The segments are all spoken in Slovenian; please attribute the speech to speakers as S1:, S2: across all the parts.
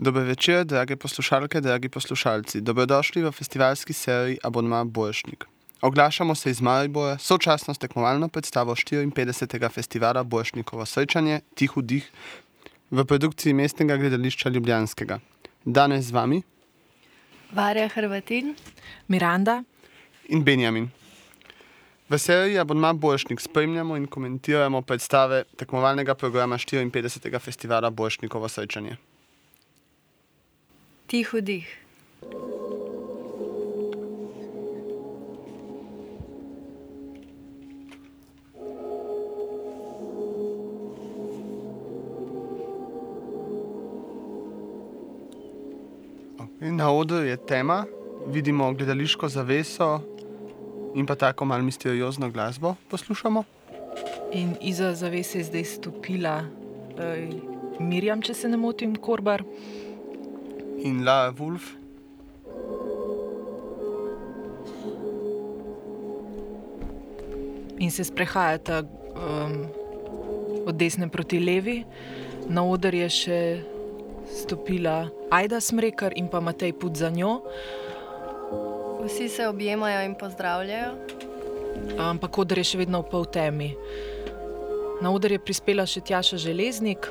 S1: Dober večer, drage poslušalke, dragi poslušalci. Dobrodošli v festivalski seriji Abonma Boršnik. Oglašamo se iz Maribora, sočasno s tekmovalno predstavo 54. festivala Boršnikovo srečanje Tihu dih v produkciji mestnega gledališča Ljubljanskega. Danes z vami
S2: Varja Hrvatin,
S3: Miranda,
S1: in Benjamin. V seriji Abonma Boršnik spremljamo in komentiramo predstave tekmovalnega programa 54. festivala Boršnikovo srečanje.
S2: Tiho dih.
S1: In na odru je tema, vidimo gledališko zaveso in pa tako malo misteriozno glasbo poslušamo.
S3: in iza zavese je zdaj stopila uh, Mirjam, če se ne motim, Korbar.
S1: In La Wolf,
S3: In se sprehajata um, od desne proti levi, na oder je še stopila Aida Smrekar in pa Matej Put za njo,
S2: Vsi se objemajo in pozdravljajo.
S3: ampak oder je še vedno v pol temi. Na oder je prispela še Tjaša Železnik,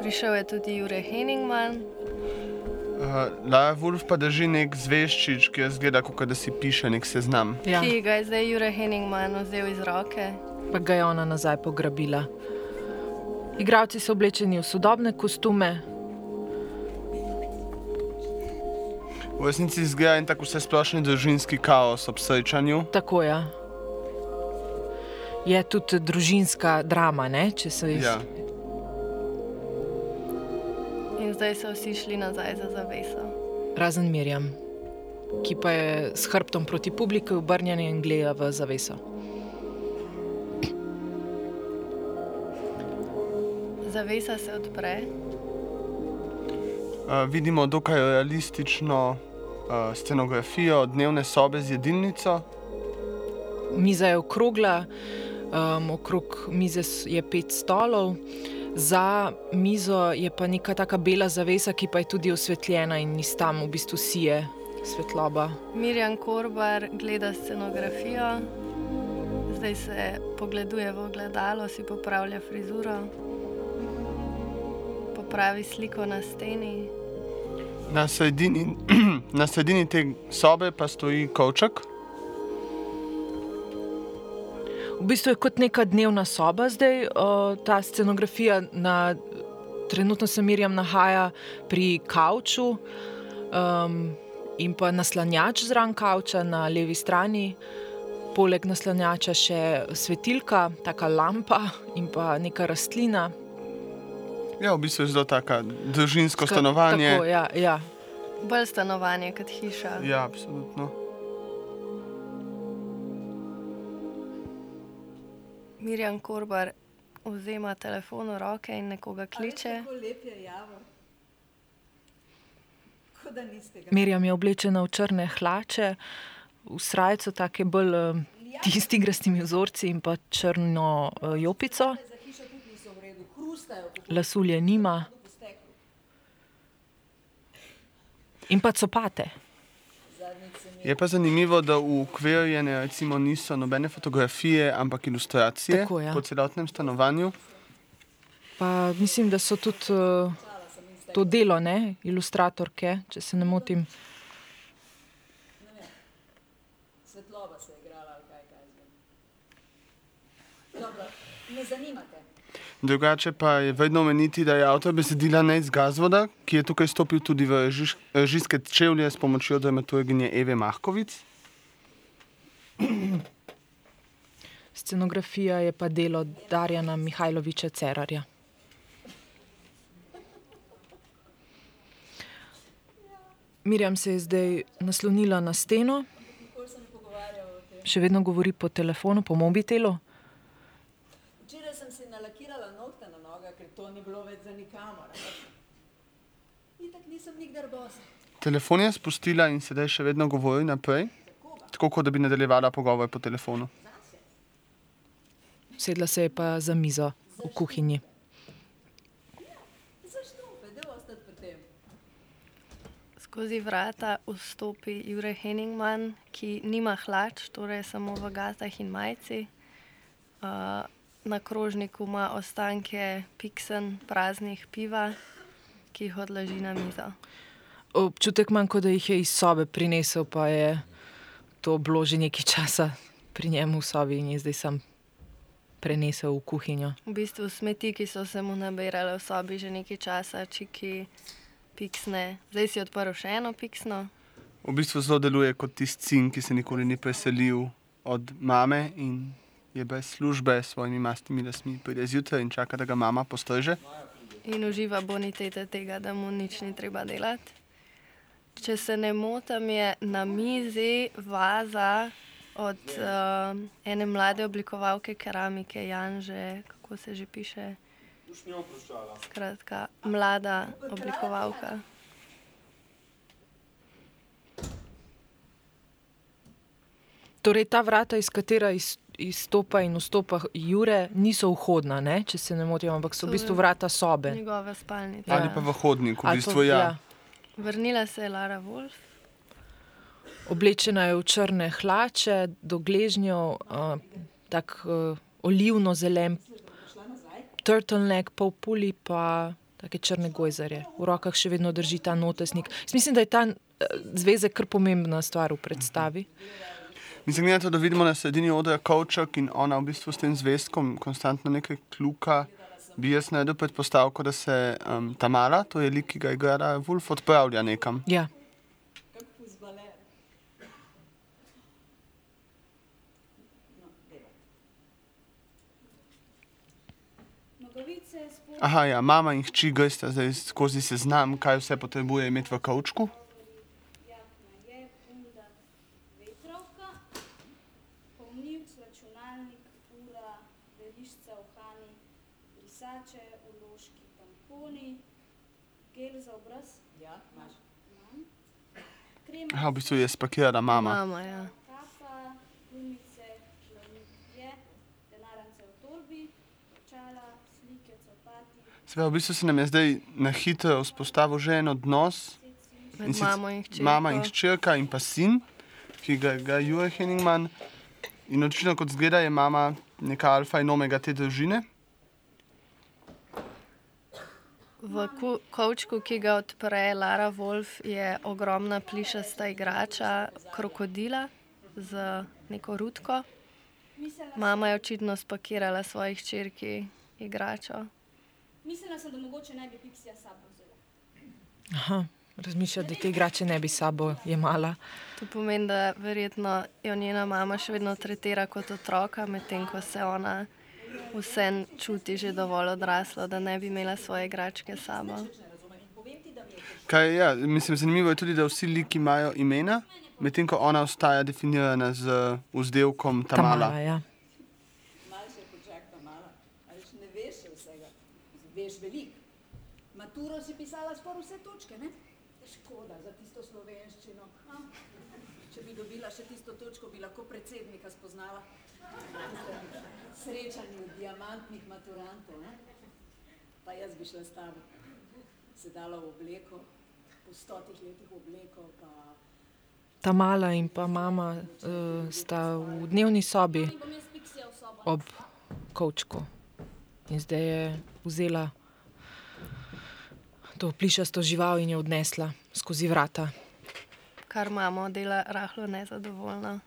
S2: Prišel je tudi Jure Heningman,
S1: uh, La Wolf pa drži nek zveščič, ki zgleda, kot da si piše nek seznam.
S3: ja,
S2: ki ga je zdaj Jure Heningman vzel iz roke.
S3: pa ga je ona nazaj pograbila. Igravci so oblečeni v sodobne kostume,
S1: V resnici izgleda en tak vse splošni družinski kaos ob srečanju.
S3: tako je. Je tudi družinska drama, ne? če se iz...
S1: Ja.
S2: In zdaj so vsi šli nazaj za zaveso.
S3: razen Mirjam, ki pa je s hrbtom proti publiki obrnjena in gleda v zaveso.
S2: Zavesa se odpre,
S1: Uh, vidimo dokaj realistično uh, scenografijo dnevne sobe z jedilnico.
S3: Miza je okrogla, um, okrog mize je pet stolov, za mizo je pa neka taka bela zavesa, ki pa je tudi osvetljena in iz tam v bistvu sije svetloba.
S2: Mirjan Korbar gleda scenografijo, zdaj se pogleduje v ogledalo, si popravlja frizuro, popravi sliko na steni.
S1: Na sredini, na sredini te sobe pa stoji kovček.
S3: V bistvu je kot neka dnevna soba zdaj, uh, ta scenografija. Na, trenutno se Mirjam nahaja pri kavču um, in pa naslanjač zraven kavča na levi strani. Poleg naslanjača še svetilka, taka lampa in pa neka rastlina.
S1: Ja, v bistvu je zelo tako družinsko
S3: Ska-
S1: stanovanje.
S3: Tako, ja, ja.
S2: Bolj stanovanje kot hiša.
S1: Ja, absolutno.
S2: Mirjan Korbar vzema telefon v roke in nekoga kliče.
S3: Mirjam je oblečena v črne hlače, v srajco, tako bolj um, tisti grastimi vzorci in pa črno uh, jopico. Lasulje nima in pa copate.
S1: Je pa zanimivo, da ukvirjene recimo niso nobene fotografije, ampak ilustracije
S3: Tako, ja.
S1: po celotnem stanovanju.
S3: Pa mislim, da so tudi uh, to delo, ne, ilustratorke, če se ne motim.
S4: svetloba se je igrala ali kaj kaj zdaj. Dobro, me zanimate.
S1: Drugače pa je vedno omeniti, da je avtor besedila Nec Gazvoda, ki je tukaj stopil tudi v režiš- režijske čevlje s pomočjo dramaturginje Eve Mahkovic.
S3: Scenografija je pa delo Darjana Mihajloviča Cerarja. Mirjam se je zdaj naslonila na steno,
S4: ne
S3: še vedno govori po telefonu, po mobitelu.
S4: Včeraj sem si to ni bilo več za nikamor. Itak nisem nikdar gost.
S1: Telefon je spustila in sedaj še vedno govori naprej, tako kot da bi nadaljevala pogovor po telefonu.
S3: Sedla se je pa za mizo v kuhinji.
S4: Ja,
S2: Skozi vrata vstopi Jurek Heningman, ki nima hlač, torej samo v gatah in majici. Uh, na krožniku ima ostanke piksen, praznih piva, ki jih odloži na mizo.
S3: Občutek imam, kot da jih je iz sobe prinesel, pa je to bilo že nekaj časa pri njemu v sobi in je zdaj sam prenesel v kuhinjo.
S2: V bistvu smeti, ki so se mu nabirale v sobi že nekaj časa, čiki, piksne. Zdaj si odprl še eno piksno.
S1: V bistvu zelo deluje kot tisti sin, ki se nikoli ni preselil od mame in je brez službe s svojimi mastnimi lasmi. Pride zjutraj in čaka, da ga mama postreže.
S2: In uživa bonitete tega, da mu nič ni treba delati. Če se ne motim, je na mizi vaza od uh, ene mlade oblikovalke keramike, Janže, kako se že piše. Skratka, mlada oblikovalka.
S3: Torej, ta vrata, iz katera iz, izstopa in vstopa Jure, niso vhodna, ne? če se ne motim, ampak so v bistvu vrata sobe.
S2: Njegove spalnice.
S3: Ja.
S1: Ali pa v hodniku, v bistvu
S3: pa-
S1: ja.
S2: Vrnila se je Lara Wolf.
S3: Oblečena je v črne hlače, do gležnjev, uh, tak uh, olivno-zelen turtleneck, pol puli pa take črne gojzarje. V rokah še vedno drži ta notesnik. Jaz mislim, da je ta uh, zvezek kar pomembna stvar v predstavi.
S1: Mislim, glede na to, da vidimo na sredini odra kovček in ona v bistvu s tem zvezkom konstantno nekaj kluka, bi jaz naredil predpostavko, da se um, Tamara, to je lik, ki ga igra Wolf, odpravlja nekam.
S3: Ja.
S1: Aha, ja, mama in hči gresta zdaj skozi seznam, kaj vse potrebuje imeti v kovčku. Aha, v bistvu je spakirala mama.
S2: Mama, ja.
S5: v
S1: Sve, v bistvu se nam je zdaj na hitro vzpostavil že en odnos,
S2: Med
S1: In
S2: mamo in hčerko.
S1: mama in hčerka in pa sin, ki ga ga Jure Henningman. In očitno, kot zgleda, je mama neka alfa in omega te družine.
S2: V ku- kovčku, ki ga odpre Lara Wolf, je ogromna plišasta igrača krokodila z neko rutko.
S5: mislila,
S2: Mama je očitno spakirala svoji hčerki igračo.
S5: mislila sem, da mogoče ne bi Pixija s sabo vzela.
S3: Aha, razmišlja, da te igrače ne bi sabo jemala.
S2: To pomeni, da verjetno jo njena mama še vedno tretira kot otroka, medtem ko se ona vse čuti že dovolj odraslo, da ne bi imela svoje igračke s sabo.
S1: Kaj, ja, mislim, zanimivo je tudi, da vsi liki imajo imena, medtem ko ona ostaja definirana z vzdevkom Tamala.
S3: Tamala, ja.
S4: Veš veliko. Maturo si pisala skoraj vse točke, ne? Škoda za tisto slovenščino. A? Če bi dobila še tisto točko, bi lahko predsednika spoznala. Srečanju diamantnih maturantov, ne? Pa jaz bi šla s tabo. Sedala v obleko, po stotih letih v obleko, pa
S3: Tamala in pa mama uh, sta v dnevni sobi ob kovčku. In zdaj je vzela to plišasto žival in jo odnesla skozi vrata.
S2: Kar mamo dela rahlo nezadovoljna.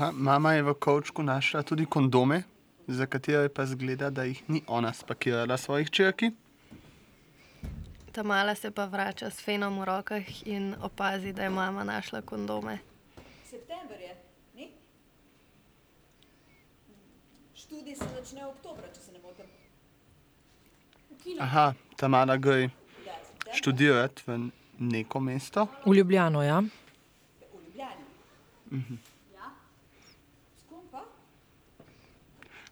S1: Aha, mama je v kovčku našla tudi kondome, za katere pa zgleda, da jih ni ona spakirala svojih črki.
S2: Ta mala se pa vrača s fenom v rokah in opazi, da je mama našla kondome.
S4: september je, ni? Študij se začne oktobra, če se ne motim.
S5: V.
S1: Aha, Tamara gre
S4: Ja, september.
S1: študirati v neko mesto.
S3: V Ljubljano, ja.
S4: V Ljubljani.
S5: Ja.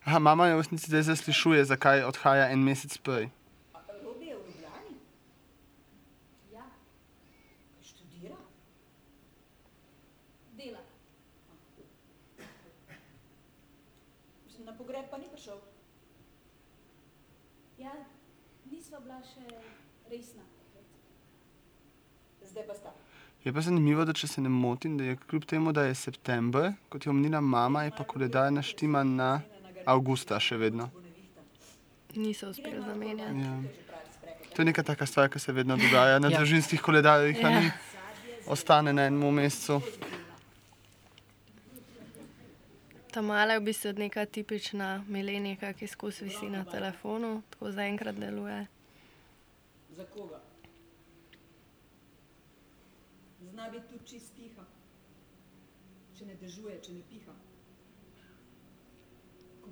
S1: Aha, mama jo v resnici zdaj zaslišuje, zakaj odhaja en mesec prej.
S4: Ja. Na
S5: pogreb
S4: pa ni prišel.
S5: Ja, nisva bila še resna.
S4: Zdaj pa sta.
S1: Je pa zanimivo, da če se ne motim, da je kljub temu, da je september, kot je omenila mama, je pa koledar naštiman na avgusta še vedno.
S2: Niso uspeli zamenjati.
S1: Ja. To je neka taka stvar, ki se vedno dogaja na
S3: Ja.
S1: družinskih koledarjih, a ni? Ostane na enem mesecu.
S2: Ta mala je v bistvu neka tipična milenika, ki skozi visi na telefonu, tako zaenkrat deluje.
S4: Za koga? Zna biti tudi čist tiha. Če ne dežuje, če ne piha.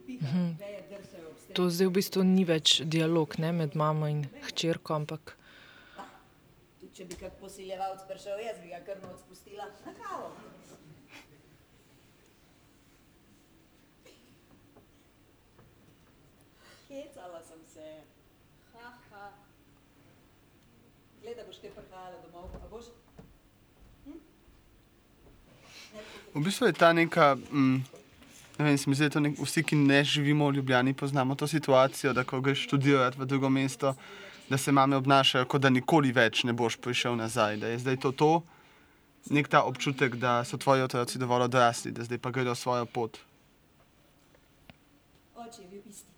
S4: Ob
S3: To zdaj v bistvu ni več dialog ne, med mamo in hčerko, ampak
S4: Tudi če bi kak posiljevalc prišel, jaz bi ga kar noč spustila na kavo. Hecala sem se.
S5: Ha, ha.
S4: Gleda, boš te prihajala domov, a boš?
S1: V bistvu je ta neka, mm, vem, se mi zdi, da to nek, vsi, ki ne živimo v Ljubljani, poznamo to situacijo, da ko greš študirati v drugo mesto, da se mame obnašajo, kot da nikoli več ne boš prišel nazaj. Da je zdaj to to, nek ta občutek, da so tvoji otroci dovolj odrasli, da zdaj pa gredo svojo pot.
S4: Oče je bil isti.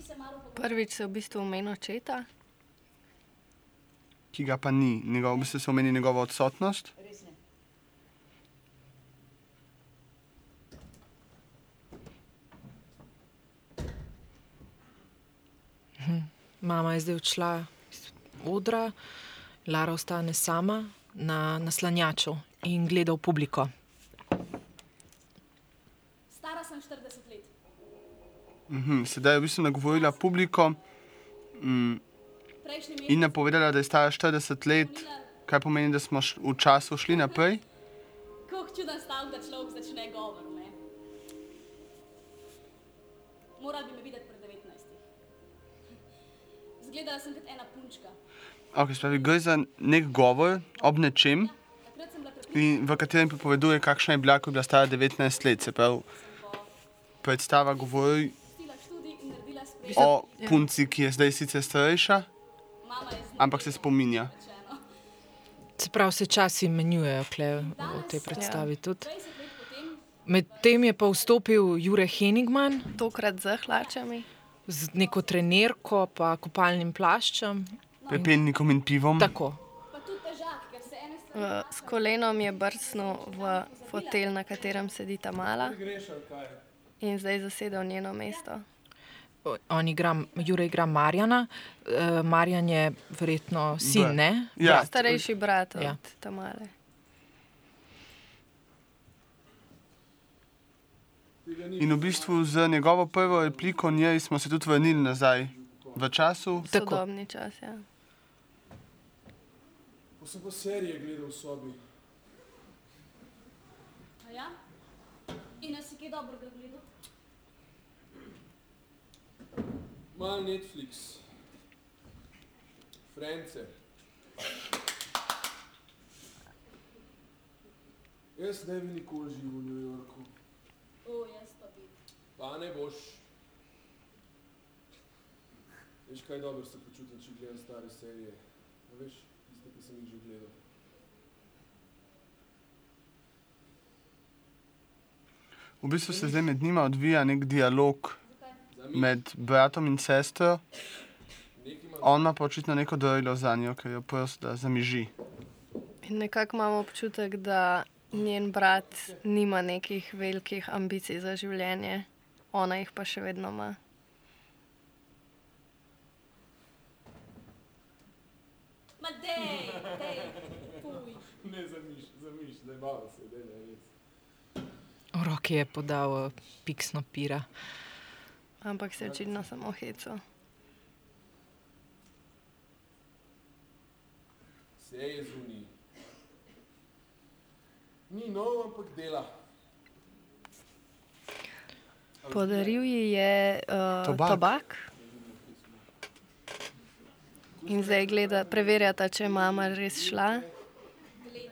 S5: Se.
S2: Prvič se v bistvu omenil očeta,
S1: Ki ga pa ni, njegov, v bistvu se omeni njegova odsotnost.
S4: Res ne.
S3: Mama je zdaj odšla iz odra, Lara ostane sama na naslanjaču in gleda v publiko.
S5: Stara sem 40 let.
S1: Mhm, sedaj je v bistvu nagovorila publiko mm, in napovedala, da je stara 40 let, kar pomeni, da smo v času šli naprej.
S5: Kako čuden stavek, da človek začne govor. Ne? Moral bi me videti pred 19. Zgledala sem kot ena punčka.
S1: Okay, spravi, gre za nek govor ob nečem,
S5: prepričana,
S1: in v katerem pripoveduje, kakšna je bila, ko je bila stara 19 let. Se pravi, predstava govori o punci, ki je zdaj sicer starejša,
S5: Mama je z
S1: ampak se spominja.
S3: Se pravi, se časi menjujejo v tej predstavi tudi.
S5: 20 let potem
S3: Medtem je pa vstopil Jure Henigman
S2: tokrat z hlačami.
S3: Z neko trenerko pa kopalnim plaščem.
S1: Pepelnikom in pivom.
S3: Tako.
S5: pa tudi težak, ker se ene stvari.
S2: V, s kolenom je brcnil v fotelj, na katerem sedi ta mala. In zdaj zasedel njeno mesto.
S3: On igra, Jure igra Marjana, uh, Marjan je verjetno sin,
S1: Brat.
S3: ne?
S1: Ja,
S2: Starejši brat od
S3: ja.
S2: Tamale.
S1: In v bistvu z njegovo prvo repliko njej smo se tudi vrnili nazaj v času.
S3: Tako.
S2: Sodobni čas. Ja.
S6: Ko sem pa serije gledal v sobi,
S5: A Ja? In nas si kaj dobro gledal?
S6: mal Netflix, Frence. Jaz ne bi nikoli živel v New Yorku,
S5: O, jaz pa bi.
S6: pa ne boš. Veš, kaj dobro se počutim, če gledam stare serije. A veš, tiste, ki sem jih že gledal.
S1: V bistvu se zdaj med njima odvija nek dialog med bratom in sestro. On ima pa očitno neko darilo za njo, ker jo prosi, da zamiži.
S2: In nekako imamo občutek, da njen brat nima nekih velikih ambicij za življenje, ona jih pa še vedno ima.
S5: Ma dej, dej.
S6: Ne zamiš, zamiš, da je malo se, da je res.
S3: V roki je podal uh, piksno pira.
S2: Ampak se očitno samo heco.
S6: Vse je zunaj. Ni nov, ampak dela.
S2: Podaril ji je uh,
S1: Tobak.
S2: tobak. In zdaj gleda, preverjata, če je mama res šla,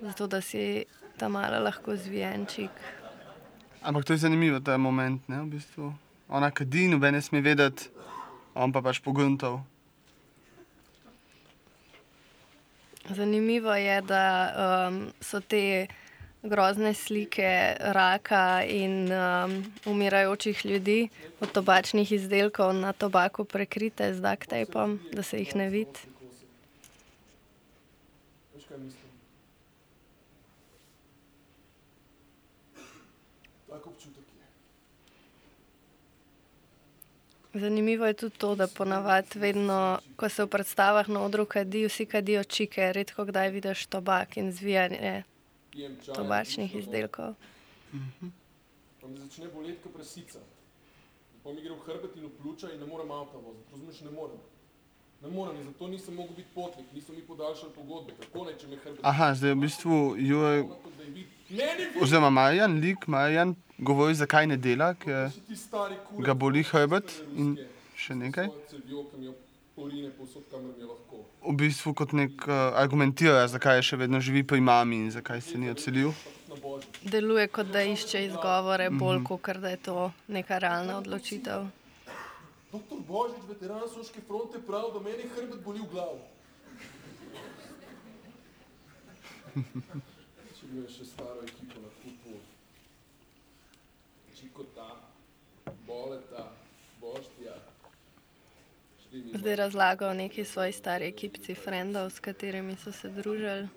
S2: zato da si ta mala lahko zvijenčik
S1: Ampak to je zanimivo, ta moment, ne, v bistvu. Ona kadi, noben ne sme vedeti, on pa pač pogruntov.
S2: Zanimivo je, da um, so te grozne slike raka in um, umirajočih ljudi od tobačnih izdelkov na tobaku prekrite z duct tapom, da se jih ne vidi. Zanimivo je tudi to, da ponavadi vedno, ko se v predstavah na odru kadi, vsi kadijo čike, redko kdaj vidiš tobak in zvijanje. Tobačnih izdelkov.
S6: Me začne boleti kot prasica. Pa mi gre v hrbet in v pljuča in ne morem avta voziti. Razumeš, ne morem. Ne morem zato nisem mogel biti potnik, niso mi podaljšali pogodbe. Kako naj, če me hrbet...
S1: Aha, zdaj v bistvu
S6: vid!
S1: oziroma Marjan, lik Marjan, govori, zakaj ne dela, ker ga boli hrbet in še nekaj.
S6: Porine povsod, kamor mi je lahko.
S1: V bistvu kot nek uh, argumentira, zakaj še vedno živi pri mami in zakaj se ni odselil.
S2: Deluje kot da išče izgovore, bolj kot da je to neka realna odločitev.
S6: Doktor Božič, veteran Soške fronte, pravi, da meni hrbet boli v glavu. Če bi imel še staro ekipo na kupu, Čikota, Boleta, Boštija, šli mi
S2: Zdaj razlaga o neki svoji stari ekipci frendov, s katerimi so se družili.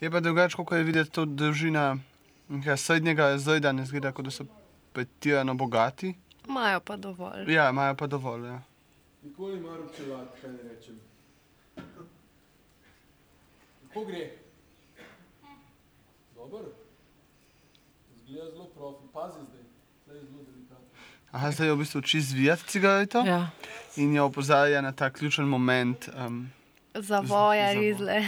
S1: Je pa drugače, kako je videti to nekega srednjega razreda, ne zgleda, kot da so pretirano bogati.
S2: Imajo pa dovolj.
S1: Ja, imajo pa dovolj. Ja.
S6: Nikoli ne maram čelat, kaj ne rečem. Kako gre? Dober? Zgleda zelo profi. Pazi zdaj, zdaj je zelo delikatno.
S1: Aha, zdaj je v bistvu čist zvijati cigareto
S3: Ja.
S1: in jo opozarja na ta ključen moment. Um,
S2: Zavoja,
S1: Zavo.
S2: rizle.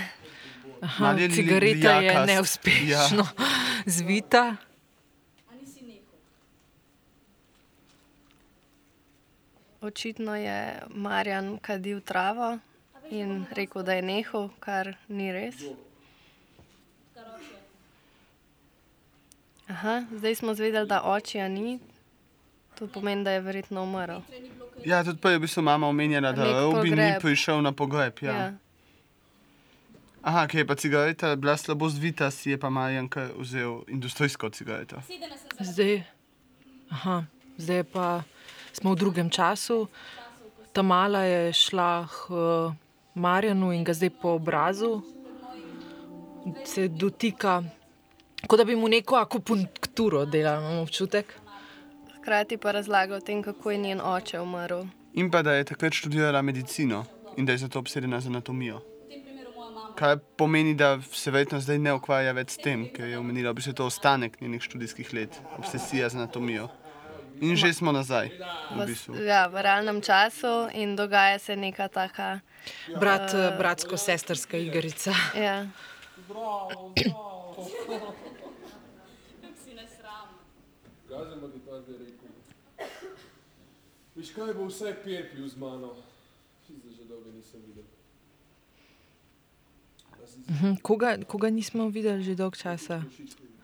S3: Aha,
S1: je li-
S3: cigareta je
S1: lijakast.
S3: neuspešno zvita.
S5: A nisi nehal?
S2: Očitno je Marjan kadil travo in rekel, da je nehal, kar ni res.
S5: Kar
S2: Aha, zdaj smo zvedeli, da očija ni. To pomeni, da je verjetno umrl.
S1: Ja, tudi prej je v bistvu mama omenjena, da Robi ni prišel na pogreb. Ja.
S2: Ja.
S1: Aha, ki je pa cigareta bila slabo zvita, si je pa Marjan kar vzel industrijsko cigareto.
S3: Zdaj, aha, zdaj pa smo v drugem času. Ta mala je šla k Marjanu in ga zdaj po obrazu se dotika, kot da bi mu neko akupunkturo delala, imam občutek.
S2: Hkrati pa razlaga o tem, kako je njen oče umrl.
S1: In pa da je takrat študirala medicino in da je zato obsedena z anatomijo. Kar pomeni, da se verjetno zdaj ne ukvarja več s tem, ker je omenila, da bi se to ostanek njenih študijskih let, obsesija z anatomijo. In že smo nazaj, v
S2: V,
S1: bistvu.
S2: ja, v realnem času in dogaja se neka taka.
S3: Brat, uh, Bratsko-sestrska igrica.
S2: Ja.
S6: Zdravo, zdravo.
S5: Kako si ne sram.
S6: Gazen ima ti ta zdaj rekel. Viš kaj bo vsaj pier pil z mano? Zdaj že dolgo nisem videl. Da
S3: Mhm, Koga, koga nismo videli že dolgo časa?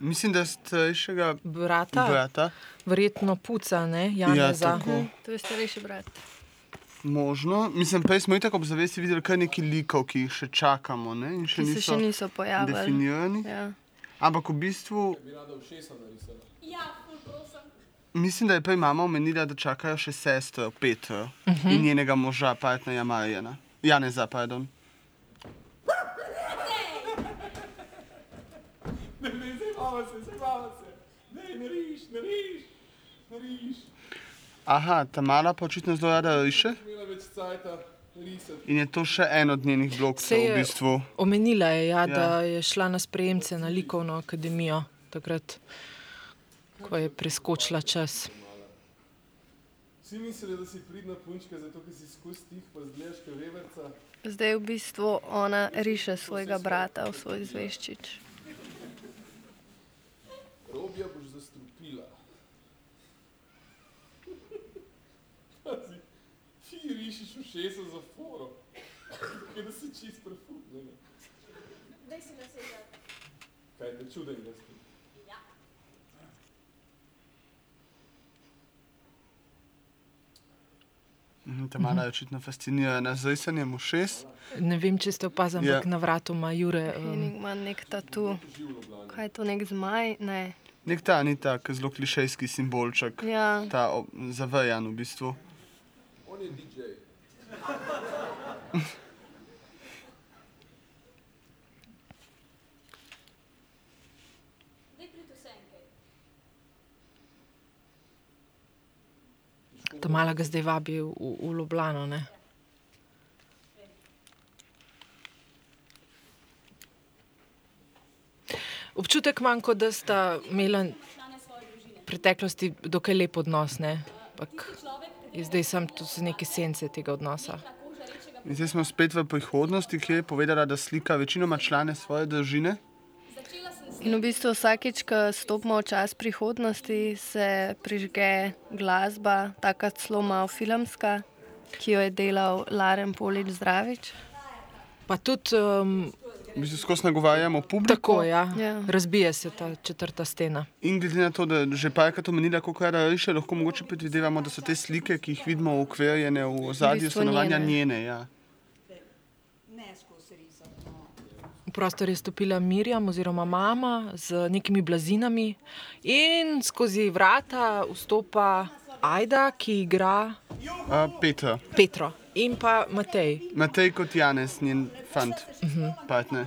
S1: Mislim, da starejšega
S3: Brata,
S1: brata,
S3: verjetno puca, ne,
S1: ja,
S3: Janeza.
S1: tako
S2: To je starejši brat.
S1: možno. Mislim, prej smo itak ob zavesti videli kar nekaj likov, ki jih še čakamo ne? in še
S2: Ki se
S1: niso
S2: še niso pojavili.
S1: definirani.
S2: Ja.
S1: Ampak v bistvu
S6: bi rada ušesa narisala.
S5: Ja.
S1: Mislim, da je prej mama omenila, da čakajo še sestro Petro uh -huh. in njenega moža, partnerja Marjana. Janeza, pardon.
S6: Ne, ne, zabava se, zabava se. Ne, ne riš, ne riš, ne riš.
S1: Aha, ta mala pa očitno zelo rada riše in je to še en od njenih blokov v bistvu.
S3: Omenila je, ja, ja.
S1: Ja.
S3: da je šla na sprejemce na likovno akademijo, takrat, ko je preskočila čas.
S6: Vsi mislili, da si pridna punčka, zato ker si skozi tih pa zgledaš kot veverca.
S2: Zdaj v bistvu ona riše svojega brata v svoj zveščič.
S6: Robija boš zastrupila. Pazi, ti rišiš ušesa za foro. Kaj da si čist prefutnjena.
S5: Daj si lase za.
S6: Kaj te čuden, da ste?
S5: Ja.
S1: Mhm, Ta mala je očitno fascinirana z risanjem ušes.
S3: Ne vem, če ste opazili,
S1: Ja.
S3: ampak na vratu ima Jure. Um,
S2: ima nek tatu. Kaj je to, nek zmaj? Ne.
S1: Nek ta ni tak zelo klišejski simbolček,
S2: Ja,
S1: ta zavejan v bistvu.
S6: On je DJ.
S5: Daj priti vse enkaj.
S3: Ta mala ga zdaj vabi v, v Ljubljano. Ne? Občutek imam, kot da sta imela v preteklosti dokaj lep odnos, ne? Ampak je zdaj sem tu so neke sence tega odnosa.
S1: In zdaj smo spet v prihodnosti, ki je povedala, da slika večinoma člane svoje družine.
S2: In v bistvu vsakeč, ko stopimo v čas prihodnosti, se prižge glasba, taka celo malo filmska, ki jo je delal Laren Polič Zdravič.
S3: Pa tudi um,
S1: V bistvu skozi nagovarjamo publiko.
S3: tako, ja,
S2: Ja.
S3: razbije se ta četrta stena.
S1: In glede na to, da že parkrat omenila, kako je riše, lahko mogoče predvidevamo, da so te slike, ki jih vidimo ukvirjene v ozadju
S2: bistvu
S1: stanovanja,
S2: njene.
S1: njene. Ja.
S4: Ne skozi risati. No.
S3: V prostor je stopila Mirjam oziroma mama z nekimi blazinami in skozi vrata vstopa Ajda, ki igra
S1: Uh, Petra,
S3: Petro in pa Matej.
S1: Matej kot Janez, njen fant, uh -huh. partner.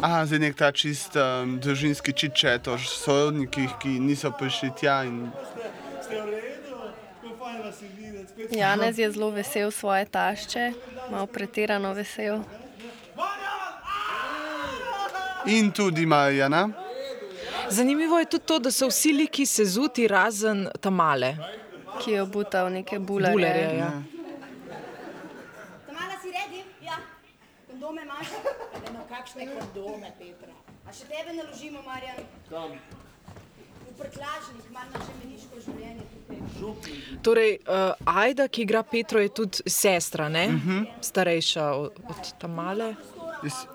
S1: Aha, zdaj nek ta čist um, družinski čičet o sorodnikih, ki niso prišli tja. In...
S7: Ste v redu? Kako fajn vas je videti, spet
S2: Janez je zelo vesel svoje tašče, malo pretirano vesel.
S1: in tudi Marjana.
S3: Zanimivo je tudi to, da so vsi liki sezuti razen tamale.
S2: ki je obutal neke bulerje.
S3: Bulerje, ja.
S5: Tamala si redi? Ja. Kondome imaš?
S4: Ne, no, kakšne kondome, Petra.
S5: A še tebe naložimo, Marjan?
S6: Kam?
S3: Torej, uh, Ajda, ki igra Petro, je tudi sestra, ne? uh -huh. starejša od, od tamale.
S1: Jaz-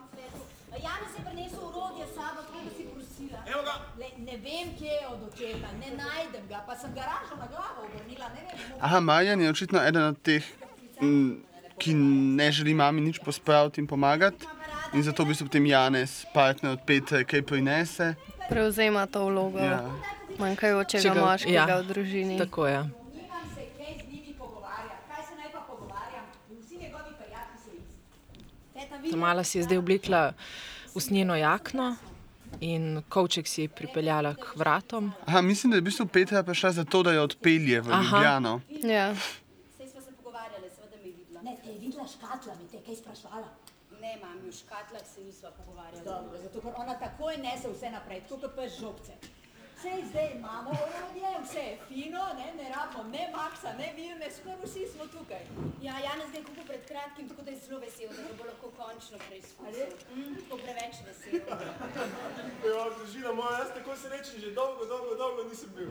S5: Janez je prinesel urodje s sabo, tako da si prosila.
S7: Evo ga.
S4: Le, ne vem, kje je od očeta, ne najdem ga, pa sem garažo na glavo obrnila, ne vem. mo-
S1: Aha, Marjan je očitno eden od teh, m, ki ne želi mami nič pospraviti in pomagati. In zato bi se potem Janez, partner od Petra, kaj prinese.
S2: Prevzema to vlogo
S1: Ja.
S2: Manjkajočega
S3: Če ga-
S2: moškega
S3: ja,
S2: v družini.
S3: Tako je.
S4: Nimam se kaj z njimi pogovarjati, kaj se naj pa pogovarjam, vsi njegovi prijatelji so isti.
S5: Teta vidi,
S3: Tamala si je zdaj oblekla usnjeno jakno in kovček si je pripeljala k vratom.
S1: Aha, mislim, da je v bistvu Petra prišla zato, da jo odpelje v
S3: Aha.
S1: Ljubljano.
S2: Ja.
S5: saj smo se pogovarjali, seveda me je videla.
S4: Ne, te je videla škatla, mi te je kaj sprašvala.
S5: Ne, mami, v škatlah se nisva pogovarjali.
S4: Dobro, zato ker ona takoj nese vse naprej, tako kot pes žogce. Sej zdaj imamo orodje, vse je fino, ne, ne rabimo ne Maxa, ne Vilme, skoraj vsi smo tukaj.
S5: Ja, Janez je kupil pred kratkim, tako da je zelo vesel, da ga bo lahko končno preizkusil. Mm, tako preveč vesel.
S7: Ja, družina moja, jaz tako srečen že dolgo, dolgo, dolgo nisem bil.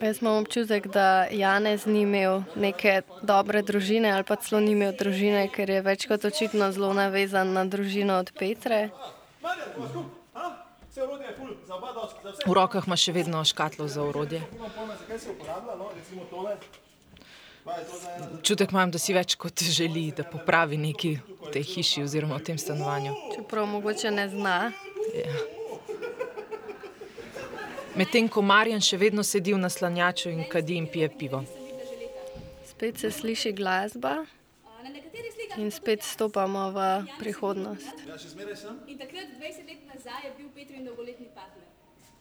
S2: Jaz imam občutek, da Janez ni imel neke dobre družine ali pa celo ni imel družine, ker je več kot očitno zelo navezan na družino od Petre.
S7: Marjan,
S3: V rokah ima še vedno škatlo za orodje.
S7: Uporablja, no.
S3: Čutek imam, da si več kot želi, da popravi nekaj v tej hiši oziroma v tem stanovanju.
S2: Čeprav mogoče ne zna.
S3: Medtem ko Marjan še vedno sedi v naslanjaču in kadi in pije pivo.
S2: Spet se sliši glasba
S5: A, Na nekaterih slikah
S2: in spet stopamo v prihodnost.
S7: Ja, še zmeraj sem?
S5: In takrat, 20 let nazaj, je bil Petrin dolgoletni partner.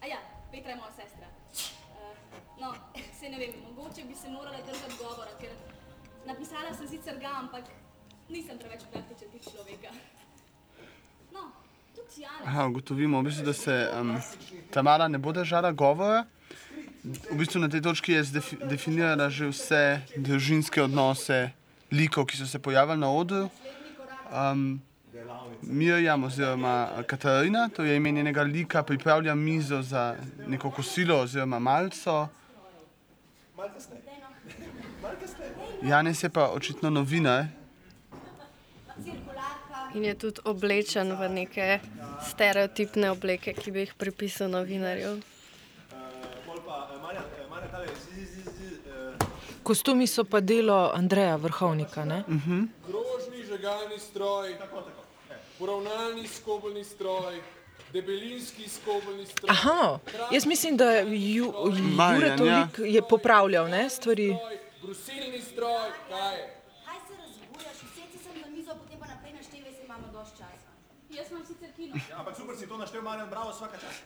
S5: A ja, Petra je moja sestra. Uh, no, se ne vem, mogoče bi se morala držati govora, ker napisala sem sicer ga, ampak nisem preveč praktičen tip človeka. No, tudi Janez.
S1: Aha, ugotovimo, v bistvu, da se um, Tamara ne bo držala govora. V bistvu na tej točki je definirala že vse družinske odnose likov, ki so se pojavili na odru. Um, Mirjam oziroma Katarina, to je ime njenega lika, pripravlja mizo za neko kosilo oziroma malco. Janis je pa očitno novinar.
S2: In je tudi oblečen v neke stereotipne obleke, ki bi jih pripisal novinarju.
S7: Pol pa, eh, Marjan, eh, Marjan, tale, z, z, z, z, eh,
S3: Kostumi so pa delo Andreja Vrhovnika. Ne?
S6: Krožni žegalni stroj,
S7: tako, tako.
S6: Poravnalni skobalni stroj, debelinski skobalni stroj.
S3: Aha, jaz mislim, da Ju, Jure
S1: Marjan, ja.
S3: Je popravljal ne, stvari.
S6: brusilni stroj, kaj je?
S8: Kaj se razburjaš, usedi sem na mizo, potem pa naprej naštevaj, se imamo dosti časa.
S5: Jaz sicer kino.
S7: Ja, ampak super si to naštel, Marjan, bravo, vsaka čas.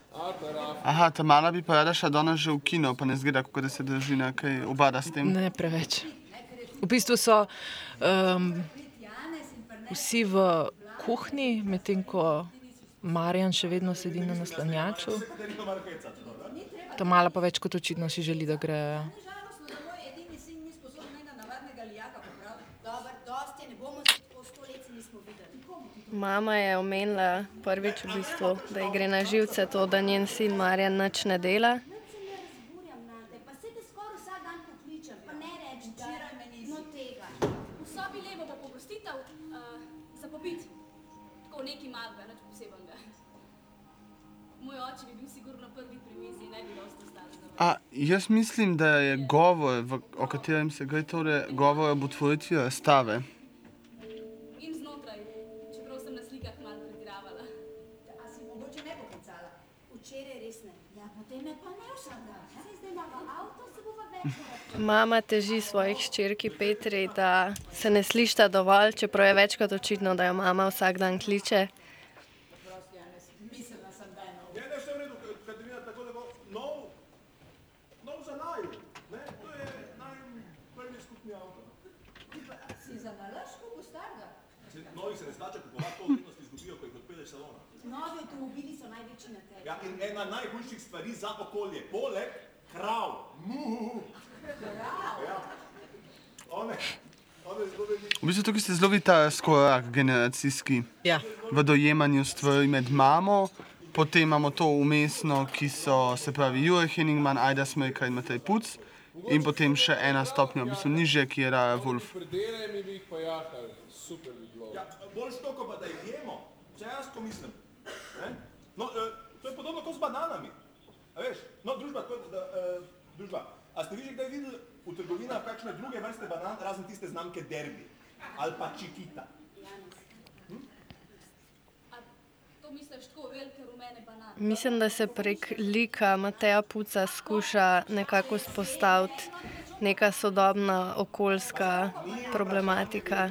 S1: Aha, ta mala bi pa rada šla danes že v kino, pa ne zgleda, kako da se drži nekaj obada s tem.
S3: Ne preveč. V bistvu so um, vsi v kuhinji, medtem ko Marjan še vedno sedi na naslanjaču. Ta mala pa več kot očitno si želi, da gre. ja.
S4: Žalostno, da moj edini sin ni sposoben enega navadnega lijaka popraviti.
S8: Dobro, dosti je, ne bomo se tako sto let se nismo videli.
S2: Mama je omenila prvič v bistvu, da ji gre na živce to, da njen sin Marjan nič ne dela.
S1: A, jaz mislim, da je govor, v, o katerem se gre, torej govor ob otvoritvi razstave.
S2: Mama teži svojih hčerki Petri, da se ne slišta dovolj, čeprav je več kot očitno, da jo mama vsak dan kliče.
S8: Novi avtomobili so največji na trgu.
S7: Ja, in ena najhujših stvari za okolje, poleg krav. Mu. Ja.
S1: V bistvu tukaj se zelo vidi ta skorak generacijski
S3: Ja.
S1: v dojemanju stvari med mamo, potem imamo to umestno, ki so se pravi Jure Henningman, Aida Smrka in Matej Puc. In potem še ena stopnja, v bistvu nižje, ki je Raja Wolf.
S7: Ja, bolj štoko pa da jih jemo, če jaz to mislim. Ne? No, eh, to je podobno kot z bananami. A veš, no, družba, tako, da, eh, družba. A ste vi že kdaj videli v trgovinah kakšne druge vrste banan, razen tiste znamke Derby ali pa Chiquita?
S5: A to misliš tako velike rumene?
S2: Mislim, da se prek lika Mateja Puca skuša nekako spostaviti neka sodobna okoljska problematika.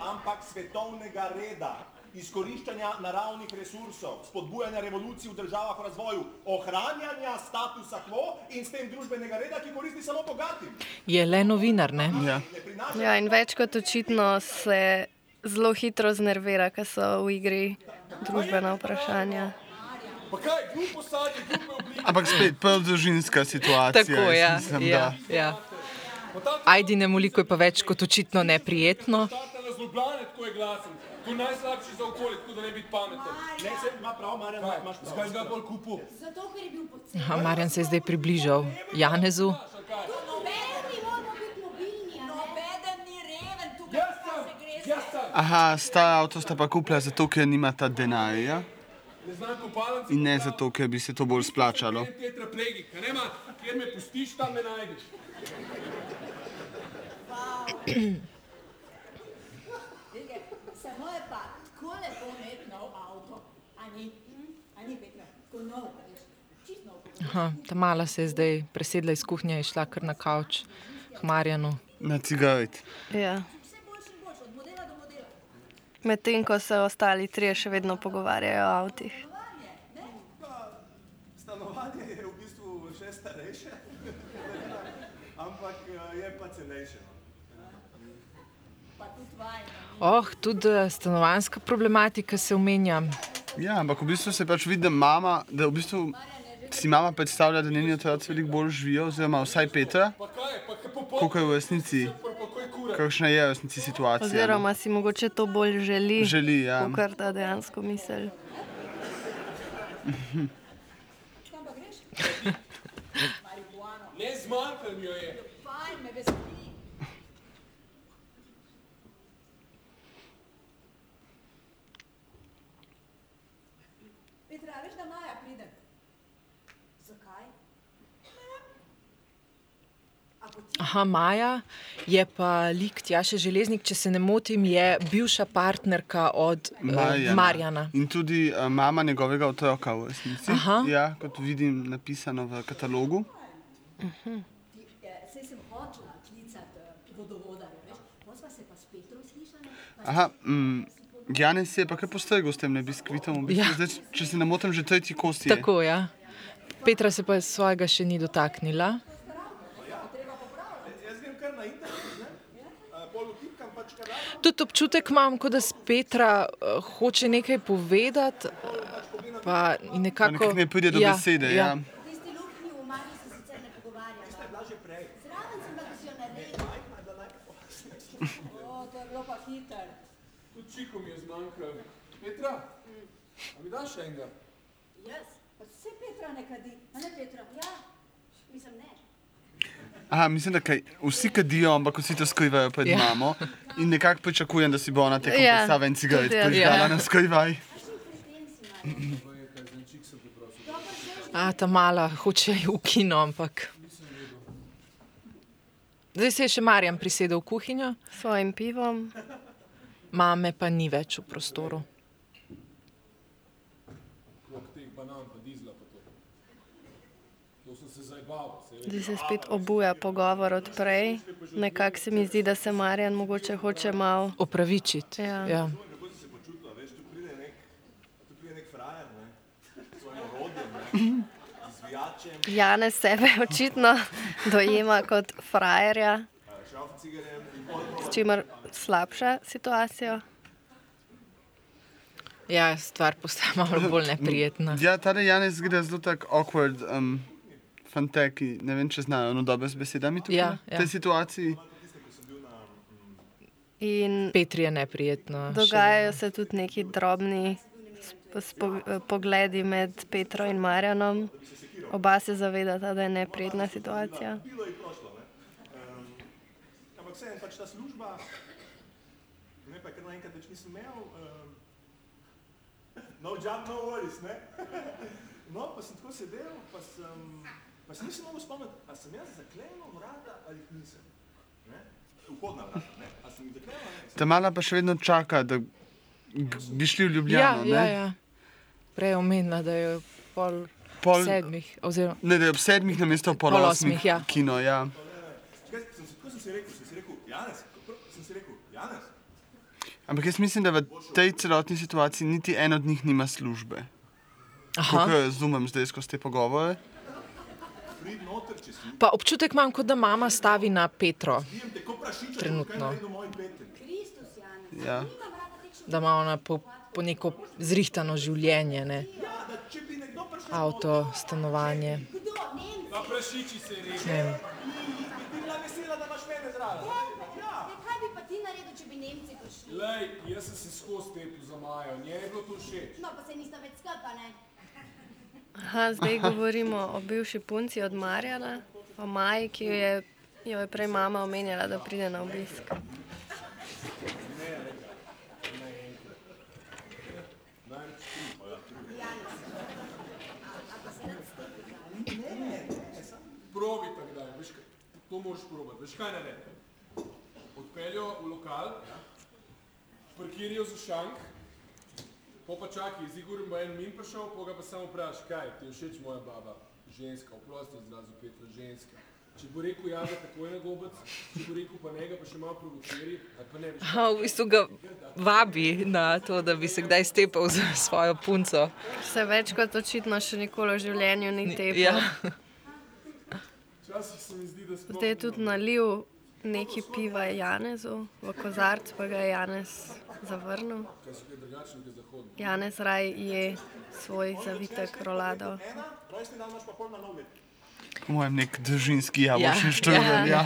S7: Ampak svetovnega reda, izkoriščanja naravnih resursov, spodbujanja revolucij v državah v razvoju, ohranjanja statusa quo in s tem družbenega reda, ki koristi samo bogatim.
S3: Je le novinar, ne?
S1: Ja.
S2: Ja, in več kot očitno se zelo hitro znervira, ker so v igri družbena vprašanja.
S6: Pa kaj, glupo sadje, glupe oblike.
S1: Ampak spet prv družinska situacija.
S3: Tako ja,
S1: mislim,
S3: ja,
S1: da-
S3: ja.
S6: Pa ta
S3: Ajdi ne moliko je pa več kot očitno neprijetno.
S6: zlobljane, tako je glasen. To je najslabši za okolje, tako da ne biti pameten.
S7: Ne, se ima prav, Marjan,
S6: Kaj,
S7: imaš prav.
S6: zakaj si ga bolj kupu?
S8: Zato, ker je bil poceni.
S3: Aha, Marjan se je zdaj približal Janezu.
S8: Noben moramo biti mobilni, a ne?
S4: Nobeden ni reven tukaj,
S6: Jaz
S4: kaj
S6: sem,
S4: se gre.
S6: jaz sem.
S1: Aha, stara avto sta pa kupila zato, ker nimata denarja
S6: Ne znam kopalnice.
S1: in ne zato, ker bi se to bolj splačalo.
S6: Tetraplegik, a nema, kjer me pustiš, tam me najdeš.
S4: Vige, samo je pa tako lepo imeti nov avto. A ni? A ni, Petra? Tako nov, a veš. Čist nov.
S3: Aha, ta mala se je zdaj presedla iz kuhinje in šla kar na kavč k Marjanu.
S1: Na cigaret.
S2: Ja.
S4: Vse boljši in boljši, od modela do modela.
S2: Medtem ko se ostali trije še vedno pogovarjajo o avtih.
S7: Stanovanje je v bistvu še starejše, ampak eh, je pa cenejše. no.
S4: Pa tudi vajna.
S3: Oh, tudi eh, stanovanska problematika se omenja.
S1: Ja, ampak v bistvu se pač vidi, da, mama, da v bistvu si mama predstavlja, da njeni otroci veliko bolj živijo, oziroma vsaj Petra, koliko je v resnici, kakšna je v resnici situacija. no.
S2: Oziroma si mogoče to bolj želi,
S1: Želi, ja.
S2: kot da dejansko misli.
S6: Ne zmanjkal mi jo je.
S4: Fajn, me veseli. da Maja pride.
S8: Zakaj?
S3: Aha, Maja je pa lik Tjaše Železnik, če se ne motim, je bivša partnerka od uh,
S1: Marjana.
S3: Marjana.
S1: In tudi uh, mama njegovega otroka v resnici.
S3: Aha.
S1: Ja, kot vidim napisano v katalogu.
S4: Ti, eh, saj sem hotela klicati eh, vodovodarja, veš, potem sva se pa s Petrom slišali. pa
S1: Aha, mm, Janes je pa kar postregel s tem ne biskvitom. V bistvu.
S3: Ja.
S1: Zdaj, če se ne motim, že tretji kost je.
S3: Tako, ja. Petra se pa svojega še ni dotaknila.
S7: Jaz grem kar na internet, ne? Uh, pol vtipkam pač kar rado,
S3: Tudi občutek imam, kot da Petra uh, hoče nekaj povedati, uh, pa nekako.
S1: nekako ne pride do
S3: ja,
S1: besede.
S3: Ja.
S1: Ja.
S8: Se
S6: čiko mi je zmanjkalo. Petra, a mi daš enega?
S4: Jaz? Pa vse Petra ne kadi. A ne Petra?
S8: Ja, mislim ne.
S1: Aha, mislim, da kaj, vsi kadijo, ampak vsi to skrivajo pred
S3: Ja.
S1: mamo. In nekako pričakujem, da si bo ona tekom
S2: Ja,
S1: predstave en cigaret prižgala
S3: Ja.
S1: na skrivaj.
S8: Kreten si, Marja.
S3: A, ta mala hoče v kino, ampak. Zdaj se je še Marjan prisedel v kuhinjo,
S2: S svojim pivom.
S3: mame pa ni več v prostoru.
S6: Koliko teh banan pa dizla pa to. To sem se zajbal, se veš.
S2: Zdaj se spet obuja pogovor od prej. Nekako se mi zdi, da se Marjan mogoče hoče malo.
S3: Opravičiti.
S2: Ja.
S3: Ja.
S7: Kako si se počutila, veš, tu pride nek, tu pride nek frajer, ne? S svojim orodjem, ne? Z zvijačem,
S2: Janez sebe očitno dojema kot frajerja, s čimer slabša situacijo.
S3: ja, stvar postaja malo bolj neprijetna.
S1: Ja, ta Janes zgleda zelo tako awkward. Um, Fanteki, ne vem, če znajo no dobre z besedami tukaj
S3: Ja,
S1: v
S3: ja.
S1: tej situaciji.
S2: In
S3: Petri je neprijetno. še
S2: dogajajo se tudi neki drobni sp- spo- pogledi med Petro in Marjanom. Oba se zavedata, da je neprijetna situacija.
S7: ampak vseeno pač ta služba, ne pa kar naenkrat več nisem imel, um, no job, no worries, ne? no, pa sem tako sedel, pa sem, pa se nisem mogel spomniti, a sem jaz zaklenil vrata ali jih nisem. Ne? Vhodna vrata, ne? A sem jih zaklenil ali ne?
S1: Ta mala pa še vedno čaka, da bi šli v
S3: Ja,
S1: Ljubljano.
S3: ja,
S1: ne?
S3: ja. Prej je omenila, da je pol,
S1: Pol,
S3: sedmih. Oziroma,
S1: ne, da je ob sedmih na mesto pol,
S3: Pol osmih,
S1: osmih
S3: ja.
S1: kino. Ja.
S7: Kaj, sem, tako sem si rekel, sem si rekel, kako, sem si rekel, Janez,
S1: Ampak jaz mislim, da v tej celotni situaciji niti en od njih nima službe. Kako
S3: aha.
S1: jo razumem zdaj skozi te pogovore.
S7: prid noter, če si
S3: Pa občutek imam, kot da mama stavi na Petro, Trenutno.
S1: Ja.
S3: Da ima ona po, po neko zrihtano življenje, ne? Avto, stanovanje. Ne vem.
S7: bi bila vesela, da imaš mene zraven.
S8: Ne, kaj bi pa ti naredil, če bi Nemci prišli?
S6: Lej, jaz sem se skozi tepil za Majo, njej je bilo to všeč.
S8: No, pa se nista več skupaj, ne?
S2: Aha, zdaj govorimo o bivši punci od Marjana, o Maji, ki jo je, jo je prej mama omenjala, da pride na obisk.
S6: Probi tako da, veš, to moraš probati. Veš kaj naredi? Odpeljo v lokal, parkirijo za šank, po pa čakaj, z Igorjem bo en min prišel, po ga pa samo vpraš, kaj, ti je všeč moja baba, ženska, oprosti izrazu Petra, ženska. Če bo rekel ja, ga takoj na gobec, če bo rekel pa ne, pa še malo provociri, ali pa ne veš.
S3: Aha, v bistvu ga vabi na to, da bi se kdaj stepal z svojo punco.
S2: Se več kot očitno še nikoli v življenju ni tepel.
S3: Ja.
S6: Včasih se mi zdi, da sploh
S2: Zdaj je tudi nalil neki piva Janezu v kozarc, pa ga je Janez zavrnil. Janez raj je svoj zavitek rolado.
S1: Po mojem, nek družinski jabolčni
S3: Ja,
S1: štrudel.
S3: ja.
S1: Ja.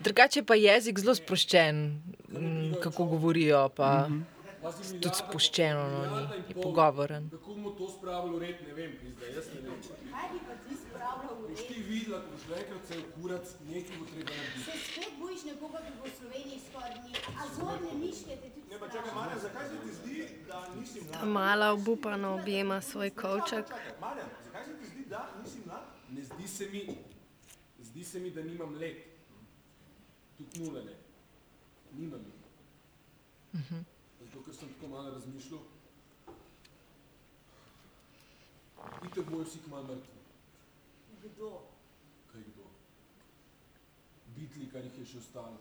S3: Drugače pa jezik zelo sproščen, kako govorijo. Pa,
S6: Pazi,
S3: Tudi spuščeno, no, ni- je pogovoren.
S6: Kako bomo to spravili v red, ne vem, pizda, jaz ne vem.
S8: Kaj bi pa ti spravljal v
S6: Boš
S8: red?
S6: ti videla, ko boš enkrat se kurac, nekaj bo treba narediti.
S8: Se spet bojiš nekoga, ki bo v Sloveniji skoraj ni. A zorne miške te tudi
S7: Ne, pa čakaj, Marjan, zakaj se ti zdi, da nisi mlad?
S2: Ta mala obupano objema svoj kovček.
S7: Marjan, zakaj se ti zdi, da nisi mlad?
S6: Ne zdi se mi, zdi se mi, da nimam let. Tudi nule ne. Nimam jih. Zato, ker sem tako malo razmišljal. Itek bojo vsi kmalu mrtvi.
S8: Kdo?
S6: Kaj kdo? Bitli, kar jih je še ostalo.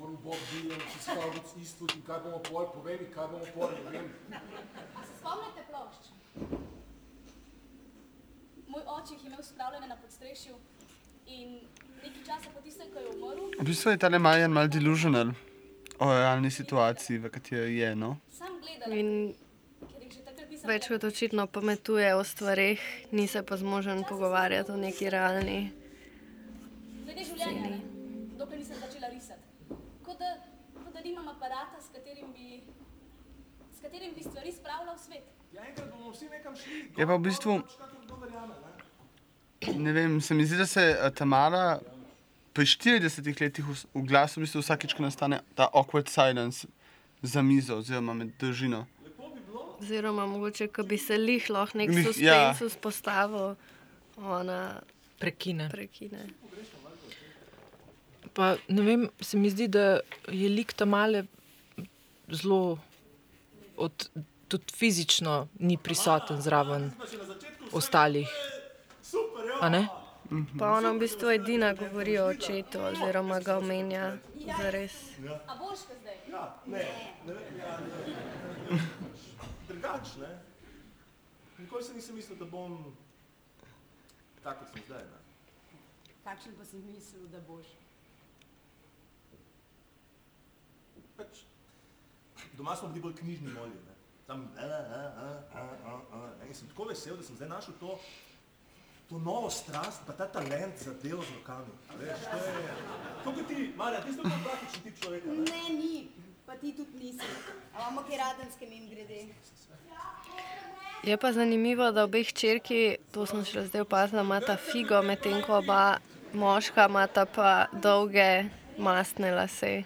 S6: Rolling, Bob, Dylan, Ciskalvic, Eastwood in kaj bomo pol, povej mi, kaj bomo pol, ne vem.
S5: A se spomnite plošč? Moj oče jih je imel spravljene na podstrešju in nekaj časa po tistem, ko je umrl,
S1: V bistvu je tale Marjan mal delusional o realni situaciji, v kateri je. No?
S5: sam gledala,
S2: In več kot očitno pametuje o stvarih, ni se pa zmožen pogovarjati o neki realni.
S5: Glede življenja, ne? dokler nisem začela risati. Kot da, kot da nimam aparata, s katerim bi, s katerim bi stvari spravila v svet.
S7: Ja, enkrat bomo vsi nekam šli.
S1: Je pa v bistvu,
S7: Kakor kdo verjame, ne?
S1: Ne vem, se mi zdi, da se eh, Tamara pri 40 letih v, v glasu v bistvu vsakič, ko nastane ta awkward silence za mizo oziroma med družino.
S7: Lepo bi bilo,
S2: Oziroma, mogoče, ko bi se lih lahko nek
S1: Glih, ja.
S2: suspens vzpostavil, ona
S3: Prekine.
S2: prekine.
S3: Pa, ne vem, se mi zdi, da je lik tam male zelo, od, tudi fizično ni prisoten zraven ostalih. A ne?
S2: Pa ona v bistvu edina govori o očetu oziroma ga omenja zares.
S5: A boš ka zdaj?
S7: Ja, ne, ne vem, ja, ne. Drugač, ne. Nikoli se nisem mislil, da bom tak, kot sem zdaj, ne.
S8: Kakšen pa si mislil, da boš?
S7: Pač, doma smo bili bolj knjižni molji, ne. Tam, a, a, a, a, a, a. In sem tako vesel, da sem zdaj našel to, to novo strast, pa ta talent za delo z rokami. a Veš, to je, to kot ti, Marja, ti si tako praktični tip človeka, ne.
S8: Ne, ni. Pa ti tudi nisi. A imamo kaj radenske mim grede?
S2: Je pa zanimivo, da obeh črki, to sem še zdaj opazila, imata figo, medtem ko oba moška imata pa dolge mastne lase.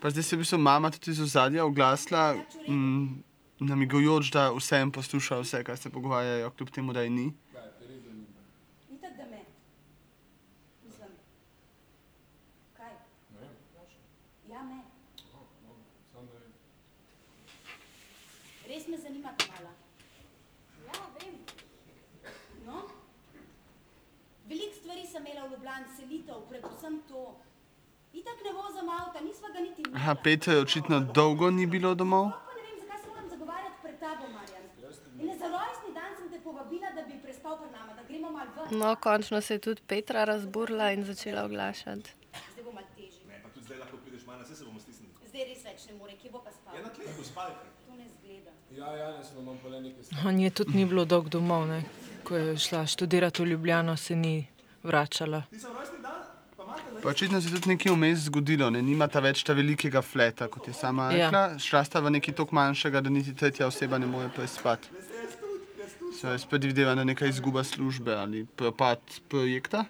S1: Pa zdaj se je v bistvu mama tudi iz ozadja oglasila, mm, namigujoč, da vsem posluša vse, kar se pogovarjajo, kljub temu, da je ni.
S8: Ja. Res me zanima mala. Ja, vem. No? Veliko stvari sem imela v Ljubljani, selitev, predvsem to. Itak ne vozim avta, nisva ga niti imela.
S1: Aha, Peter očitno dolgo ni bilo domov.
S8: Sploh pa ne vem, zakaj se moram zagovarjati pred tabo, Marjan. In za rojstni dan sem te povabila, da bi prespal pred nama, da gremo malo ven.
S2: No, končno se je tudi Petra razburila in začela oglašati.
S8: Zdaj bo malo težje.
S7: Ne, pa tudi zdaj lahko prideš, saj se bomo stisnili.
S8: Zdaj res več ne more, kje bo pa spal?
S7: Ja, na tleh bo spalke.
S8: To ne zgleda.
S6: Ja, ja, ne, sem imam pa le nekaj stvari.
S3: On je tudi ni bilo dolgo domov, ne? ko je šla študirati v Ljubljano, se ni vračala.
S7: Ti sem rojstni dan, pa na
S1: očitno se je tudi nekaj vmes zgodilo, ne nimata več ta velikega fleta, kot je sama
S3: Ja.
S1: rekla. Šla sta v nekaj tako manjšega, da niti tretja oseba ne more prespati. Se je spet videla, da je neka izguba službe ali propad projekta.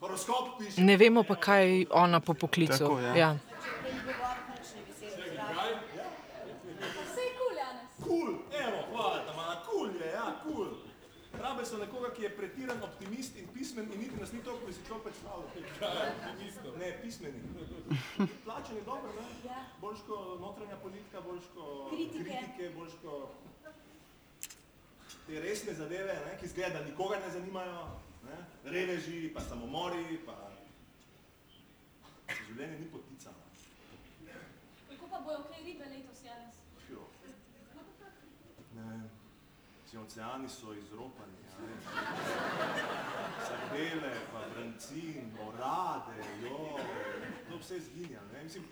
S7: horoskop piše.
S3: Ne vemo pa, kaj ona po poklicu.
S1: Tako, ja.
S3: ja.
S5: Je kul.
S7: Kul, evo, hvala, Tamara, kul je, ja, kul. Rabe so nekoga, ki je pretiran optimist in pismen in niti nas ni toliko, bi si človek predstavljal. Ne, pismeni. Plačen je dobro, ne?
S8: Ja.
S7: Boljško notranja politika, boljško
S8: Kritike.
S7: kritike boljško te resne zadeve, ne, ki zgleda, da nikoga ne zanimajo, ne? reveži, pa samomori, pa življenje ni potica. no.
S5: Kako pa bojo kaj ribe letos, Janez?
S7: Jo. Ne vem, vsi oceani so izropani. Sardele, pa brancin, orade, jo, to vse izginja, ne, mislim,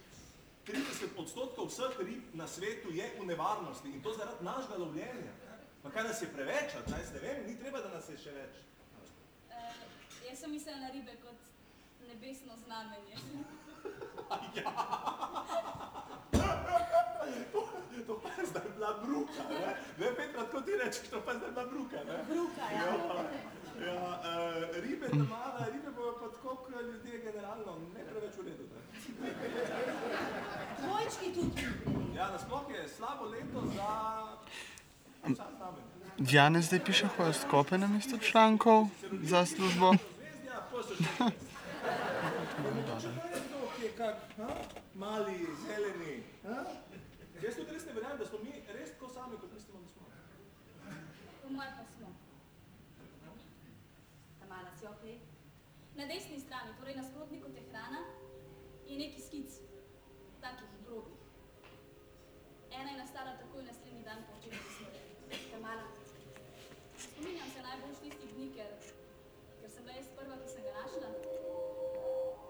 S7: 30 odstotkov vseh rib na svetu je v nevarnosti in to zaradi našega lovljenja. Pa kaj nas je preveč, ali ne vem, ni treba, da nas je še več.
S5: Uh, jaz sem mislila na ribe kot nebesno znamenje.
S7: Je zdaj bila bruka, ne? Ne, Petra, tako ti rečeš, to pa zdaj bila bruka, ne?
S9: Bruka, ja.
S7: Ja, uh, ribe tamala, ribe bojo pa tako, kot ljudje generalno, ne preveč v redu?
S9: Dvojčki tudi.
S7: Ja, nasploh je slabo leto za.
S1: Janez zdaj piše horoskope na mesto člankov za službo.
S7: Ja, so mali, zeleni, ha? Jaz tudi res ne verjamem, da smo mi res tako sami, kot mislimo, da smo.
S5: Po mojem pa smo.
S9: Tamara, si okej?
S5: Na desni strani, torej nasprotnik od ekrana, je neki skic, takih grobih. Ena je nastala takoj naslednji dan po očetni smrti.
S9: Tamara,
S5: Spominjam se najbolj tistih dni, ker, ker sem bila jaz prva, ki sem ga našla.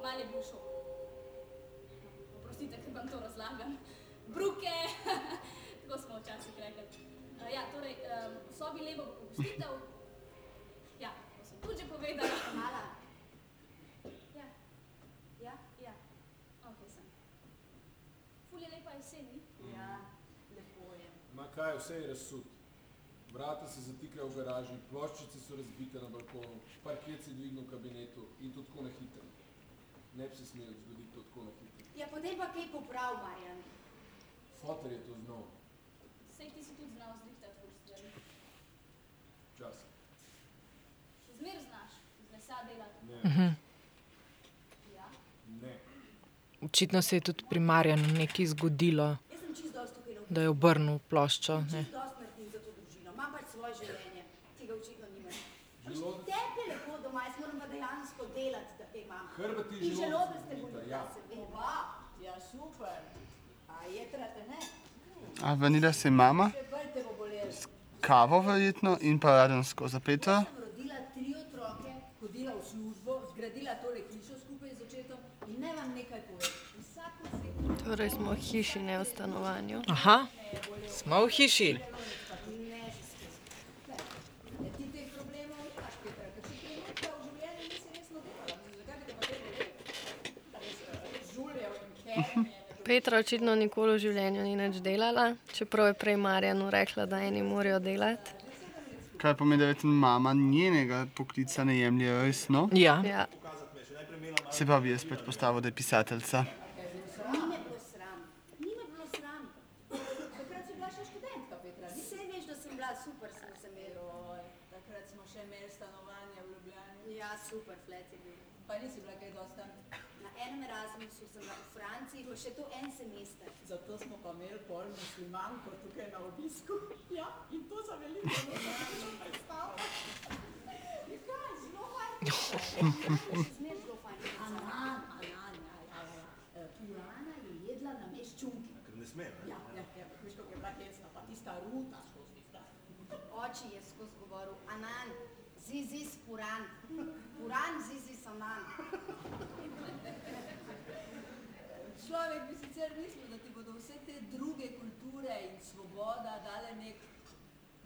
S5: Mal je bil šok. Bruke! Tako smo včasih rekli. Uh, ja, torej, um, v sobi levo bo pogostitev. Ja, to sem tudi že povedala.
S9: Tamara,
S5: Ja,
S9: ja?
S5: ja, ok sem. Ful je lepa jesen, ni?
S9: Ja, lepo je.
S6: Ma kaj, vse je razsut. Vrata se zatikajo v garaži, ploščice so razbite na balkonu, parket se dvigne v kabinetu in to tako na hitro. Ne bi se smelo zgoditi to tako na hitro.
S9: Ja, potem pa kaj poprav, Marjan.
S6: Foter je to znal,
S5: Sej ti si tudi znal zrihtati ful stvari.
S6: včasih.
S5: Še zmer znaš, iz lesa delati.
S6: Ne,
S5: Ja.
S6: ne.
S3: Očitno se je tudi pri Marjanu nekaj zgodilo, da je obrnil ploščo. Ne.
S9: Imam pač Tebi je lepo doma, jaz moram pa dejansko delati, da te imam.
S6: In
S9: želodec
S6: želodec
S9: te boli,
S6: ja.
S9: da se vem.
S4: Oba, ja super. A
S1: vanila se mama,
S4: bolelo.
S1: kavo verjetno in pa radensko za Petra.
S4: Sem rodila tri otroke, hodila v službo, zgradila tole hišo skupaj z očetom in naj vam nekaj povem. Vsak oseb
S2: Torej smo v hiši, ne v stanovanju.
S3: Aha, smo v hiši.
S4: ne Petra,
S2: očitno nikoli v življenju ni nič delala, čeprav je prej Marjanu rekla, da eni morajo delati.
S1: Kaj pomeni, da verjetno mama njenega poklica ne jemlje resno.
S3: Ja,
S2: Ja,
S1: Se pa bi jaz da je.
S4: Nisi
S9: Vse veš, da sem bila super, sem.
S4: Oj, takrat smo še imeli stanovanje v Ljubljani.
S9: Ja, super, flet je bil.
S4: Pa nisi bila kaj dosti tam.
S9: Na enem Erasmusu sem v Franciji, pa še to en semester.
S4: Zato smo pa imeli pol muslimanko tukaj na obisku. Ja, in to za veliko ne znam predstavljati. Ja, kaj, zelo fajn.
S9: Še zmeraj zelo fajn.
S4: Anan, anan, ja, ja, Purana je jedla na meščunki.
S7: Ker ne sme, ne?
S4: Ja, ja, ja, veš, kako je bila hecna, pa tista ruta skozi tista.
S9: Oči je skozi govoril, Anan, zizis puran. Puran, zizis anan.
S4: Človek bi sicer mislil, da ti bodo vse te druge kulture in svoboda dale nek,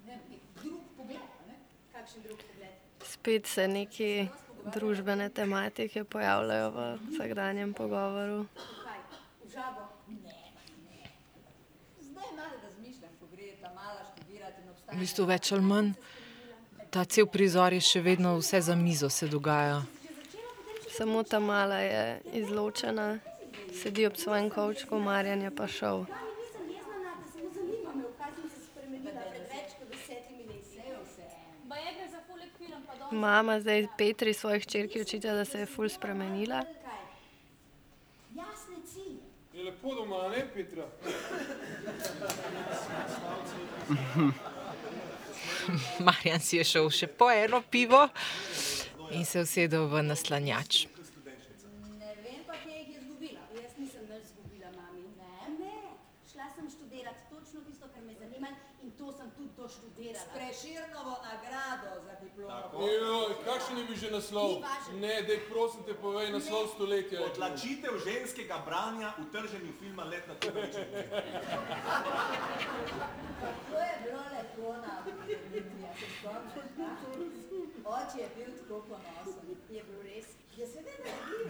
S4: ne, nek drug pogled, a ne?
S9: Kakšen drug pogled.
S2: spet se neki družbene tematike pojavljajo v vsakdanjem pogovoru.
S9: Kaj, v žabo?
S4: Ne, ne. Zdaj malo razmišljam, ko gre ta mala študirati in obstaja.
S3: v bistvu več ali manj. Ta cel prizor je še vedno vse za mizo se dogaja.
S2: Samo ta mala je izločena, sedi ob svojem kovčku, Marjan je pa šel. Mama zdaj Petri svojih črki očita, da se je ful spremenila.
S9: Kaj? Jasne cilje.
S6: Je lepo doma, ne, Petra?
S3: Marjan si je šel še po eno pivo in se usedel v naslanjač.
S9: Ne vem pa, kje jih je izgubila. Jaz nisem več izgubila, mami. Ne, ne.
S8: Šla sem študirati točno tisto, kar me zanima in to sem tudi doštudirala.
S4: Preširnovo nagrado za diplomo.
S6: Joj, kakšen je bil že naslov? Ne, dej prosim te povej naslov stoletja. je bil.
S7: Odlačitev ženskega branja v trženju filma Let na Kubriču.
S4: To je bilo lepo na Akademiji, se spomniš? a? Oče je bil tako ponosen.
S8: Je bil res?
S4: Ja, seveda je bil.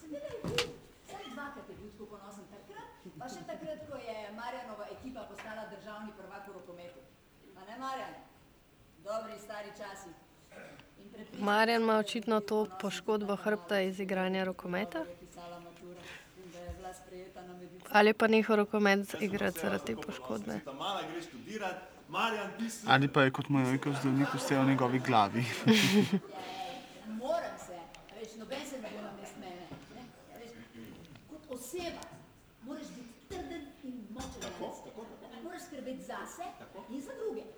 S4: Seveda je bil. Vsaj dvakrat je bil tako ponosen takrat, pa še takrat, ko je Marjanova ekipa postala državni prvak v rokometu. Ne Marjan? Dobri stari časi.
S2: Marjan ima očitno to poškodbo hrbta iz igranja rokometa. Ali pa nehal rokomet igrati zaradi te poškodbe.
S1: Ali pa je kot moj ojko zdravnik vse v njegovi glavi.
S4: Moram se, veš, noben se ne bo namest mene. Ne? A veš, kot oseba moraš biti trden in močen. Moraš skrbeti zase in za druge.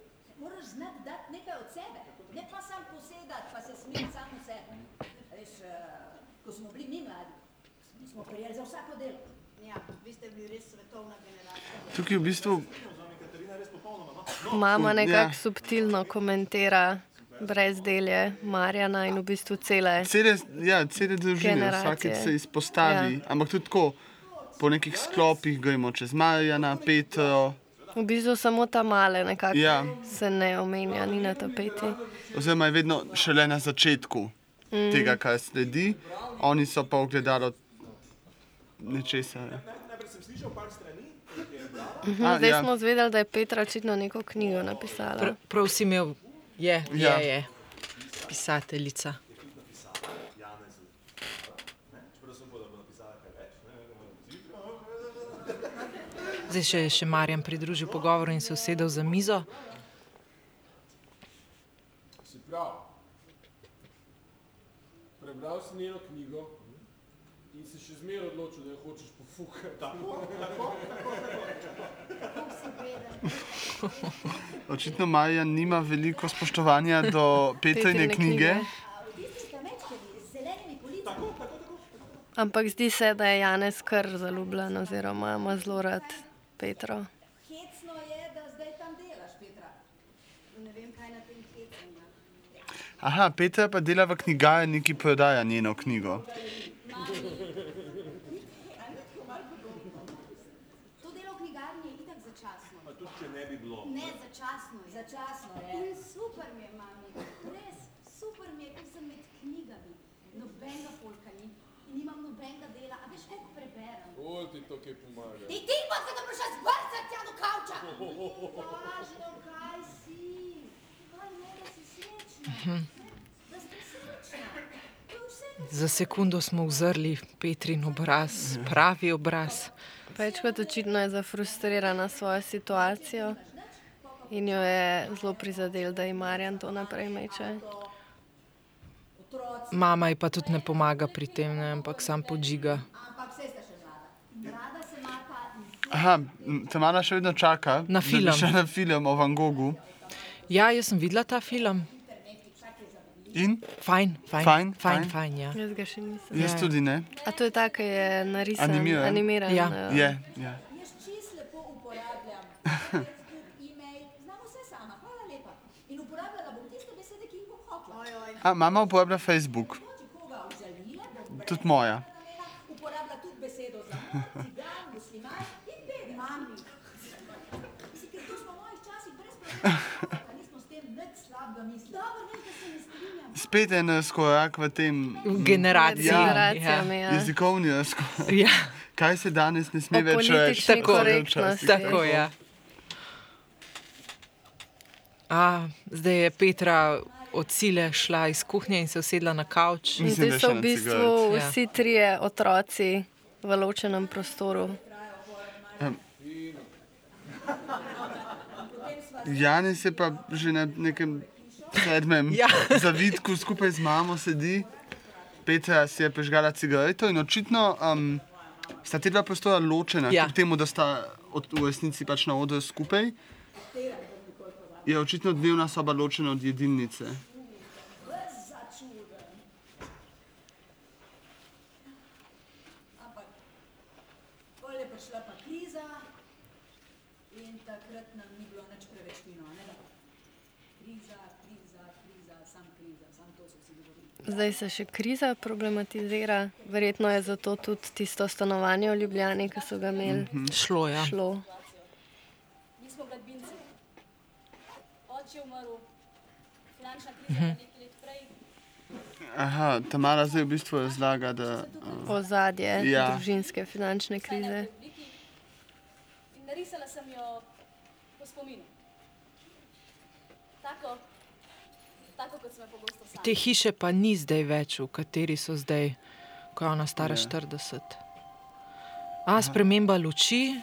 S4: Moraš znati dati nekaj od sebe, ne pa sam posedati, pa se smeti samo sebe. Veš, uh, ko smo bili mi mladi, smo prijeli za vsako delo.
S8: Ja, vi ste bili res svetovna generacija.
S1: Tukaj v bistvu
S2: Mama
S1: Ja.
S2: nekako subtilno komentira brezdelje Marjana in v bistvu cele.
S1: cele, ja, cele družine, vsakeč se izpostavi, ja. ampak tudi tako. Po nekih sklopih gremo čez Marjana, Petro,
S2: V bistvu samo ta male nekako
S1: Ja.
S2: se ne omenja, ni na tapeti.
S1: oziroma je vedno šele na začetku mm. tega, kar sledi, oni so pa ogledalo nečesa. Ja.
S7: Je brala.
S2: Mhm,
S1: A,
S2: Zdaj
S1: ja.
S2: smo zvedeli, da je Petra očitno neko knjigo napisala.
S3: Pr prav si imel, je, je,
S1: Ja.
S3: je pisateljica.
S7: Janezu. Ne, čeprav sem upal, da bo napisala kaj več. Ne,
S3: Zdaj še, še Marjan pridružil pogovoru in se usedel za mizo.
S6: Si prav. Prebral si njeno knjigo in se še zmeraj odločil, da jo hočeš pofukati.
S7: Tako, tako,
S1: Očitno Marjan nima veliko spoštovanja do Petrine knjige.
S7: tako, tako, tako.
S2: Ampak zdi se, da je Janez kar zaljubljen oziroma ima zelo rad Petro.
S4: Hecno je, da zdaj tam delaš, Petra.
S8: Ne vem, kaj na tem hecem ima.
S1: Aha, Petra pa dela v knjigarni, ki prodaja njeno knjigo.
S8: To delo v knjigarni je itak začasno.
S7: Pa tudi, če ne bi bilo.
S8: Ne, začasno je.
S4: Začasno je.
S8: In super mi je, mami. Res, super mi je, ker sem med knjigami. Nobenega polka ni. In nimam nobenega dela. A veš, koliko preberem?
S6: Bolj ti to kaj pomaga.
S8: Ti ti pa se da boš zbrcati tja do kavča. Važno, kaj si. Kaj ne, da si srečna. Da si srečna.
S3: Za sekundo smo vzrli Petrin obraz, pravi obraz.
S2: Več kot očitno je zafrustrirana svojo situacijo in jo je zelo prizadel, da ji Marjan to naprej meče.
S3: Mama ji pa tudi ne pomaga pri tem, ne, ampak sam podžiga.
S4: Ampak vse sta še mlada.
S8: Rada se mata in
S1: Aha, m, Tamara še vedno čaka,
S3: Na
S1: da
S3: film.
S1: šla na film o Van Goghu.
S3: Ja, jaz sem videla ta film.
S1: In
S3: Fajn, fajn,
S1: Fajn,
S3: fajn,
S1: fajn.
S3: fajn ja.
S2: Jaz ga še nisem.
S1: jaz
S3: Ja.
S1: tudi ne.
S2: A to je ta, ki je narisan,
S1: Animiran.
S2: animiran.
S3: Ja.
S2: eh,
S1: Je, ja.
S4: Jaz čist lepo uporabljam. Oj, oj.
S1: A, mama uporablja Facebook, tudi moja.
S4: uporabila tudi besedo za
S1: Spet en v tem
S3: V generaciji.
S2: Med
S1: Ja.
S2: generacijami. Ja.
S1: jezikovni razkorak.
S3: Ja,
S1: Kaj se danes ne sme
S2: O
S1: več reči?
S2: politični
S3: Tako.
S2: korektnosti.
S3: tako je. Ja. A, zdaj je Petra od sile šla iz kuhinje in se usedla na kavč.
S2: In
S1: Mislim,
S2: zdaj
S1: da
S2: so v bistvu
S1: cigaret.
S3: Ja.
S2: vsi trije otroci v ločenem prostoru.
S1: Janis je pa že na nekem sedmem
S3: Ja.
S1: zavitku skupaj z mamo sedi. Petra si je prižgala cigareto in očitno um, sta te dva prostora ločena,
S3: Ja.
S1: kljub temu, da sta od, v resnici pač na odru skupaj. Je očitno dnevna soba ločena od jedilnice.
S4: Ampak pol je prišla pa kriza In takrat nam ni bilo nič preveč fino, a ne da? Kriza, kriza, kriza, sam kriza, sam to so vsi govorili.
S2: Zdaj se še kriza problematizira, verjetno je zato tudi tisto stanovanje v Ljubljani, ki so ga imeli,
S3: Šlo je. Ja.
S2: šlo.
S5: Mi smo gradbinci. Oče je umrl, finančna kriza pa nekaj let prej.
S1: Aha, Tamara zdaj v bistvu razlaga, da uh,
S2: Ozadje
S1: Ja.
S2: družinske finančne krize.
S5: In narisala sem jo po spominu. Tako, tako kot sem jo pogosto sama.
S3: Te hiše pa ni zdaj več, v kateri so zdaj, ko je ona stara
S1: Ja.
S3: 40. A, sprememba luči,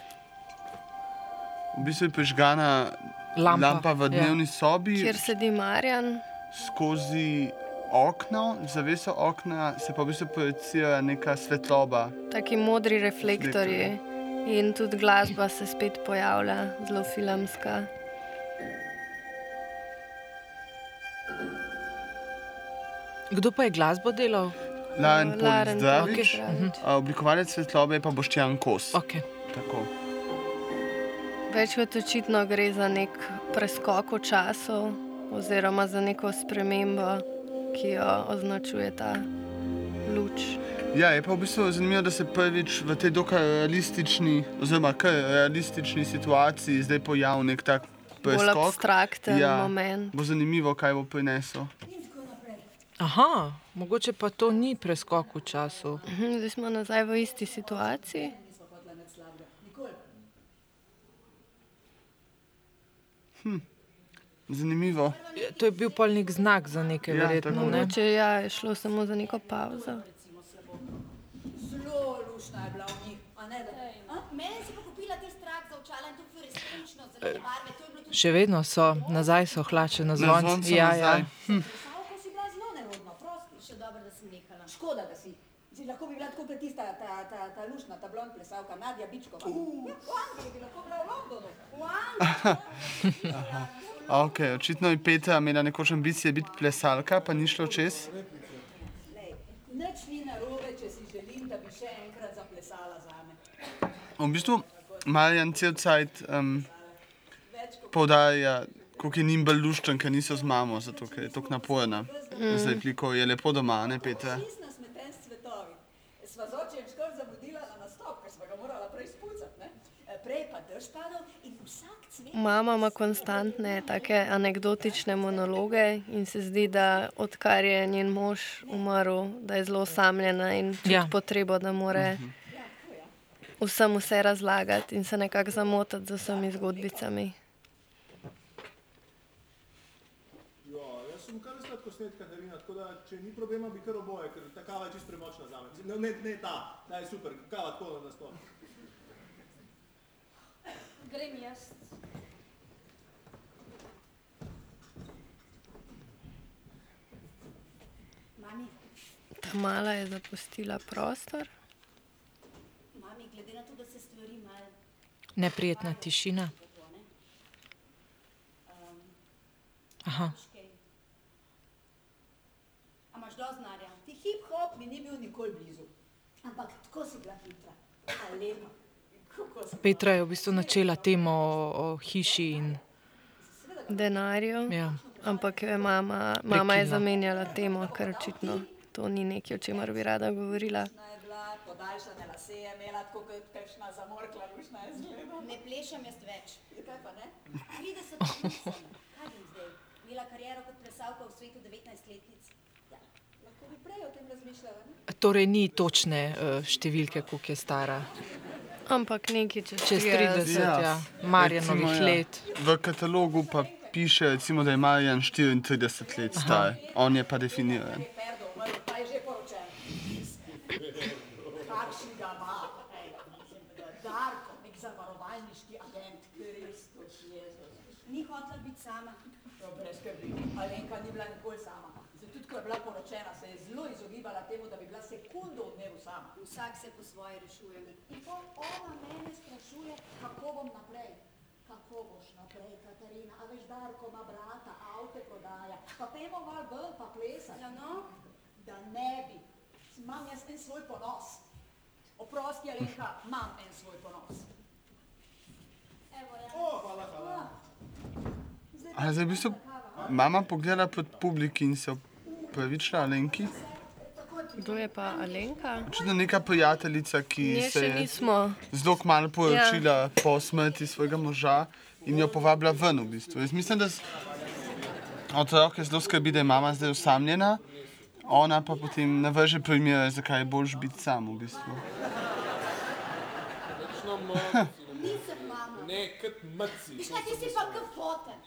S1: v bistvu je prižgana
S3: lampa.
S1: lampa v
S3: ja.
S1: dnevni sobi,
S2: Kjer sedi Marjan,
S1: skozi okno, zaveso okna se pa v bistvu projicira neka svetloba.
S2: taki modri reflektorji. In tudi glasba se spet pojavlja, zelo filmska.
S3: Kdo pa je glasbo delal?
S1: Laren
S2: Laren
S1: Polizdravič,
S2: Polizdravič.
S1: a oblikovalec svetlobe je pa Boštjan Kos.
S3: Okay.
S1: Tako.
S2: Več kot očitno gre za nek preskok v času, oziroma za neko spremembo, ki jo označuje ta luč.
S1: Ja, je pa v bistvu zanimivo, da se prvič v tej dokaj realistični, oziroma kar realistični situaciji zdaj pojavi nek tak
S2: Bolj
S1: preskok.
S2: abstrakten
S1: Ja.
S2: moment.
S1: Bo zanimivo, kaj bo prinesel.
S3: Aha, mogoče pa to ni preskok v času.
S2: Mhm, Zdaj smo nazaj v isti situaciji.
S4: Nikoli.
S1: Zanimivo.
S3: To je bil pol nek znak za nekaj,
S1: Ja,
S3: verjetno.
S1: tako.
S3: Ne?
S2: Mogoče ja, je šlo samo za neko pauzo.
S4: Zelo lušna je bila v njih, a ne da?
S8: A? Meni si pa kupila ti strah za očala in to barve, je bilo tudi
S3: Še vedno so, nazaj so hlače na zvoncu.
S1: zvoncu
S3: Ja,
S1: nazaj.
S3: ja.
S4: Savko si bila zelo nerodna, prosti.
S8: še dobro, da sem nehala.
S4: Škoda, da si. Si lahko bi bila tako kot tista, ta, ta, ta lušna, ta blond plesavka, Nadja Bičkova. Uh. Ja, v Angliji bi lahko bila v Londonu. V Angliji.
S1: Ok, očitno je Petra imela nekoč ambicije biti plesalka, pa ni šlo čez.
S4: Nič ni narobe, če si želim, da bi še enkrat zaplesala zame.
S1: V bistvu Marjan cel cajt um, poudarja, koliko je njim bolj luščen, ker niso z mamo, zato ker je tako naporna. Mm. Zdaj pliko je lepo doma, ne Petra?
S4: Čist nasmeten s cvetovi. Sva z očem skoraj zamudila na nastop, ker sva ga morala prej spucati, ne? E, Prej pa dež padal in vsak cvet...
S2: Mama ima konstantne take anekdotične monologe in se zdi, da odkar je njen mož umrl, da je zelo osamljena in čuti Ja. potrebo, da more vsem vse razlagati in se nekako zamotati z vsemi zgodbicami.
S7: Ja, jaz sem kar sladkosnet Katarina, tako da če ni problema, bi kar oboje, ker ta kava je čisto premočna za me. Ne, ne, ta, ta je super, kava tako na sploh.
S5: Grem jaz.
S2: Ta mala je zapustila prostor.
S8: mami, glede na to, da se stvari malo
S3: Neprijetna tišina.
S8: Um,
S3: Aha.
S4: A imaš dosti znanja? Ti hip-hop mi ni bil nikoli blizu. Ampak tako si bila hitra. Lepa.
S3: Petra je v bistvu načela temo o, o hiši in
S2: denarju,
S3: ja.
S2: ampak je mama, mama je zamenjala temo, ker očitno to ni nekaj, o čemer bi rada govorila.
S4: Podaljšane lase je imela, tako kot kakšna zamorkla lušna je zgledala.
S8: Ne plešem jaz več.
S4: Kaj pa ne?
S8: 30 let. Kaj bom zdaj? Imela kariero kot plesalka v svetu 19 letnic.
S4: Ja, bi?
S3: Torej ni točne uh, številke, koliko je stara.
S2: Ampak nekaj čez,
S3: Čez 30,
S1: Ja.
S3: ja. Marjanovih
S1: Recimo, ja.
S3: let.
S1: V katalogu pa piše, recimo, da je Marjan 34 let star, on je pa definiran.
S4: Perdo, umrl, pa je že poročen. Kakšen ga ima? Ej, mislim, da Darko, nek zavarovalniški agent, Kristus Jezus.
S8: Ni hotela biti sama.
S4: No, brez skrbi. Alenka ni bila nikoli sama. Zdaj, tudi ko je bila poročena, se je zelo izogibala temu, da bi bila sekundo v dnevu sama.
S8: Vsak se po svoje rešuje.
S4: In to ona mene sprašuje, kako bom naprej. Kako boš naprej, Katarina? A veš, Darko ima brata, avte prodaja. Pa pojmo mal ven, pa plesati.
S8: Ja, no,
S4: Da ne bi. Imam jaz en svoj ponos. Oprosti, Alenka, imam en svoj ponos.
S5: Evo, ja.
S4: O,
S1: A zdaj v bistvu mama pogleda pod publiki in se opravičila Alenki.
S2: Kdo je pa Alenka?
S1: Očitno neka prijateljica, ki
S2: Ne,
S1: se je zelo kmalo poročila ja. po smrti svojega moža in jo povabila ven v bistvu. Jaz mislim, da s- otrok je zelo skrbi, da je mama zdaj osamljena, ona pa potem navrže primere, zakaj je boljš biti sam v bistvu.
S8: Nisem mama.
S6: Ne, kot mrci.
S8: Ti si pa kot foten.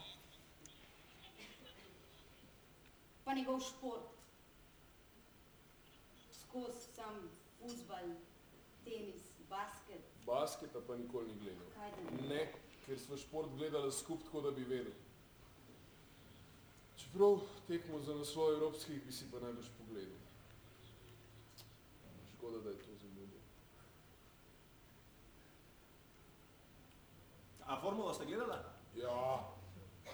S8: Pa njegov šport. Skozi sam fuzbal, tenis, basket.
S6: Basketa pa nikoli ni gledal.
S8: Kaj da
S6: Ne, ker smo šport gledali skupaj, tako da bi vedel. Čeprav tekmo za naslov evropskih bi si pa najbrž pogledal. Škoda, da je to zamudil.
S7: A formulo ste gledali?
S6: Ja,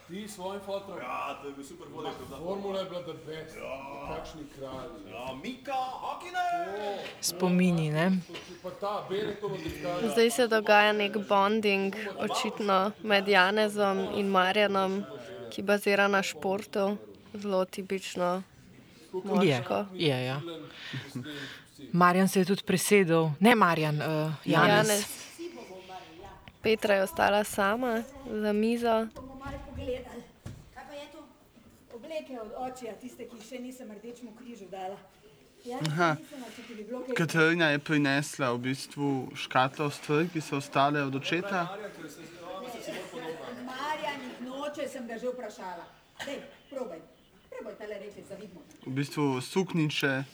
S6: ti s svojim fotom.
S7: Ja, to je bil super vodek.
S6: Formula je bila the best. Kakšni kralji.
S7: Ja, Mika, Hokine!
S3: Spomini, ne?
S6: Benetton odličkaj.
S2: Zdaj se dogaja nek bonding, očitno med Janezom in Marjanom, ki bazira na športu, zelo tipično
S3: Je,
S2: moško.
S3: je, ja. Marjan se je tudi presedel, ne Marjan, uh, Janez.
S2: Janez. Petra je ostala sama za mizo.
S4: Pogledali. Kaj pa je to? Obleke od očija, tiste, ki jih še nisem rdečemu križu dala. Ja,
S1: Aha. Katarina je prinesla v bistvu škatlo stvari, ki so ostale od očeta.
S4: Marjan jih noče, sem ga že vprašala. Dej, probaj. Probaj tale reči, da vidimo.
S1: V bistvu sukniče,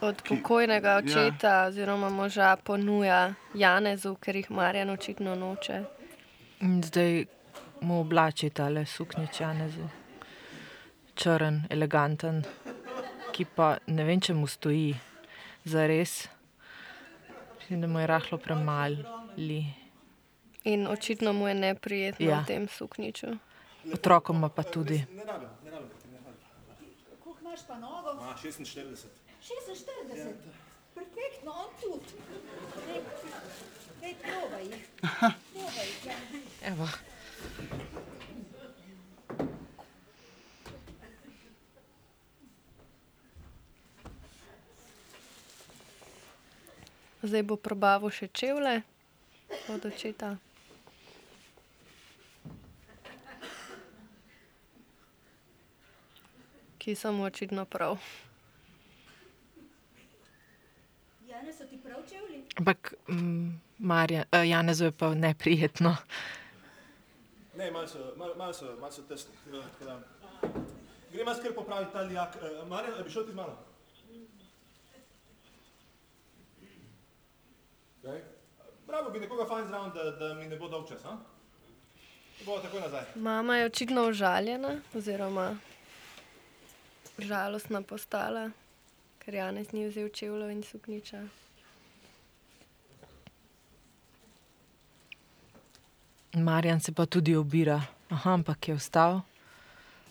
S2: Od pokojnega očeta oziroma moža ponuja Janezu, ker jih Marjan očitno noče.
S3: In zdaj mu oblači tale suknič Janezu. Črn, eleganten, ki pa ne vem, če mu stoji za res. Mislim, da mu je rahlo premali.
S2: In očitno mu je neprijetno
S3: Ja.
S2: v tem sukniču.
S3: Otrokoma pa tudi.
S7: Ne rabim, ne rabim.
S4: Koliko imaš pa nogo?
S7: A, 46.
S4: 46. Perfektno, on tudi. Dej, dej, probaj jih. Probaj jih, ja.
S3: Evo.
S2: Zdaj bo probavil še čevlje od očeta. Ki so mu očitno prav.
S8: Jane, so ti prav čevlji?
S3: Ampak mm, Marjan, uh, Janezu je pa neprijetno.
S7: Ne, malo so, malo, malo so, malo so tesni. Tako da. Grem jaz kar popraviti ta lijak. Uh, Marjan, bi šel ti z mano?
S6: Kaj?
S7: Bravo, bi nekoga fajn zraven, da, da mi ne bo dolg čas, a? Bo takoj nazaj.
S2: Mama je očitno užaljena, oziroma žalostna postala, ker Janez ni vzel čevljev in sukniča.
S3: Marjan se pa tudi obira. Aha, ampak je vstal.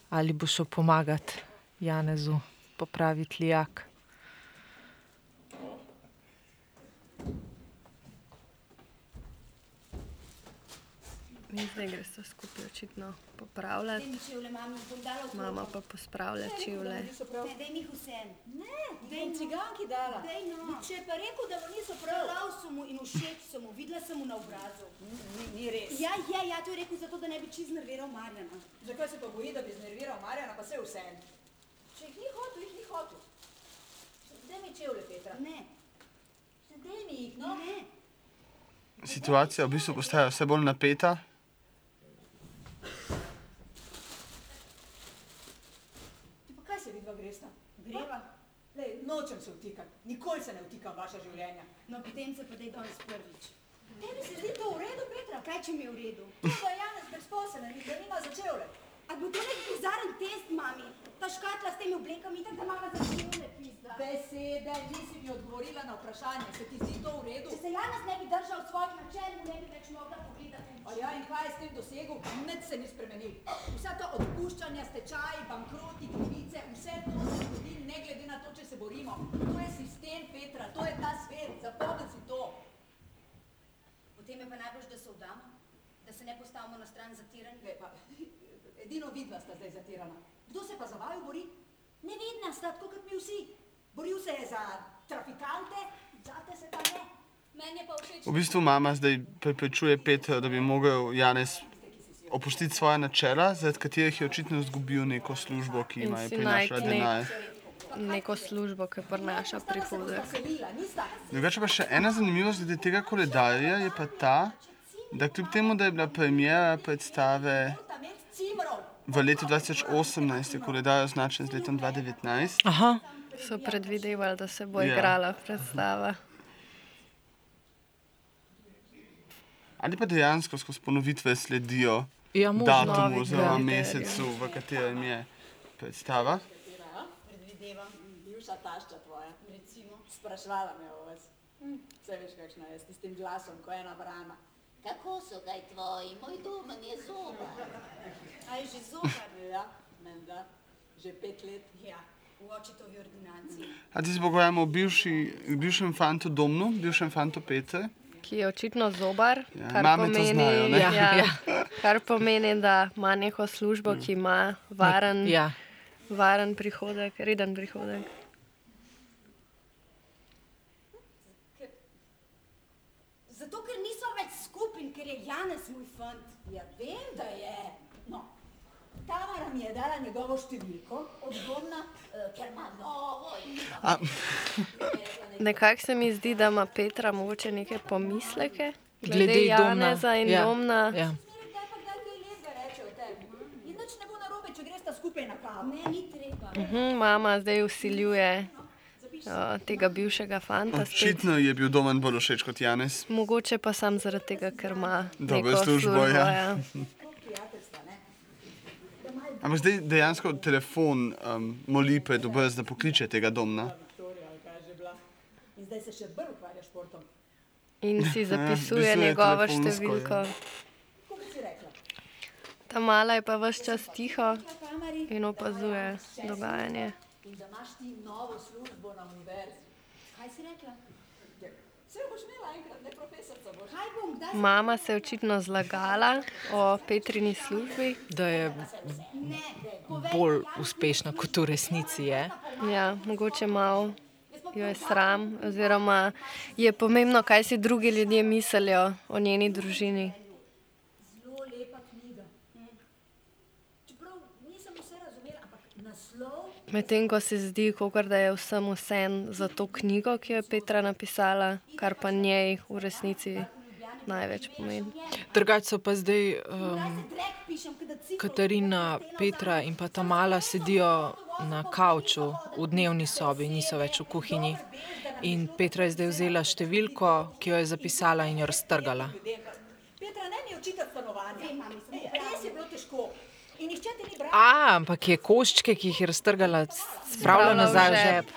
S3: Ali bo šel pomagati Janezu popraviti lijak?
S2: In zdaj gre se skupaj očitno popravljati,
S8: mi
S2: mama pa pospravlja čevlje.
S8: Ne, dej mi jih vsem.
S4: Ne, dej ciganki dala.
S8: Dej no.
S4: Če je pa rekel, da mu niso prav.
S8: Prav so mu in všeč so mu, videla sem mu na obrazu.
S4: Ni, ni res.
S8: Ja, ja, ja, to je rekel zato, da ne bi čist nerviral Marjana.
S4: Zakaj se pa boji, da bi znerviral Marjana, pa se vse. Če jih ni hotel, jih ni hotel. Daj mi čevlje, Petra.
S8: Ne,
S4: Daj mi jih, no.
S8: ne.
S1: situacija v bistvu postaja vse bolj napeta.
S4: Ti pa kaj se vidva gresta?
S8: Greva.
S4: Lej, nočem se vtikati. Nikoli se ne vtikam vaša življenja.
S8: No, potem se pa dej danes prvič.
S4: Tebi se zdi to v redu, Petra?
S8: Kaj, če mi je v redu?
S4: To, je Janez brezposeln in da nima za čevlje.
S8: A bo to nek bizaren test, mami? Ta škatla s temi oblekami, tako da mama za čevlje pizda.
S4: Besede, nisi mi odgovorila na vprašanje. Se ti zdi to v redu?
S8: Če se Janez ne bi držal svojih načel, mu ne bi več mogla pogledati.
S4: A ja, in kaj je s tem dosegel? Nič se ni spremenil. Vsa ta odpuščanja, stečaji, bankroti, krivice, vse to se zgodi ne glede na to, če se borimo. To je sistem, Petra, to je ta svet, zapomni si to.
S8: Potem je pa najbolj, da se vdamo, da se ne postavimo na stran zatiranj.
S4: Ne, pa, edino vidva sta zdaj zatirana. Kdo se pa za vaju bori?
S8: Nevedna sta, tako kot mi vsi.
S4: Boril se je za trafikante, zate se pa ne.
S1: V bistvu mama zdaj preprečuje Petra, da bi mogel Janez opustiti svoje načela, zaradi katerih je očitno izgubil neko službo, ki ima prinašala
S2: nek-
S1: denar.
S2: Neko službo, ki prinaša prihodek.
S4: Nista.
S1: Drugače pa še ena zanimivost glede tega koledarja je pa ta, da kljub temu, da je bila premjera predstave v letu 2018, je koledar označen z letom 2019.
S3: Aha,
S2: So predvidevali, da se bo
S1: Ja.
S2: igrala predstava.
S1: Ali pa dejansko skozi ponovitve sledijo
S3: ja, možno.
S1: datumu
S2: Novi
S1: oziroma
S2: kriterij.
S1: mesecu, v katerem je predstava.
S8: Predvidevam,
S4: Bivša tašča tvoja.
S8: recimo.
S4: Sprašvala me o vas. Hm, Vse veš, kakšna je s tistim glasom, ko je ena vrana.
S8: Kako so kaj tvoji, moj domen je zoba. A je že zoba?
S4: Ja, menda. Že pet let.
S8: Ja, v očetovi ordinaciji.
S1: A ti se pogovarjamo o bivši, bivšem fantu Domnu, bivšem fantu Petre.
S2: Ki je očitno zobar,
S1: Ja,
S2: kar, pomeni,
S1: znajo, ne?
S2: ja,
S3: Ja,
S2: kar pomeni, da ima neko službo, ki ima varen,
S3: Ja.
S2: varen prihodek, reden prihodek.
S8: Zato, ker nismo več skupaj, ker je Janez moj fant.
S4: Ja, vem, da je. Tamara mi je dala njegovo številko, odgovna, eh, ker ima novo
S1: A,
S2: Nekako se mi zdi, da ima Petra mogoče neke pomisleke glede,
S3: Glede
S2: Janeza in
S3: ja.
S2: Domna.
S3: Ja.
S4: kdaj pa kdaj kaj lepega reče o tebi. In nič ne bo narobe, če gresta skupaj na kavo.
S8: Ne, ni treba.
S2: Mhm, mama zdaj usiljuje uh, tega bivšega fanta.
S1: očitno je bil Domen bolj všeč kot Janez.
S2: Mogoče pa sam zaradi tega, ker ima
S1: Dobro službo. ja.
S2: ja.
S1: Ampak zdaj dejansko telefon um, moli pred obraz, da pokliče tega Domna.
S4: In zdaj se še bolj ukvarja s športom.
S2: In si zapisuje njegovo številko.
S1: ja.
S4: Rekla?
S2: Ta mala je pa vse čas tiho in opazuje dogajanje.
S4: In da imaš ti novo službo na univerzi.
S8: Kaj si rekla?
S2: Mama se je očitno zlagala o Petrini službi.
S3: Da je bolj uspešna kot v resnici je.
S2: Ja, mogoče malo jo je sram, oziroma je pomembno, kaj si drugi ljudje mislijo o njeni družini.
S4: Zelo lepa knjiga. Čeprav nisem vse razumela, ampak naslov
S2: Medtem ko se zdi, kakor da je vsem vsem za to knjigo, ki jo je Petra napisala, kar pa njej v resnici največ pomeni.
S3: Drugače so pa zdaj um. Katarina, Petra in pa ta mala sedijo na kavču v dnevni sobi, niso več v kuhinji. In Petra je zdaj vzela številko, ki jo je zapisala in jo raztrgala.
S4: Petra, ne mi očitati stanovanja. Res je bilo težko. In nihče ti ni bral.
S3: A, ampak je koščke, ki jih je raztrgala, spravila nazaj v
S2: žep.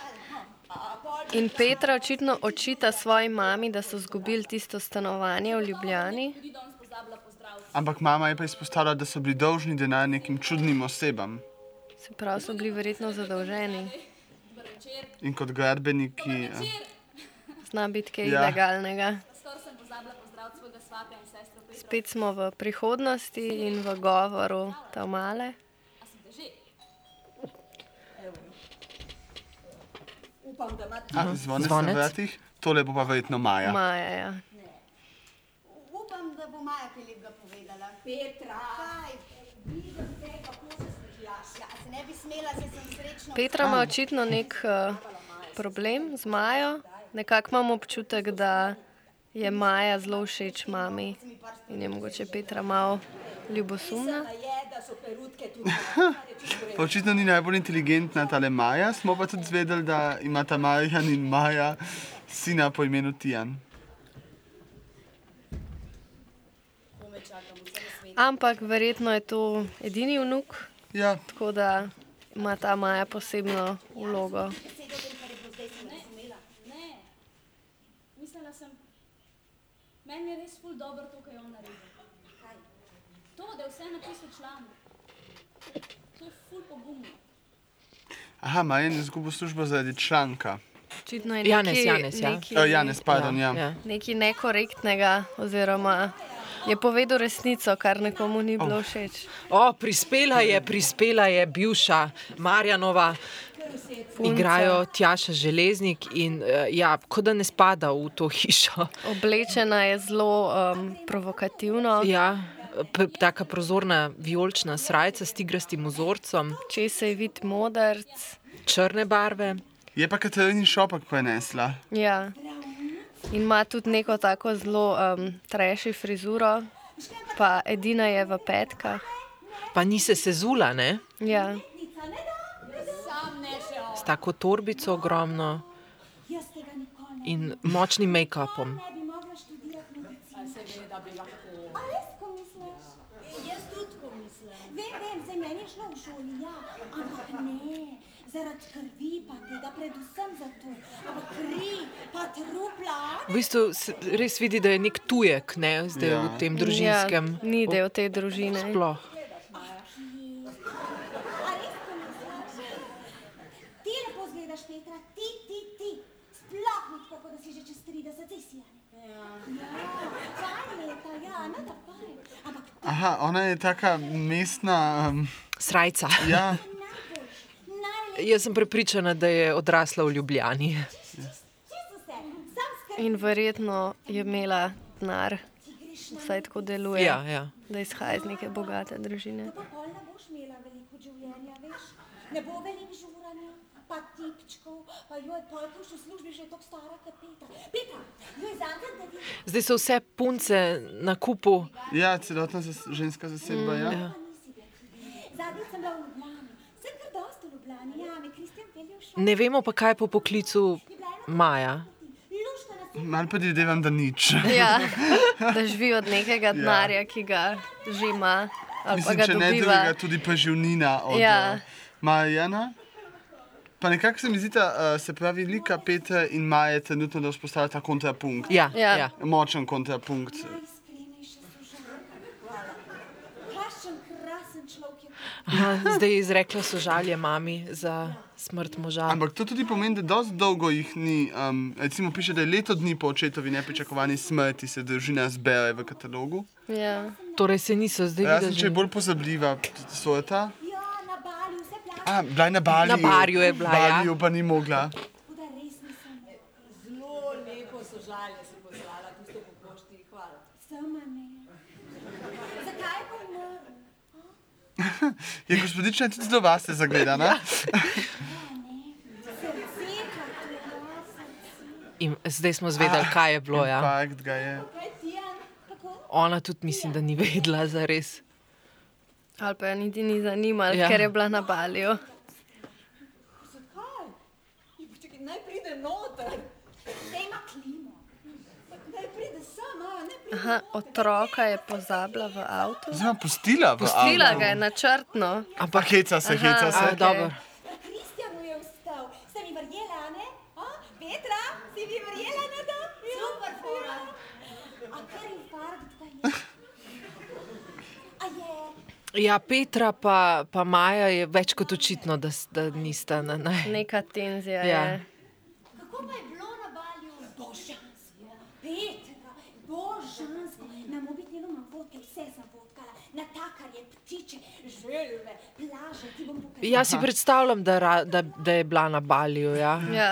S2: In Petra očitno očita svoji mami, da so izgubili tisto stanovanje v Ljubljani.
S1: Ampak mama je pa izpostavila, da so bili dolžni denar nekim čudnim osebam.
S2: Se pravi, so bili verjetno zadolženi.
S1: In kot gradbeniki.
S2: Zna biti kaj
S1: Ja.
S2: ilegalnega.
S5: Skoraj sem pozabila pozdraviti svojega svata in sestro Petro.
S2: Spet smo v prihodnosti in v govoru Tamale.
S5: A.
S1: A, zvonec na
S3: Zvonec.
S1: vratih, tole bo pa verjetno Maja.
S2: Maja, ja.
S8: Upam, da bo Maja kaj lepega povedala.
S4: Petra.
S8: Kaj? Vidim te, kako se smehljaš. Ja, se ne bi smela, saj sem srečna.
S2: Petra ima očitno nek uh, problem z Majo. Nekako imam občutek, da je Maja zelo všeč mami in je mogoče Petra malo ljubosumna.
S1: Pa očitno ni najbolj inteligentna ta Maja, smo pa tudi zvedeli, da imata Marjan in Maja sina po imenu Tijan.
S2: Ampak verjetno je to edini vnuk,
S1: Ja,
S2: tako da ima ta Maja posebno vlogo.
S5: Ne. Mislila sem, meni je res ful dobro to, kar je on naredil. Kaj? To, da je vse napisal članek. To je ful pogumno.
S1: aha, Marjan je izgubil službo zaradi članka.
S2: Očitno je
S3: Janez,
S2: nekaj,
S3: Janez, ja.
S2: nekaj,
S1: Uh, Janez, pardon, ja.
S3: ja.
S2: nekaj nekorektnega, oziroma Je povedal resnico, kar nekomu ni bilo všeč.
S3: O, prispela je, prispela je bivša Marjanova. Igrajo Tjaša Železnik in uh, ja, kot da ne spada v to hišo.
S2: Oblečena je zelo um, provokativno,
S3: Ja, taka prozorna vijolična srajca s tigrastim vzorcem,
S2: če se je vid modrc.
S3: črne barve.
S1: Je pa Katarini šopak prenesla.
S2: Ja. In ima tudi neko tako zelo um, treši frizuro, pa edina je v petkah.
S3: Pa ni se sezula, ne?
S2: Ja.
S8: Sam ne še on.
S3: S tako torbico ogromno in močnim make-upom.
S8: Vem, vem, zdaj meni je šlo v šoli, ja, ampak ne, zaradi krvi pa tega, predvsem zato. Ampak kri, pa trupla,
S3: V bistvu res vidi, da je nek tujek ne, zdaj
S1: Ja.
S3: v tem družinskem.
S2: Ja, ni del te družine.
S3: Sploh.
S8: a res, ko misliš? Ti lepo zgledaš, Petra, ti, ti, ti. Sploh ni tako, da si že čez 30, zdaj si, Jane. Ja. Ja, fajn leta, ja, no da fajn. Ampak
S1: Aha, ona je taka mestna. Um,
S3: Srajca.
S1: ja,
S3: Jaz sem prepričana, da je odrasla v Ljubljani.
S2: In verjetno je imela denar, vsaj tako deluje,
S3: Ja, ja.
S2: da izhaja iz neke bogate družine.
S8: pa pol ne boš imela veliko življenja, veš. Ne bo veliko žuranja, pa tipčkov, pa joj, pol boš v službi že tako stara kot Petra. Petra, joj, zankrat, da vidiš,
S3: Zdaj so vse punce na kupu.
S1: ja celotna zas, ženska zasedba. Ja.
S3: Ja.
S8: pa nisi več. Zadnjič sem bila v Ljubljani, sem kar dosti v Ljubljani, ja, me Kristjan pelje v šolo.
S3: Ne vemo pa, kaj je po poklicu Maja.
S8: Je
S1: Mal pa predvidevam, da nič.
S2: Ja, da živi od nekega denarja, ki ga že ima, ali pa
S1: Mislim, če ne
S2: dobiva.
S1: drugega, tudi preživnina od
S2: Ja.
S1: ja. Pa nekako se mi zdi, da uh, se pravi, Lika, Petra in Maja trenutno da vzpostavljata kontrapunkt.
S3: Ja,
S2: Ja.
S3: ja.
S1: Močen kontrapunkt.
S3: Aha, zdaj je izrekla sožalje mami za smrt moža.
S1: Ampak to tudi pomeni, da dosti dolgo jih ni. Um, recimo piše, da je leto dni po očetovi nepričakovani smrti se družina zbere v katalogu.
S2: Ja.
S3: Torej se niso zdaj
S1: Razen
S3: videli.
S1: če je bolj pozabljiva sorta.
S8: Ja, na Bali vse plače,
S1: A, bila je na Baliju.
S3: Na Barju je bila, ja.
S1: Baliju pa ni mogla.
S8: tako da res nisem.
S5: Zelo lepo sožalje si poslala, tisto po pošti. Hvala.
S8: Sama ne. Zakaj pa umrl?
S1: Je gospodična tudi do vas se zagledana.
S8: Ja, ne. Ja.
S3: In zdaj smo zvedeli, kaj je bilo. Ja.
S1: Je.
S3: Ona tudi mislim, da ni vedela za res.
S2: Ali pa jo niti ni zanimalo,
S3: Ja.
S2: ja. ker je bila na balju.
S8: Zakaj?
S5: Čekaj, naj pride noter.
S8: Zdaj ima klimo.
S5: Naj pride sama, ne pride.
S2: Aha, otroka je pozabila v avtu.
S1: Zdaj pustila. v
S2: Pustila
S1: avtu.
S2: ga je načrtno.
S1: Ampak heca se,
S2: Aha.
S1: heca se.
S3: A, dobro.
S8: Kristjanu je vstal. Ste mi verjela, a ne? A? Petra, si mi verjela na to? Super fora. A kar infarkt pa je. A je.
S3: Ja, Petra pa, pa Maja je več kot očitno, da, da nista na naj.
S2: Neka tenzija
S3: Ja.
S2: je.
S8: Kako pa je bilo na balju? Božansko. Petra, božansko. Na mobitelu imam fotke, vse sem fotkala. Natakarje, ptiče, želve, plaže, ti bom pokazala.
S3: Jaz si predstavljam, da, ra- da, da je bila na Balju. Ja.
S2: Ja.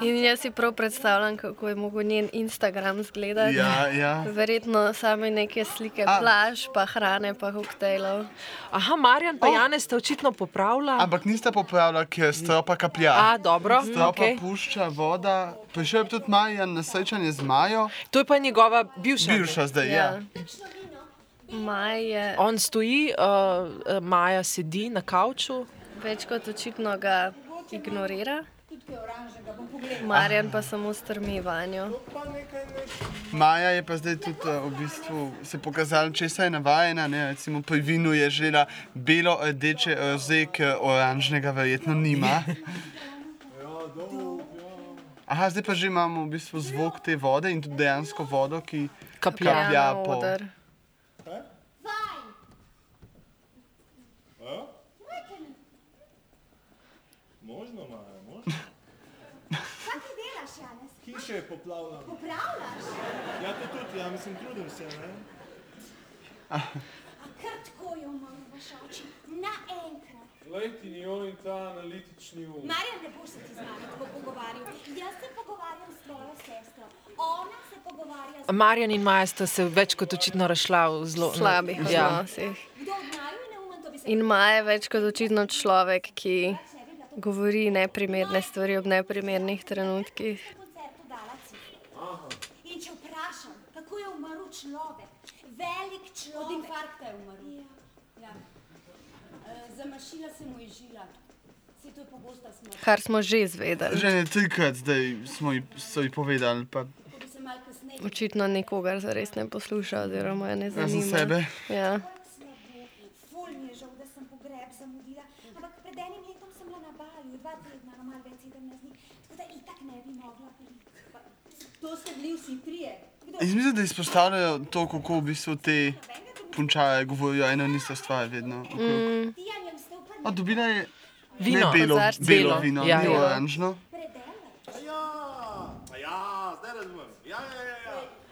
S2: In jaz si prav predstavljam, kako je mogel njen Instagram izgledati.
S1: Ja, ja.
S2: Verjetno same neke slike
S1: A-
S2: plaž, pa hrane, pa koktejlov.
S3: Aha, Marjan pa
S1: Oh.
S3: Janez sta očitno popravila.
S1: Ampak nista popravila, ker stropa kaplja.
S3: A, dobro,
S1: Stropa
S3: okay.
S1: pušča voda. Prišel je tudi Marjan na srečanje z Majo.
S3: To je pa njegova bivša.
S1: Bivša zdaj, ja.
S2: Ja. Maj je
S3: On stoji, uh, Maja sedi na kavču.
S2: več kot očitno ga ignorira.
S8: Tudi kaj oranžnega bom pogledala.
S2: Marjan pa samo strmi vanjo.
S1: Maja je pa zdaj tudi uh, v bistvu se pokazala, česa je navajena. Ne? Recimo pri vinu je želela belo, rdeče, roze, ker oranžnega verjetno nima. Aha, zdaj pa že imamo v bistvu zvok te vode in tudi dejansko vodo, ki
S3: Kaplja.
S1: kaplja
S2: Ja,
S1: po.
S2: oder.
S8: Fajn.
S7: Možno, Maja, možno.
S8: Kaj ti
S7: Hiše poplavljam.
S8: Popravljaš?
S7: Ja, to tudi, ja, mislim, trudim se, ne?
S8: A kar tako je umrl vaš oči, naenkrat.
S6: Glej ti njo in ta analitični um.
S8: Marjan, ne boš se ti z nami tako pogovarjal. Jaz se pogovarjam s tvojo sestro, ona se pogovarja z
S3: Marjan in Maja sta se več kot očitno razšla v zelo
S2: slabih
S3: Ja.
S2: odnosih.
S8: Kdo od naju je neumen, to bi se
S2: In Maja je več kot očitno človek, ki govori neprimerne stvari ob neprimernih trenutkih.
S8: na koncertu dala cifro. In če vprašam, kako umrl človek, velik človek.
S9: Od infarkta je umrl.
S8: Ja.
S9: Ja. E, zamašila se mu je žila. Se to je pogosta smrt.
S2: Kar smo že izvedeli.
S1: Že ne trikrat zdaj smo ji, so ji povedali, pa.
S2: Očitno nikogar zares ne posluša, oziroma je ne
S1: razen
S2: zanima.
S1: sebe.
S2: Ja.
S8: Slabo, ful mi je žal, da sem pogreb zamudila, ampak pred enim letom sem bila na Balju, dva tedna, no malo več 17 dni, tako da itak ne bi mogla priti.
S9: To ste bili vsi trije.
S1: Jaz mislim, da izpostavljajo to, kako v bistvu te punčaje govorijo eno in isto stvar vedno.
S8: je prvi
S1: A, dobila je
S3: Vino.
S1: ne belo,
S2: Kozarce.
S1: belo
S3: Belo,
S1: vino,
S3: ja,
S1: ni
S3: ja.
S1: oranžno.
S7: Ja, a ja. Ja, ja, ja,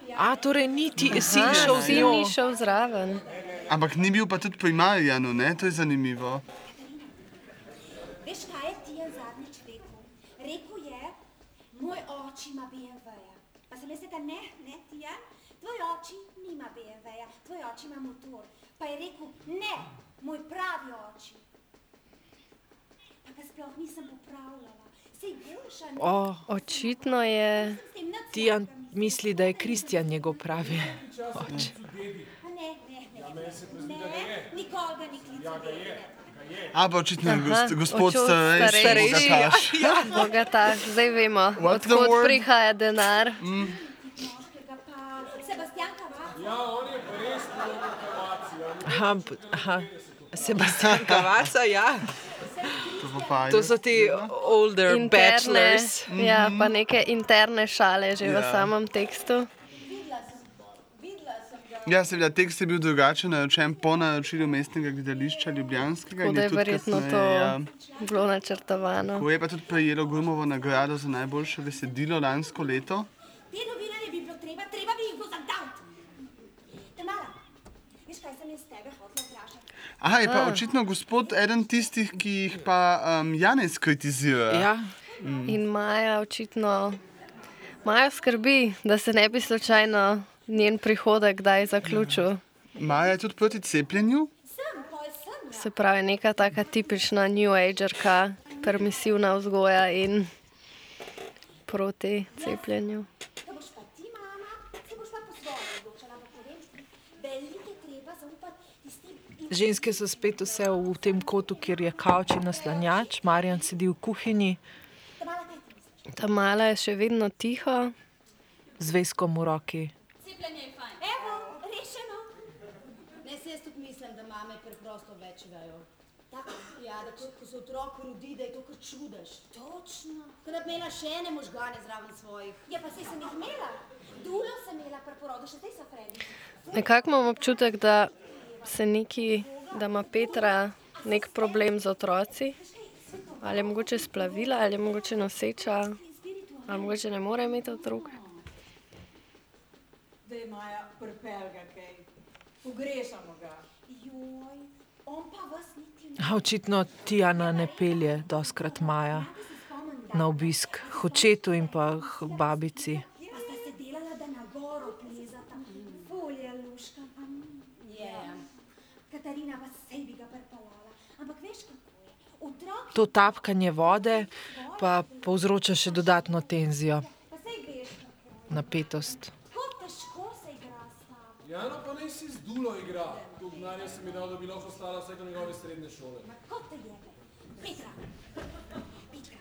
S7: ja.
S3: A, torej niti si
S2: A,
S3: šel z
S2: si
S3: njo.
S2: ni šel zraven.
S1: Ampak ni bil pa tudi pri Marijanu, ne? To je zanimivo.
S8: Veš, kaj je Tijan zadnjič rekel? Rekel je, moj oči ima BMW-ja. Rekla, ne, ne, Tijan, tvoj oči nima BMW-ja, tvoj oči ima motor. Pa je rekel, ne, moj pravi oči. Pa ga sploh nisem popravljala. Sej ne?
S3: O,
S2: Očitno je.
S3: Tijan misli, da je Kristjan njegov pravi. Oče.
S8: A Ne, ne, ne. Ne, nikoga ni klical.
S1: A, pa očitno je gospod starejši,
S2: starejši.
S1: bogataš.
S2: Bogataš, zdaj vemo,
S1: What's the
S2: odkot prihaja denar.
S8: Kavak.
S6: Ja, on je pa res. Ja.
S3: Aha, aha. Sebastian Kavasa, ja.
S1: To
S3: so ti older
S2: Interne,
S3: bachelors.
S2: ja, pa neke interne šale že v
S1: Ja.
S2: samem tekstu.
S9: Videla sem, videla sem ga.
S1: Ja, seveda, tekst je bil drugačen, naročen po naročilu mestnega gledališča Ljubljanskega.
S2: Tako
S1: in
S2: da je
S1: tudi
S2: verjetno
S1: kasneje,
S2: to
S1: ja.
S2: bilo načrtovano.
S1: Ko je pa tudi prejelo Grumovo nagrado za najboljše besedilo lansko leto.
S8: Te novinarje bi bilo treba, treba bi jih bilo zadaviti. Tamara, veš kaj sem jaz tebe hotela vprašati?
S1: Aha, je pa
S2: Ah.
S1: očitno gospod eden tistih, ki jih pa um, Janez kritizira.
S3: Ja.
S2: In Maja očitno. Maja skrbi, da se ne bi slučajno njen prihodek kdaj zaključil.
S1: Maja je tudi proti cepljenju.
S8: Sem, pol sem, ja.
S2: Se pravi, neka taka tipična New Agerka, permisivna vzgoja in proti cepljenju.
S8: Je
S3: Ženske so spet vse v tem kotu, kjer je kavč in naslanjač. Marjan sedi v kuhinji?
S2: Ta mala je še vedno tiho,
S3: z veskom v roki.
S5: Cepljenje je fajn.
S8: Evo, rešeno.
S9: Ne, se jaz tudi mislim, da mame preprosto več vejo.
S8: Tako,
S9: Ja, da ko, ko se otrok rodi, da je to kar čudež.
S8: točno.
S9: Kot da bi imela še ene možgane zraven svojih.
S8: Ja, pa sej sem jih imela. Dulo sem imela pri porodu, še zdaj so fredi.
S2: Nekako imam občutek, da se neki, da ima Petra nek problem z otroci. Ali je mogoče splavila, ali je mogoče noseča, ali mogoče ne more imeti otrok.
S4: Da je Maja prpelga kaj. Pogrešamo ga.
S8: Joj, on pa vas niti ne.
S3: A, Očitno Tijana ne pelje doskrat Maja na obisk hočetu in pa babici. To tapkanje vode pa povzroča še dodatno tenzijo, napetost.
S6: Jano pa naj si z Dulo igra. To denarja sem mi dal, da bi lahko ostala vsaj do njegove srednje šole.
S8: Kako te jebe? Petra, Petra,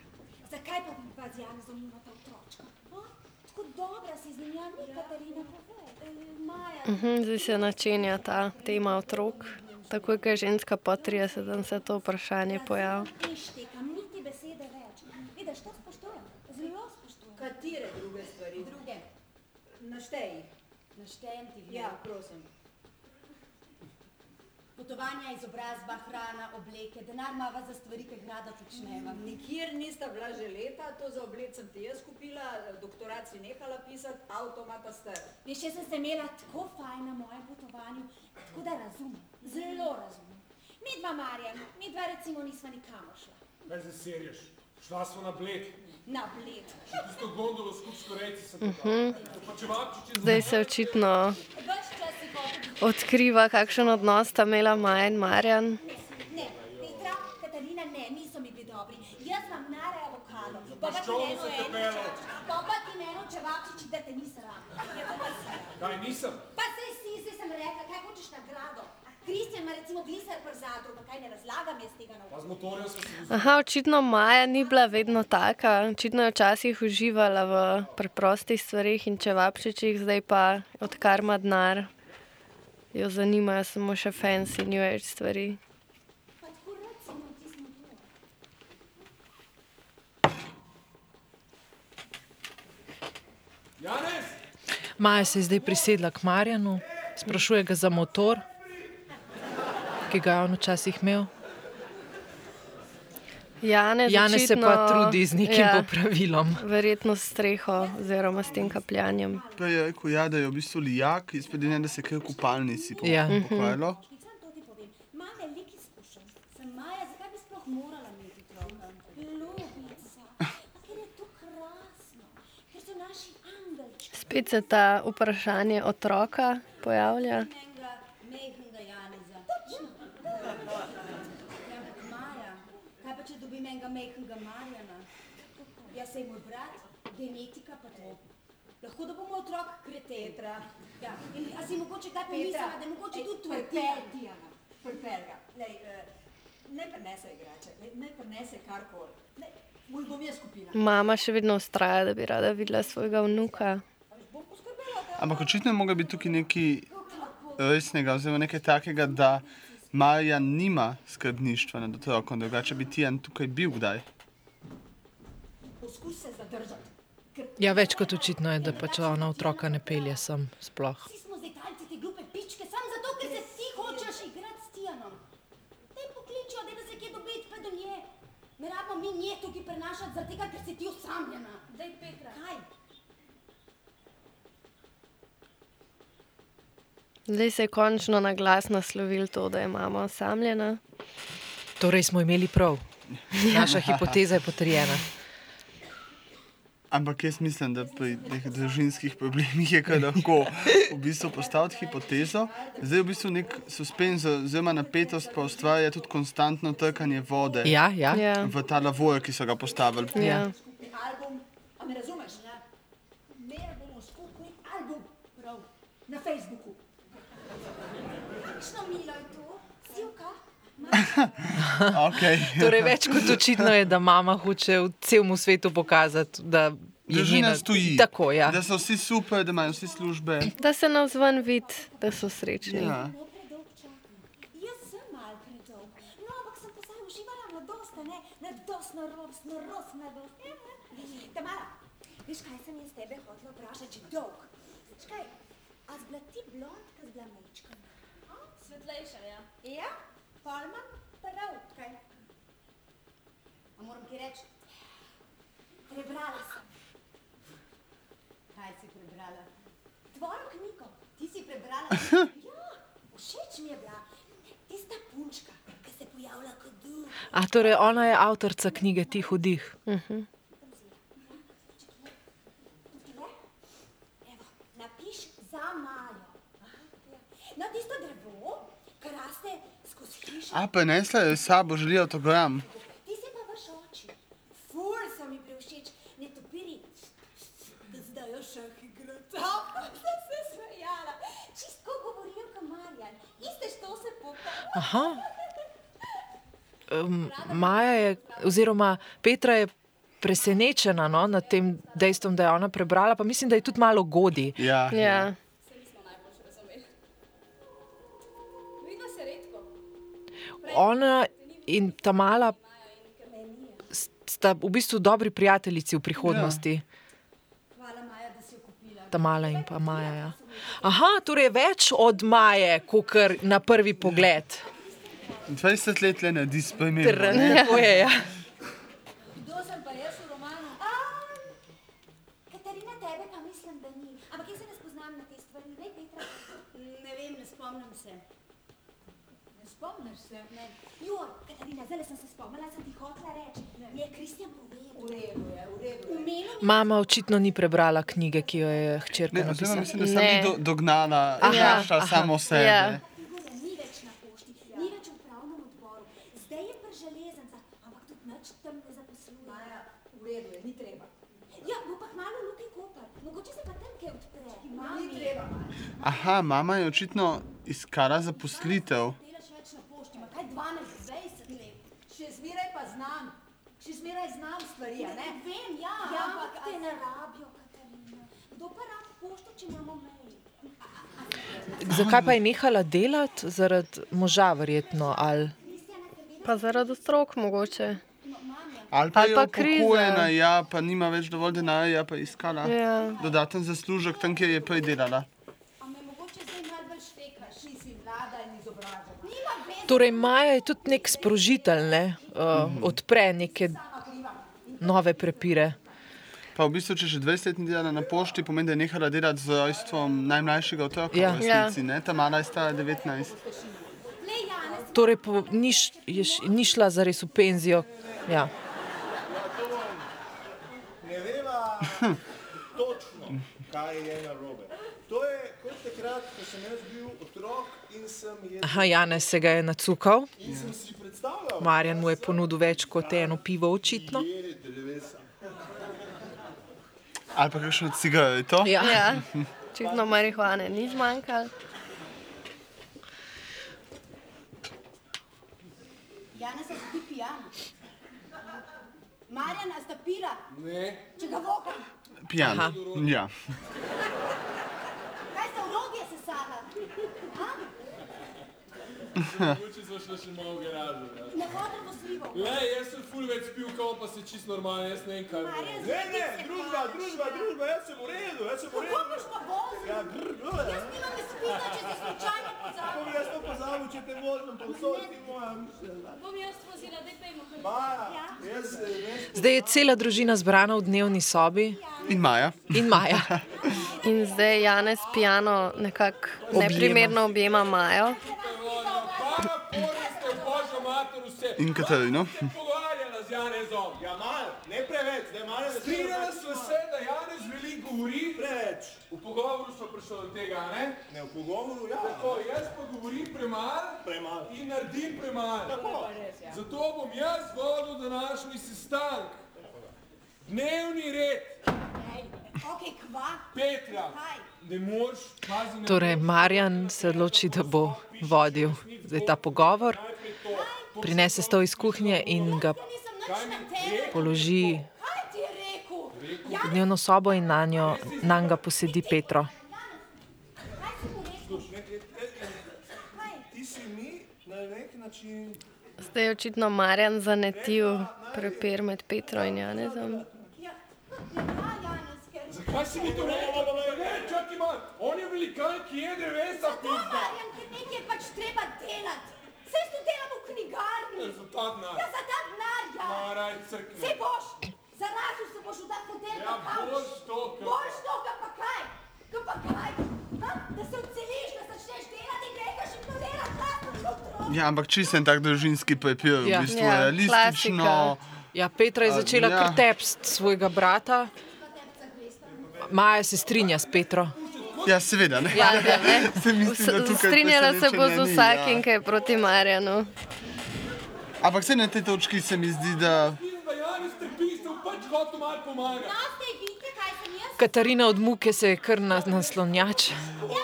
S8: zakaj pa vi pa z Janezom nimata otročka? A? Tako dobra si z njim, ja, ni Katarina pove. E, Maja,
S2: Mhm, zdaj se začenja ta tema otrok. Takoj, ko je ženska po 30, se to vprašanje pojavi.
S8: ne štekam, niti besede več. Vidiš, to spoštujem, zelo spoštujem.
S9: Katere druge stvari?
S8: Druge.
S4: Naštej jih.
S9: Naštejem ti
S4: Ja, prosim.
S9: Po
S8: Potovanja, izobrazba, hrana, obleke, denar imava za stvari, ki jih rada počneva.
S4: Nikjer nista bila že leta, to za obled sem ti jaz kupila, doktorat si nehala pisati, avtomata star.
S8: Veš, jaz sem se imela tako fajn na mojem potovanju, tako da razumem, zelo razumem. Mi dva, Marjan, mi dva recimo nisva nikamor šla.
S6: Kaj se serješ? Šla smo na bled.
S8: Na bled.
S6: Pa če vapčiči
S2: Zdaj se očitno odkriva, kakšen odnos sta imela Maja in Marjan.
S8: Ne, Petra, Katarina, ne, niso mi bili dobri. Jaz vam nare avokado. Pa pa ti meno čevapčiči, da te ni sram. Je to pa si.
S6: Kaj nisem?
S8: Pa sej si, sej sem rekla, kaj hočeš. Kristjan ima recimo gliser pri zadru, pa kaj ne razlagam jaz tega na
S6: vozil.
S2: Aha, očitno Maja ni bila vedno taka. Očitno je včasih uživala v preprostih stvarih in čevapčičih, zdaj pa odkar ima denar, jo zanimajo samo še fancy new age stvari.
S3: Maja se je zdaj prisedla k Marjanu, sprašuje ga za motor, ki ga je on včasih imel.
S2: Janez,
S3: Janez se pa
S2: očitno-
S3: trudi z nekim
S2: ja,
S3: popravilom.
S2: Verjetno s streho oziroma s tem kapljanjem.
S1: Prej je rekel, ja, da je v bistvu lijak, izpred njega, da se kaj v kupalnici po-
S3: Ja.
S1: pokvarilo.
S8: Nič sam to ti povem. Imam veliko izkušenj. Sem Maja, zakaj bi sploh morala imeti otroka? Ljubica. Pa ker je to krasno. Ker so naši angelčki.
S2: Spet se ta vprašanje otroka pojavlja.
S8: Enega mehkega Janeza. Točno. Ja, ampak Maja, kaj pa če enega mehkega Marjana? Jaz sem moj brat, genetika pa to. Lahko da bo moj otrok kretetra. Ja. In, a si mogoče kdaj pomislila, da je mogoče tudi tvoj
S4: Pripel, Dijana, pripel ga. Lej, eh, ne prenese igrače, lej, ne prenese karkoli. Ne, Moj bom jaz kupila.
S2: Mama še vedno ustraja, da bi rada videla svojega vnuka.
S4: Bom poskrbela, da
S1: Ampak očitno je moglo biti tukaj nekaj resnega, oziroma nekaj takega, da Marja nima skrbništva nad otrokom, drugače bi Tijan tukaj bil kdaj.
S4: poskus se zadržati.
S3: Ja, več kot očitno je, da pač ona otroka ne pelje sem sploh.
S8: Vsi smo zdaj talci te glupe pičke, samo zato, ker se ti hočeš igrati s Tijanom. Daj pokličijo, da se kje dobiti, pa do nje. Ne rabimo mi nje tukaj prenašati, zaradi tega, ker si ti osamljena. Daj Petra. Kaj?
S2: Zdaj se je končno na glas naslovil to, da je mama osamljena.
S3: Torej smo imeli prav. Naša hipoteza je potrjena.
S1: Ampak jaz mislim, da pri teh družinskih problemih je kar lahko v bistvu postaviti hipotezo. Zdaj je v bistvu nek suspenz, oziroma napetost pa ustvarja tudi konstantno trkanje vode
S3: Ja, ja.
S2: Ja,
S1: v ta lavor, ki so ga postavili.
S2: ja.
S4: skupni album, a me razumeš? Ne? Imeli bomo skupni album, prav, na Facebooku.
S8: Kakšno milo je to? Sivka?
S1: Okay.
S3: Torej, več kot očitno je, da mama hoče v celem svetu pokazati, da je njena-
S1: stoji.
S3: Tako, ja.
S1: Da so vsi super, da imajo vsi službe.
S2: Da se navzven vidi, da so srečni.
S1: Ja.
S8: No, ampak sem pa zdaj uživala mladost, a ne? Mladost, norost, norost, mladost. Tamara, veš kaj sem jaz tebe hotela vprašati, že dolg. Veš a zbla ti blondka z blamečkami?
S5: Svetlejša, ja.
S8: Ja, pol imam prav, kaj? A moram ti reči? Prebrala sem. Kaj si prebrala? Tvojo knjigo. Ti si prebrala? ja, všeč mi je bila. Tista punčka, ki se pojavlja kot duh.
S3: A torej ona je avtorica knjige Tih vdih.
S8: Evo, napiš za Majo. Na tisto drevo, ki raste skozi hišo.
S1: A, prenesla je s sabo, želi avtogram.
S8: Ti si pa vaš oči. Ful so mi prevšeč, ne topiri. Da zdaj jo šah igrata. Sem se smejala. Čistko govorijo kot Marjan. Iste što se popa.
S3: Aha. Um, Maja je, oziroma Petra je presenečena no, nad tem dejstvom, da je ona prebrala, pa mislim, da je tudi malo godi.
S1: Ja,
S2: Ja.
S5: Se
S3: Ona in ta mala sta v bistvu dobri prijateljici v prihodnosti.
S8: Kupila.
S3: Ta mala in pa Maja. Ja. Aha, torej več od Maje, kot na prvi pogled.
S1: 20 let le naredi spremembo.
S3: Trn,
S1: ne.
S3: tako je. Ja.
S4: Kdo sem pa jaz v romanu?
S8: A, Katarina, tebe pa mislim, da ni. Ampak jaz se ne spoznam na te stvari. Ne, Petra? Ne vem, ne spomnim se.
S4: Ne spomniš se?
S8: Ne. Jo, Katarina, zdaj sem se spomnila, sem ti hotela reči. Mi je Kristjan povedal.
S3: Mama očitno ni prebrala knjige, ki jo je hčerka
S1: Ne, oziroma
S3: napisala.
S1: mislim, da sem
S2: Ne.
S1: ni do, dognala,
S3: Aha,
S1: našla
S3: aha.
S1: samo sebe.
S2: Ja.
S8: Igorja ni več na pošti, ni več v upravnem odboru. Zdaj je pri železnicah, ampak tudi nič tam ne zaposluje.
S4: Maja, v redu je, ni treba.
S8: Ja,
S4: Maja.
S1: Aha, mama je očitno iskala zaposlitev.
S8: delaš več na pošti, ma kaj 12, 20 let.
S4: Še zmeraj pa znam. Še zmeraj znam stvari, a ne?
S8: Vem, ja,
S4: Ja,
S8: ampak te ne rabijo, Katarina. Kdo pa rab pošto, če imamo mail?
S3: Zakaj pa je nehala delati? Zaradi moža, verjetno. Ali...
S2: Pa zaradi otrok mogoče.
S1: Ali pa
S2: Ali
S1: je
S2: pa kriza.
S1: upokojena, ja, pa nima več dovolj denarja, pa je iskala
S2: Ja.
S1: dodaten zaslužek tam, kjer je prej delala.
S3: Torej, Maja je tudi nek sprožitelj, ne? uh, odpre neke nove prepire.
S1: Pa v bistvu, če že 20 let ni delala na pošti, pomeni, da je nehala delati z rojstvom najmlajšega otroka
S3: Ja.
S1: v resnici. Ne? Ta mala je stara 19.
S8: Le Janez,
S3: Torej, po, ni, š- je, š- ni šla zares v penzijo. Ja.
S7: Ne veva točno, kaj je narobe. To je kot takrat, ko sem jaz bil otrok in sem, jedel,
S3: Aha, Janez se ga je nacukal,
S7: in sem si predstavljal,
S3: Marjan mu je ponudil več kot eno pivo, očitno.
S7: je
S1: Ali pa kakšno cigareto.
S3: Ja.
S2: Ja, očitno marihuane ni zmanjkalo.
S8: Janez, a si ti pijan? Marjan, a sta pila?
S6: Ne,
S8: Če ga voka,
S1: Pijan.
S3: Aha.
S1: Ja.
S8: kaj sta urodje sesala? A?
S6: Mogoče smo šli še malo v garažo. Ja.
S8: Ne hodim v slivo.
S6: Le, jaz sem ful več pil, kao pa se čist normalno, jaz ne vem kaj.
S7: Ne, ne,
S8: se
S7: družba, družba, družba, jaz sem v redu, jaz sem v
S8: Kako
S7: redu.
S8: boš pa vozil?
S7: Ja, grr, grr,
S8: Jaz nimam izpita, če si slučajno
S7: Kako
S8: pozabil.
S7: bi jaz to pozabil, če te vozim, povsod ti moja mišljena.
S5: Bom jaz vozila, daj pejmo.
S7: Maja, jaz, eh, veš,
S3: Zdaj je cela družina zbrana v dnevni sobi
S1: In Maja.
S3: in Maja.
S2: In zdaj Janez pijano nekako neprimerno objema Majo.
S1: In Katarino.
S6: Pogovarjala z Janezom.
S7: ja malo, ne preveč, zdaj malo ne
S6: Strinjala sva se, da Janez veliko govori.
S7: Preveč.
S6: V pogovoru smo prišli do tega, ne?
S7: Ne, v pogovoru, ja.
S6: Tako, jaz pa govorim premalo
S7: Premalo.
S6: in naredim premalo.
S7: Tako.
S6: Zato bom jaz vodil današnji sestanek. Dnevni red,
S8: Ok, kva?
S6: Petra,
S8: Kaj?
S3: Torej, Marjan se odloči, da bo vodil zdaj ta pogovor, prinese stol iz kuhinje in ga
S8: Ja
S3: položi v dnevno sobo in na njo, na ga posedi Petro.
S2: Zdaj je očitno Marjan zanetil prepir med Petro in Janezom.
S6: Kaj si mi to rekel? Ne, čakaj malo, on je velikan, ki je drevesa,
S8: To,
S6: pizda.
S8: Marjan, ker nekaj pač treba delati. Saj tu delam v knjigarni.
S6: Za ta denar.
S8: Ja, za ta denar, ja.
S6: Maraj crkne.
S8: Sej boš, zarazil se boš v ta hotel,
S6: Ja,
S8: pa kavč.
S6: boš to, kar-
S8: Boš to, kar pa kaj? Kar pa kaj? Ha? Da se odseliš, da začneš delati in greš in to delaš, lastno otrok.
S1: Ja, ampak čisto en tak družinski papir, v
S3: Ja.
S1: bistvu
S2: Ja,
S1: realistično.
S2: klasika.
S3: Ja, Petra je začela
S1: ja.
S3: kar tepst svojega brata. Maja se strinja s Petro.
S1: Ja, seveda. Ne?
S2: Ja, ja, ne.
S1: Se mislim,
S2: Strinjala se bo z
S1: ni,
S2: vsakim,
S1: ja.
S2: ki je proti Marjanu.
S1: Ampak se na tej točki se mi zdi, da
S6: Pizda, Janez
S3: Katarina od muke se je kar na, naslonjač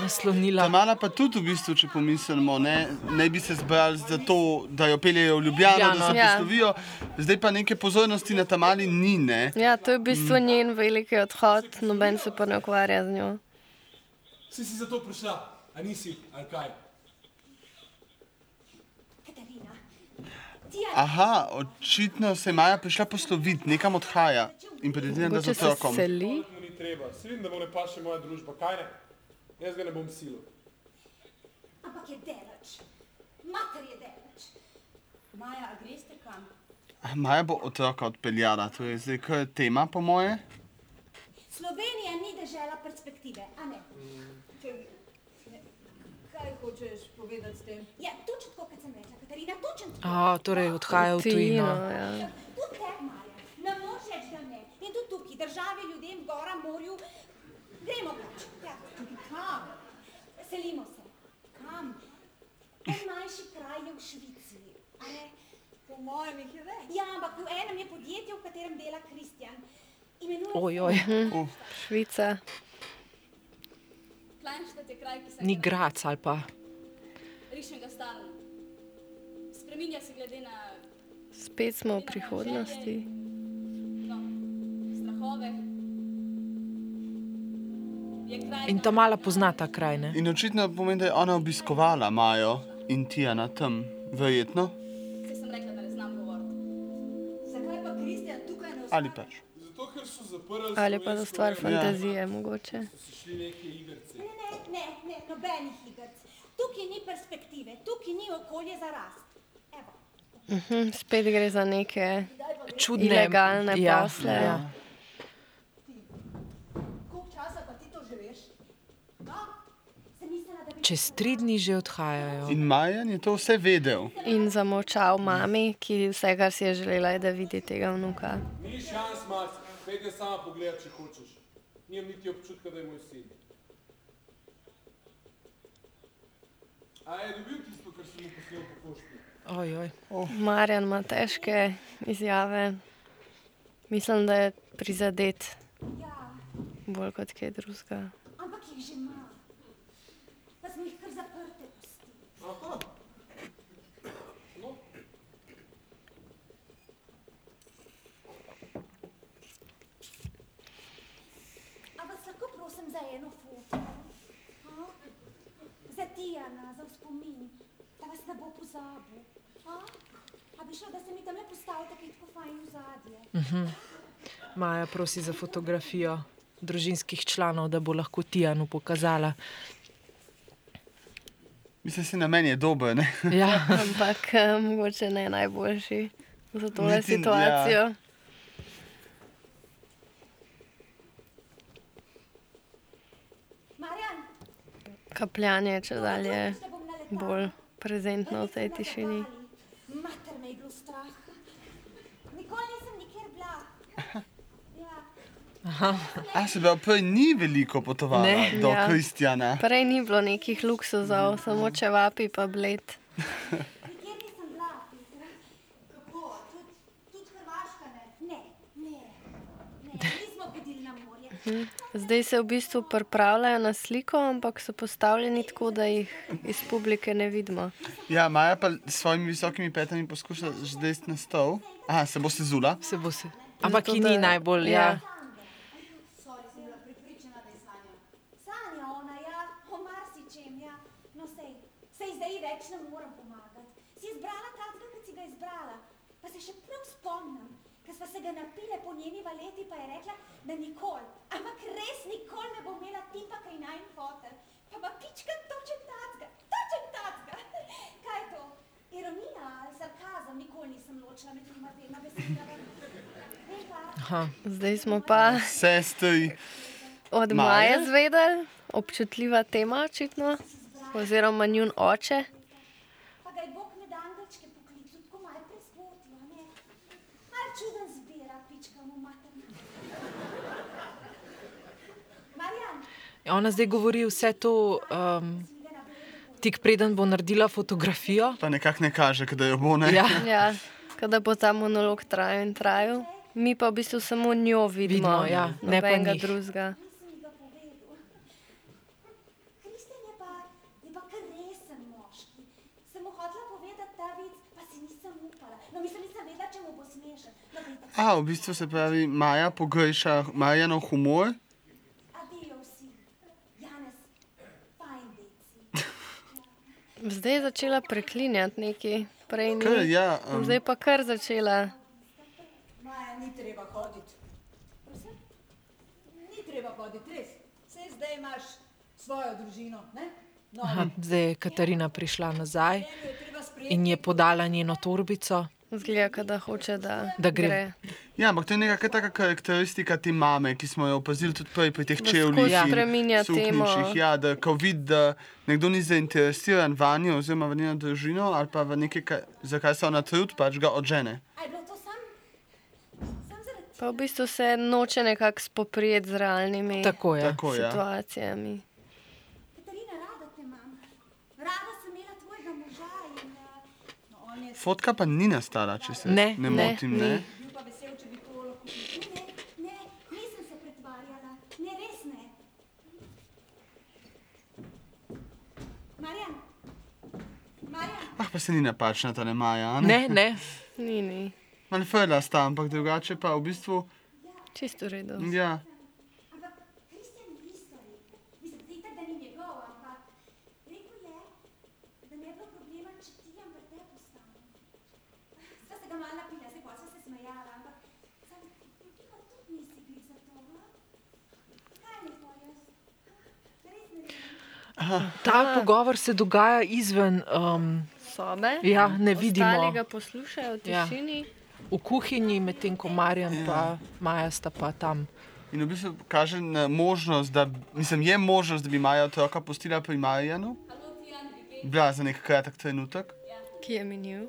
S3: naslonila.
S1: mala pa tudi v bistvu, če pomislimo, ne, ne bi se zbrali za to, da jo peljejo v Ljubljano, da se
S3: Ljubljano.
S2: Ja.
S1: poslovijo. Zdaj pa neke pozornosti na ta mali ni, ne.
S2: Ja, to je v bistvu njen veliki odhod, noben se pa ne ukvarja z njo.
S6: Si si zato prišla, a nisi, ali kaj?
S8: Katarina,
S1: Aha, očitno se je Maja prišla posloviti, nekam odhaja in predvidevam, da z
S2: Mogoče se
S1: otrokom.
S2: seli.
S6: Ni treba, se vidim, da mu ne paše moja družba, kaj ne? Jaz ga ne bom silil.
S8: ampak je delač. Mater je daleč. Maja, a greste kam?
S1: Maja bo otroka odpeljala, to je zdaj kar tema po moje.
S8: Slovenija ni dežela perspektive, a ne?
S4: Kaj hočeš povedati s tem?
S8: Ja, točno tako, kot sem rekla, Katarina, točno tako.
S3: A, torej odhaja v tujino.
S2: ja.
S8: Tudi te, Maja, ne moreš reči, da ne. In tudi tukaj, države, ljudem, gora, morju, gremo pač. Ja. Kam? Selimo se. Kam? En manjši kraj je v Švici. a ne?
S4: Po mojem jih je več.
S8: Ja, ampak v enem je podjetje, v katerem dela Kristjan. Imenuje
S3: Oj, oj.
S2: Švica.
S5: Kleinstadt je kraj, ki se
S3: Ni Grac ali pa.
S5: rišem ga stalno. Spreminja se glede na
S2: Spet smo v prihodnosti.
S5: no, kraj,
S3: In ta mala pozna ta kraj, ne?
S1: In očitno pomeni, da je ona obiskovala Majo in Tijana tam, verjetno.
S5: Saj sem rekla, da ne znam govoriti.
S4: Zakaj pa Kristjan tukaj ne ostane?
S1: Ali pač.
S6: Zato, ker so zaprli
S2: Ali pa za stvar fantazije, mogoče.
S6: neke igrice.
S8: Ne, ne, ne, ne, nobenih igric. Tukaj ni perspektive, tukaj ni okolje za rast. Evo.
S2: Mhm, spet gre za neke
S3: Čudne.
S2: ilegalne
S3: ja,
S2: posle.
S3: Ja.
S4: Koliko časa pa ti to že veš?
S8: No, sem mislila, da bi...
S3: Čez tri dni že odhajajo.
S1: In Majan je to vse vedel.
S2: In zamočal mami, ki vse, kar si je želela, je, da vidi tega vnuka.
S6: Ni šans, Mac, pejte sama pogledat, če hočeš. Nimam niti občutka, da je moj sin. A je dobil tisto, kar sem mu poslal po pošti?
S3: Oj, oj.
S2: Marjan ima težke izjave. Mislim, da je prizadet
S8: Ja,
S2: bolj kot kaj drugega.
S8: ampak jih že ima. Pa smo jih kar zaprte pustili.
S6: Aha. No,
S8: A vas lahko prosim za eno foto? A? Za Tijana, za spomin, da vas ne bo pozabil. A? A bi šlo, da se mi tam le postavite, kaj je tako fajn v zadje.
S3: Maja prosi za fotografijo družinskih članov, da bo lahko Tijanu pokazala.
S1: Mislim, si na meni je dober, ne?
S3: Ja.
S2: Ampak eh, mogoče ne najboljši za tole
S1: Niti- ja.
S2: situacijo.
S8: Marjan,
S2: Kapljanje, če dalje bolj prezentno v tej tišini.
S8: Mater me je bilo strah. Nikoli nisem nikjer bila. Ja.
S1: A se pravi, prej ni veliko potovala
S3: Ne.
S1: do
S2: Ja.
S1: Kristjana.
S2: Prej ni bilo nekih luksuzov, samo čevapi pa bled.
S8: Nikjer nisem bila, Peter. Kako? Tudi, tudi Hrvaška ne? Ne, ne, ne, nismo hodili na morje.
S2: Zdaj se v bistvu pripravljajo na sliko, ampak so postavljeni tako, da jih iz publike ne vidimo.
S1: Ja, Maja pa s svojimi visokimi petami poskuša zdaj na stol. Aha, se bo sezula.
S3: Se bo se. Ampak
S2: Zato,
S3: ki ni
S2: da-
S3: najbolj.
S2: ja.
S3: Ja.
S8: Ja, ja. No, zdaj več ne morem pomagati. Si izbrala takega, kot si ga izbrala. Pa se še prav spomnim, ker sva se ga napile po njeni valeti, pa je rekla, da nikoli, ampak res nikoli ne bo imela tipa kaj najn fotel. Pa pa pička točen tacga, točen tacga. Kaj je to? Ironija ali sarkazem, nikoli nisem ločila med tema dvema besedama.
S2: Zdaj smo pa
S1: Sestri.
S2: od?
S1: Maje
S2: zvedeli, občutljiva tema očitno, oziroma njun oče.
S8: Pa ga je Bog med angelčke poklical, tako malo prezgodil, a ne? Mal čuden zbira, pička mu materna. Marjan,
S3: Ona zdaj govori vse to, um, tik preden bo naredila fotografijo.
S1: Pa nekako ne kaže, da jo bo ne.
S3: Ja.
S2: Ja, kada bo ta monolog trajal in trajal. Mi pa v bistvu samo njo vidimo,
S3: Vidimo, ja, ne pa njih.
S2: drugega.
S8: nisem mi ga povedal. Kristjan je pa, je pa kar resen moški. Sem mu hotela povedati ta vic, pa si nisem upala. No, mislim, nisem vedela, če mu bo smešen. No, dajte,
S1: A, v bistvu se pravi, Maja pogreša Marjanov humor.
S8: adijo vsi. Janez, fajn deci.
S2: Zdaj je začela preklinjati neki, prej ni.
S1: Kar, ja, um,
S2: Zdaj pa kar začela.
S4: Maja, ni treba hoditi.
S8: Prosim?
S4: Ni treba hoditi, res. Vse zdaj imaš svojo družino, ne? No,
S3: Aha, zdaj je Katarina prišla nazaj. In je podala njeno torbico.
S2: Zgleda, da hoče, da,
S3: Da gre.
S1: Ja, ampak to je neka taka karakteristika te mame, ki smo jo opazili tudi prej pri teh čevljih.
S2: spreminja
S1: suknjičih.
S2: temo.
S1: Ja, da ko vidi, da nekdo ni zainteresiran vanjo oziroma v njeno družino ali pa v nekaj, kaj, za kar se ona trudi, pač ga odžene.
S2: Pa v bistvu se noče nekako spoprijeti z realnimi
S3: Tako je.
S1: Tako, ja.
S2: situacijami.
S8: Katarina, rada te imam. Rada sem imela tvojega moža in uh,
S4: No, on je
S1: Fotka pa ni nastala, če se
S3: Ne,
S1: ne
S2: ne,
S1: motim. Ne,
S4: bil pa vesel, če bi to lahko
S8: ne, ne. Ne, ne.
S1: Ah, pa se ni napačna ta ne Maja. a
S3: Ne, ne.
S2: Ni, ni.
S1: Malo fela sta, ampak drugače pa v bistvu.
S2: Čisto v redu.
S1: Ja,
S8: ampak Kristjan je istori. Mislim, da itak, da ni njegov, ampak rekel je, da ne bi bilo problema, če ti jam vrte postavim. Sva se ga malo napila, zdaj pa sva se smejala, ampak sam, ti pa tudi nisi bil za to, ha? Kaj ne poješ? Res ne vem.
S3: Ta pogovor se dogaja izven, um,
S2: Sobe.
S3: ja, ne vidimo.
S2: Ostali ga poslušajo v
S3: Ja.
S2: tišini.
S3: V kuhinji, medtem ko Marjan in Maja sta pa tam.
S1: in v bistvu kaže na možnost, da, mislim, je možnost, da bi Maja otroka pustila pri Marjanu. Bila za nek kratek trenutek.
S2: Ki je minil.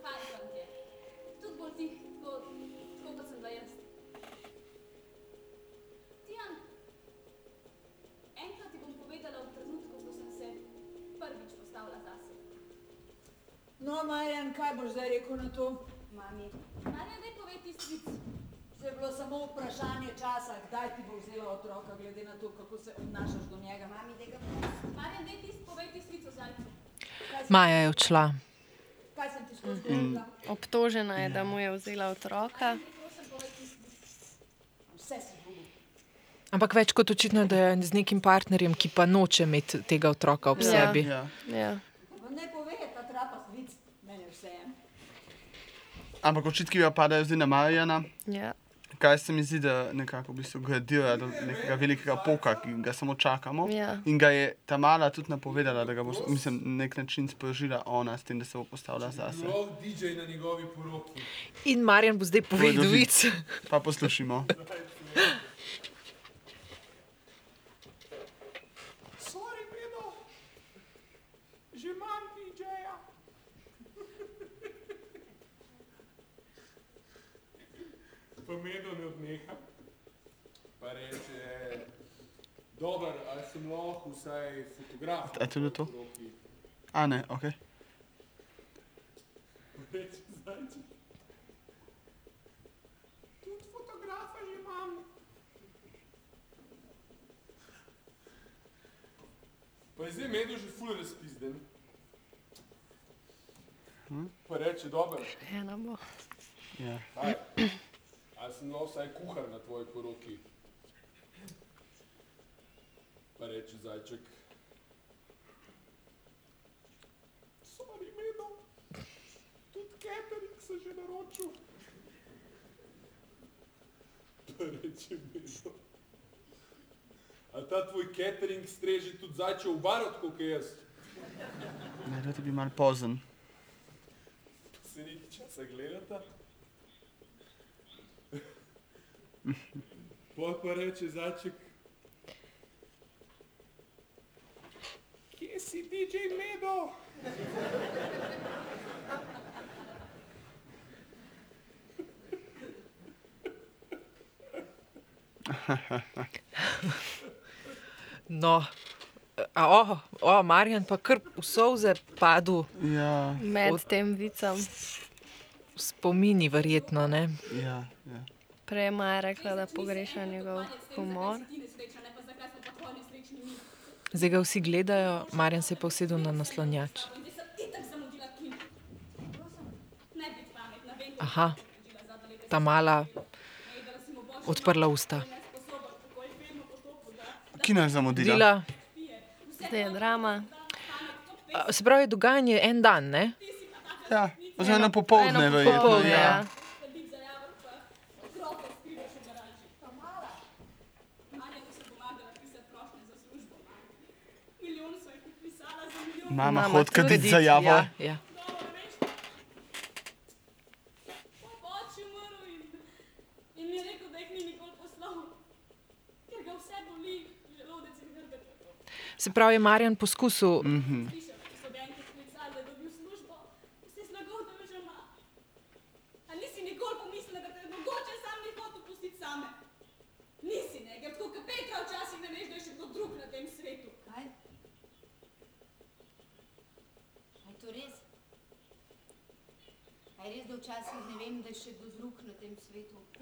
S4: Marjan, kaj boš zdaj rekel na to?
S8: Mami,
S5: Marja, daj povej tisti vic.
S4: To je bilo samo vprašanje časa, kdaj ti bo vzela otroka, glede na to, kako se obnašaš do njega.
S8: mami, da ga
S5: Marja, daj tisti povej tisti vic o zajcu.
S3: Maja je odšla.
S4: Kaj sem ti skozi govorila?
S2: Obtožena je, da mu je vzela otroka.
S4: Vse si zgubil.
S3: Ampak več kot očitno da je z nekim partnerjem, ki pa noče imeti tega otroka ob
S2: Ja.
S3: sebi.
S1: Ja.
S2: Ja.
S4: Pa ne pove, ta trapast vic, meni je vse en.
S1: Ampak očitki jo padajo zdaj na Marjana.
S2: Ja.
S1: Kaj se mi zdi, da nekako v bistvu gradira do nekega velikega poka, ki ga samo čakamo.
S2: Ja.
S1: In ga je ta mala tudi napovedala, da ga bo na nek način sprožila ona, s tem, da se bo postavila zase.
S6: Lahko DJ na njegovi poroki.
S3: In Marjan bo zdaj povedal
S1: Povedal
S3: vic.
S1: Pa poslušimo.
S6: Sorry, Medo, že imam DJ-ja. Pa Medo ne odneha. Pa reče, dober, ali sem lahko vsaj fotograf?
S1: A je to bilo to?
S6: na poroki?"
S1: A ne, ok.
S6: Reče zajček. Tudi fotografa že imam. Pa je zdaj Medo že ful razpizden. Pa reče, dober,
S2: Ena bo.
S1: Ja.
S6: Kaj? Ali sem lahko vsaj kuhar na tvoji poroki? Pa reče zajček. Sorry, Medo. Tudi catering se že naročil. Pa reče Medo. A ta tvoj catering streže tudi zajčev barot, kot jaz?
S1: Ne, da bi mal pozen.
S6: Se niti časa gledata. Pol pa reče začek. Kje si DJ Medo?
S3: No, a, o, o, Marjan pa kar v solze padel,
S1: Ja,
S2: Med tem vicem.
S3: v spomini verjetno, ne?
S1: ja, ja.
S2: Prej Maja rekla, da pogreša njegov humor.
S3: Zdaj ga vsi gledajo, Marjan se je pa usedel na naslonjač. Aha, ta mala odprla usta.
S5: je
S1: Kino je zamudila.
S3: Dila,
S2: Zdaj je drama.
S3: a, se pravi, dogajanje je en dan, ne?
S1: Ja, oziroma popoldne, verjetno.
S2: popoldne,
S1: Ja.
S2: ja.
S1: Mama,
S2: Mama
S1: hod kaditi za ja, javo.
S3: Ja, ja. Se pravi, je Marjan poskusil
S1: mm -hmm.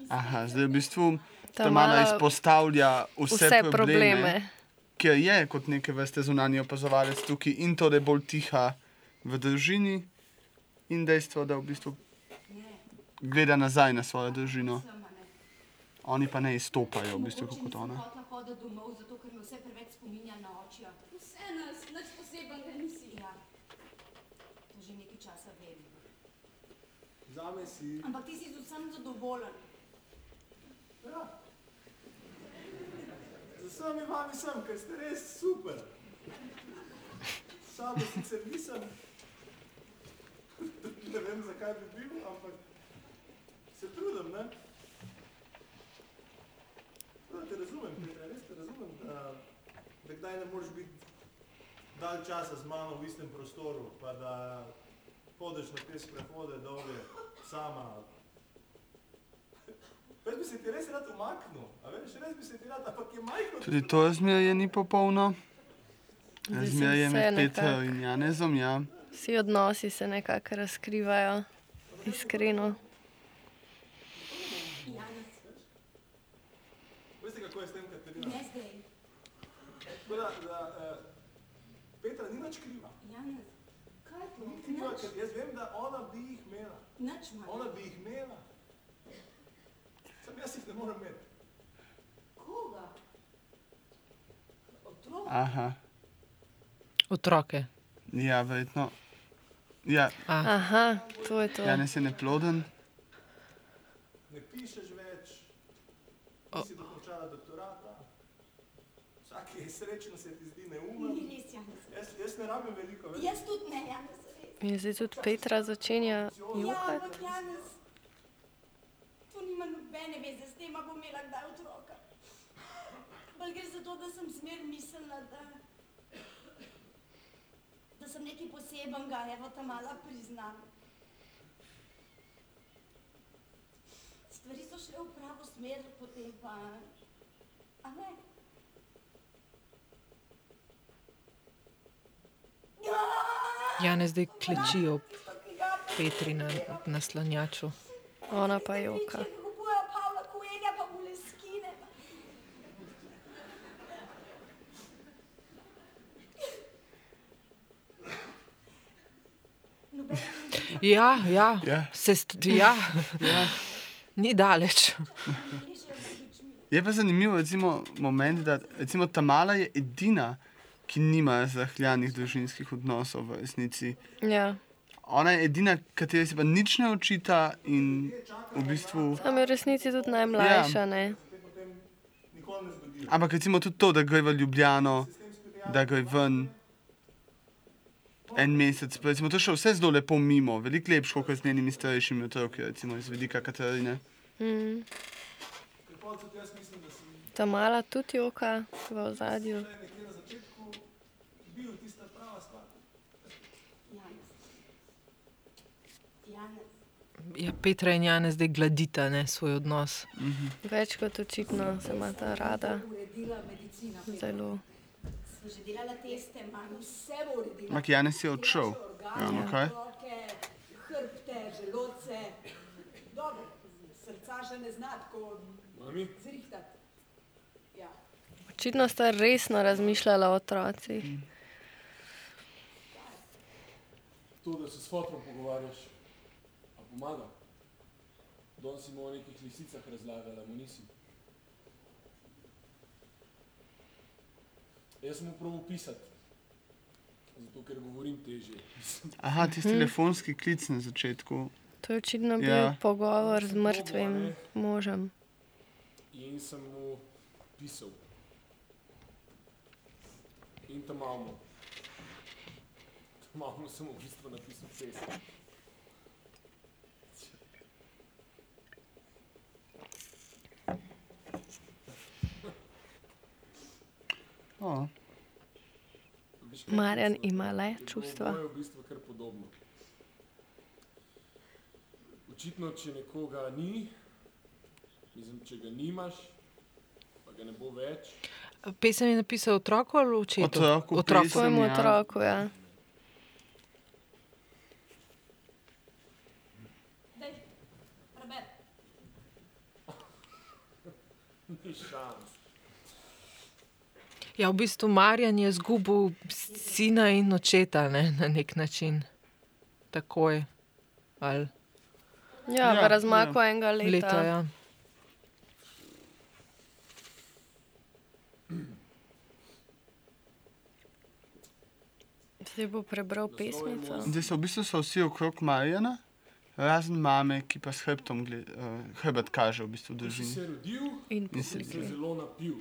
S1: Aha, zdaj v bistvu
S2: Ta
S1: mala izpostavlja vse,
S2: Vse
S1: probleme,
S2: probleme.
S1: Ker je kot neke vrste zunanji opazovalec tukaj in to, da je bolj tiha v družini, in dejstvo, da v bistvu gleda nazaj na svojo družino.
S8: Ne.
S1: Oni pa ne izstopajo, v bistvu, kot ona.
S8: hotela hoditi domov, zato ker me vse preveč spominja na očja.
S5: Vse nas, nič posebenega nisi.
S8: Ja, to že nekaj časa vem.
S7: Zame si.
S8: Ampak ti si z vsem zadovoljen.
S7: Ja. Z vsemi vami sem, ker ste res super. Samo sicer nisem. Ne vem, zakaj bi bil, ampak se trudim, ne? Da te razumem, Petra, res te razumem, da, da kdaj ne moreš biti dalj časa z mano v istem prostoru, pa da hodeš na te sprehode dolge sama, Jaz bi se ti res rad umaknil, a veš, res bi se ti rad, ampak je majhno.
S1: Tudi to razmerje ni popolno. Razmerje med. Petro in Janezom, ja.
S2: Vsi odnosi se nekako razkrivajo, iskreno.
S7: Veste, kako je s tem, Katarina? Tako da, da uh, Petra ni nič kriva. Ni kriva, ker jaz vem, da ona bi jih imela.
S8: Nič manj.
S7: Ona bi jih imela. Sam jaz jih ne morem imeti.
S8: Koga? Otrok?
S1: Aha,
S3: Otroke.
S1: ja, verjetno. Ja,
S3: A,
S2: Aha, to je to.
S1: Janez je neploden.
S7: Ne pišeš več, nisi dokončala doktorata. Vsak je srečen, se ti zdi neumen. Jaz, jaz ne rabim veliko več.
S8: Jaz tudi ne, Janez, res.
S2: In zdaj tudi Petra začenja
S8: Ja,
S2: jokati.
S8: ampak Janez, to nima nobene veze s tem, a bom imela kdaj otroka. Bolj gre za to, da sem smer mislila, da, da sem nekaj posebenega, evo ta mala priznam. Stvari so šle v pravo smer, potem pa, a ne?
S3: Janez zdaj kleči ob Petri na naslanjaču.
S2: Ona pa joka.
S8: Boleskine. Noben
S3: Ja, ja,
S1: Ja.
S3: Se st ja. ja. Ni daleč.
S1: Je pa zanimivo, recimo, moment, da recimo, ta mala je edina, ki nima zahljanih družinskih odnosov v resnici.
S2: Ja.
S1: Ona je edina, kateri se pa nič ne očita in v bistvu.
S2: Tam je v resnici tudi najmlajša?
S7: Nikoli ne.
S1: Ampak recimo tudi to, da gre v Ljubljano, da gre ven en mesec. pa Recimo, to je še vse zelo lepo mimo, veliko lepše kot z njenimi starejšimi otroki, recimo iz vidika Katarine.
S2: Mm. Ta mala tudi joka v ozadju.
S7: že nekje na začetku bil tista prava stvar.
S8: Janez. Janez.
S3: Ja, Petra in Janez zdaj gladita ne, svoj odnos.
S2: Več kot očitno se imata rada. Zelo.
S1: Ampak Janes je odšel. Ja, no kaj?
S4: Roke, hrbte, želodce. Dobro, srca še ne zna tako
S6: Mami,
S4: zrihtati. Ja.
S2: Očitno sta resno razmišljala o otrocih.
S6: to, da se s fotom pogovarjaš, a pomaga? Danes si mu o nekih lisicah razlagala, mu nisi. Jaz sem mu probil pisati, zato ker govorim težje.
S1: Aha, tisti telefonski klic na začetku.
S2: To je očitno bil
S1: Ja.
S2: pogovor z mrtvim možem.
S6: In sem mu pisal. In tam malo. Tam sem mu v bistvu napisal pesem.
S1: O,
S2: Marjan ima le čustva.
S6: To je v bistvu kar podobno. Očitno, če nekoga ni, mislim, če ga nimaš, pa ga ne bo več,
S3: Pesem je napisal otroku ali očetu?
S1: Otroku,
S3: Otroku.
S1: pesem.
S2: Svojemu
S1: ja.
S2: otroku, ja.
S5: Dej, preber.
S6: ni šans.
S3: Ja, v bistvu Marjan je izgubil sina in očeta ne, na nek način. Takoj. Ali
S2: Ja, v
S1: Ja,
S2: razmaku enega leta.
S3: leta. Ja.
S2: Zdaj bo prebral pesmico.
S1: Zdaj so v bistvu so vsi okrog Marjana, razen mame, ki pa s hrbtom gled, uh, hrbet kaže v bistvu družini.
S6: se rodil,
S2: In
S1: In se
S6: se zelo napil.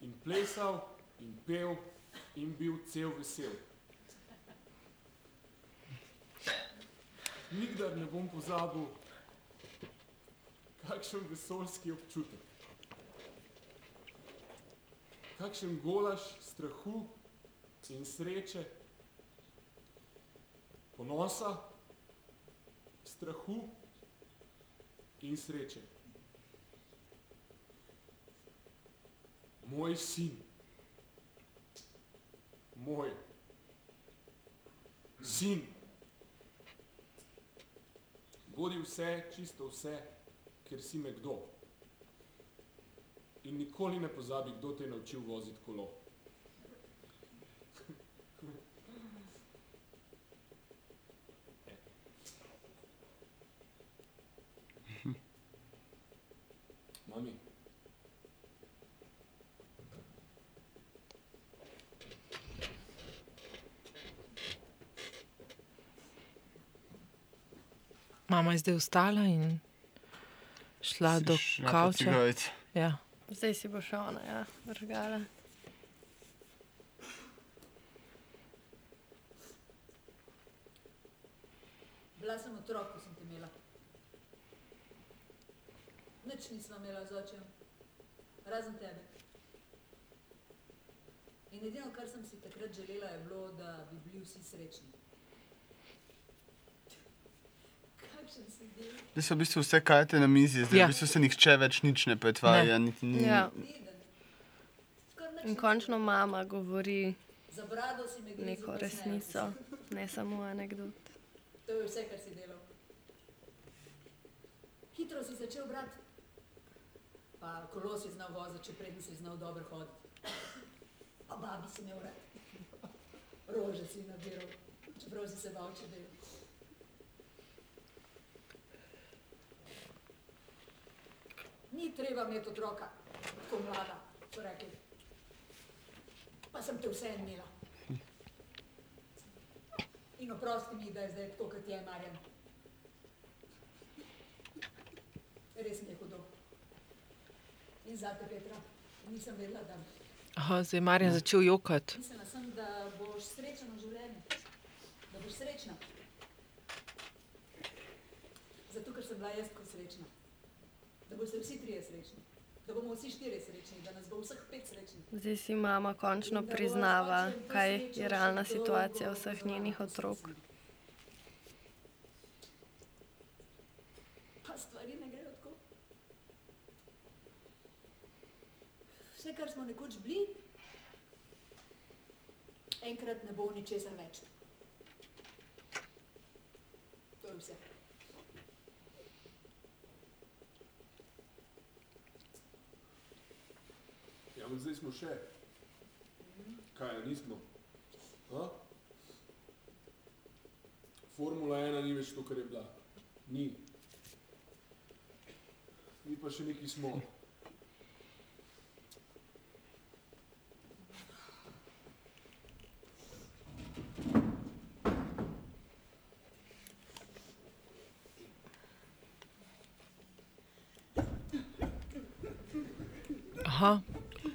S6: In plesal, in pel, in bil cel vesel. Nikdar ne bom pozabil, kakšen vesoljski občutek. Kakšen golaž strahu in sreče, ponosa, strahu in sreče. Moj sin, moj sin, bodi vse, čisto vse, ker si me kdo. In nikoli ne pozabi, kdo te je naučil voziti kolo. Mami.
S3: Mama je zdaj vstala in šla
S1: Si
S3: do kavča. Ja.
S2: Zdaj si bo šel ona, ja, vrgala.
S4: Bila sem otrok, ko sem te imela. Nič nisva imela z očem, razen tebe. In edino, kar sem si takrat želela, je bilo, da bi bili vsi srečni. Si?
S1: Zdaj so v bistvu vse karte na mizi, zdaj
S3: Ja.
S1: v bistvu se nihče več nič ne pretvarja. Niti, ni,
S2: Ja.
S4: Skoraj nič
S2: In
S4: ne
S2: končno mama govori
S4: Za brado si me grizel
S2: neko resnico, ne samo anegdot.
S4: To je vse, kar si delal. Hitro si začel brati. Pa kolo si znal voziti, če prej nisi znal dobro hoditi. Pa babi si imel rad. Rože si nabiral, čeprav si se bal, če del. Ni treba imeti otroka, tako mlada, so rekli. Pa sem te vse imela. In oprosti mi, da je zdaj tako, kot je Marjan. Res mi je hudo. In zate, Petra, nisem vedela, da
S3: Aha, zdaj je Marjan začel jokati.
S4: mislila sem, da boš srečen v življenju. Da boš srečna. Zato, ker sem bila jaz srečna. Boste vsi trije srečni. Da bomo vsi štirje srečni, da nas bo vseh pet srečnih.
S2: Zdaj si mama končno priznava, kaj je realna situacija vseh njenih otrok.
S4: Pa stvari ne grejo tako. Vse, kar smo nekoč bili, enkrat ne bo ničesar več. To je vse.
S6: Ampak zdaj smo še. Kaj, a nismo? A? Formula ena ni več to, kar je bila. Ni. Mi pa še neki smo.
S3: Aha.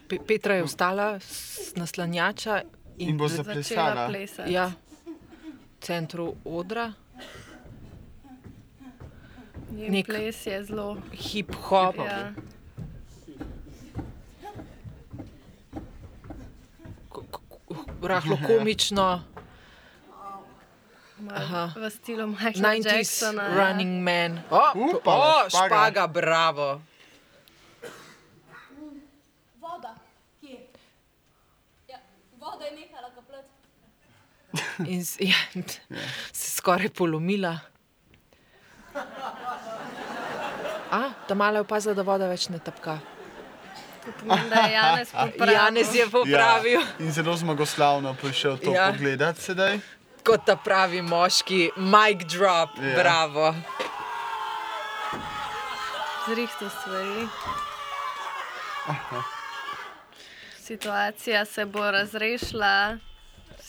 S3: Pe Petra je vstala z naslanjača in,
S1: In bo zaplesala.
S3: ja, v centru odra,
S2: Njen
S3: nek-
S2: ples je zelo.
S3: hip-hop.
S2: Ja.
S3: rahlo komično.
S2: Malo V stilu Michaela
S3: 90s
S2: Jacksona. ja.
S3: running man. O,
S1: Upala,
S3: o
S1: špaga.
S3: špaga, bravo.
S5: Voda. Kje? Ja, voda je nehala kapljati.
S3: In s- ja, se skoraj polomila. A, ta mala je opazila, da voda več ne tapka.
S2: Pomeni, da je Janez popravil.
S3: Janez je popravil, ja.
S1: in zelo zmagoslavno prišel to
S3: Ja.
S1: ja. pogledat sedaj.
S3: kot ta pravi moški, mic drop,
S1: Ja.
S3: ja. bravo.
S2: Zrihto stvari. Situacija se bo razrešila.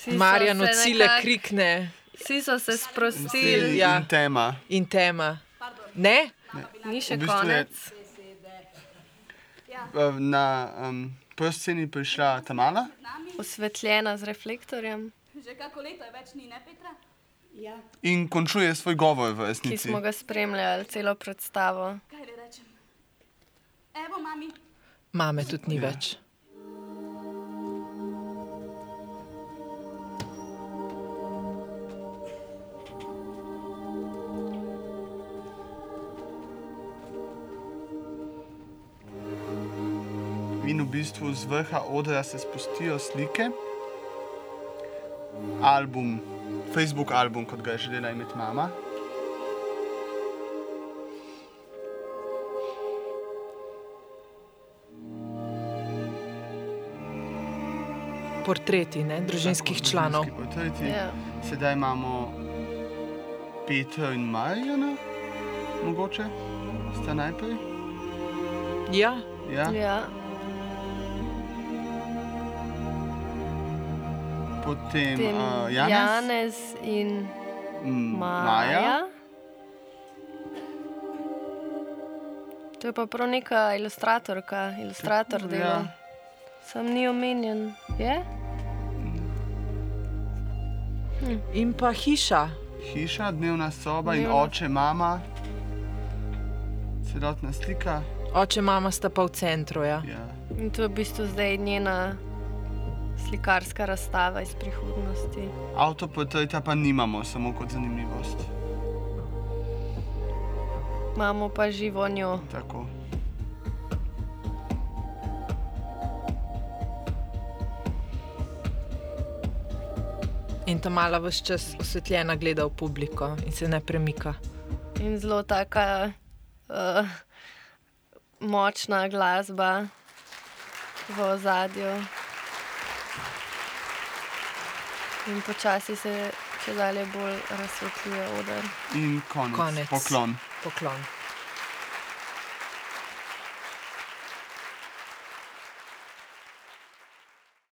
S2: Vsi so
S3: Marjan
S2: se
S3: od sile
S2: nekako-
S3: krikne
S2: Vsi so se sprostili,
S3: Ja.
S1: In tema.
S3: in tema. Ne?
S2: ni še
S1: V bistvu je-
S2: konec.
S1: Eh, Na um, prvi sceni prišla Tamala,
S2: Osvetljena z reflektorjem,
S5: Že kako leto je več ni, ne Petra?
S8: Ja,
S1: in končuje svoj govor v
S2: ki
S1: resnici.
S2: smo ga spremljali celo predstavo.
S5: Kaj ne rečem? Evo, mami,
S3: Mame tudi ni več.
S1: In v bistvu z vrha odra se spustijo slike. Album, Facebook album, kot ga je želela imeti mama.
S3: Portreti ne? družinskih članov.
S1: Družinski portreti.
S2: Ja.
S1: Sedaj imamo Petra in Marjana, mogoče sta najprej.
S3: Ja,
S1: Ja.
S2: Ja.
S1: Potem
S2: Potem
S1: uh, Janez,
S2: Janez in
S1: mm,
S2: Maja. To je pa prav neka ilustratorka, ilustrator
S1: Ja.
S2: dela. Sam ni omenjen. Je?
S3: in pa hiša.
S1: hiša, dnevna soba in
S2: Dnevna-
S1: oče, mama. Celotna slika.
S3: Oče, mama sta pa v centru. Ja.
S1: Ja.
S2: In to je v bistvu zdaj njena slikarska razstava iz prihodnosti.
S1: Avtoportreta pa nimamo, samo kot zanimivost.
S2: Imamo pa živo njo.
S1: Tako.
S3: In ta mala vse čas osvetljena gleda v publiko in se ne premika.
S2: In zelo taka uh, močna glasba v ozadju. In počasi se če dalje bolj razsvetljuje oder.
S1: In konec.
S3: Konec.
S1: Poklon.
S3: Poklon.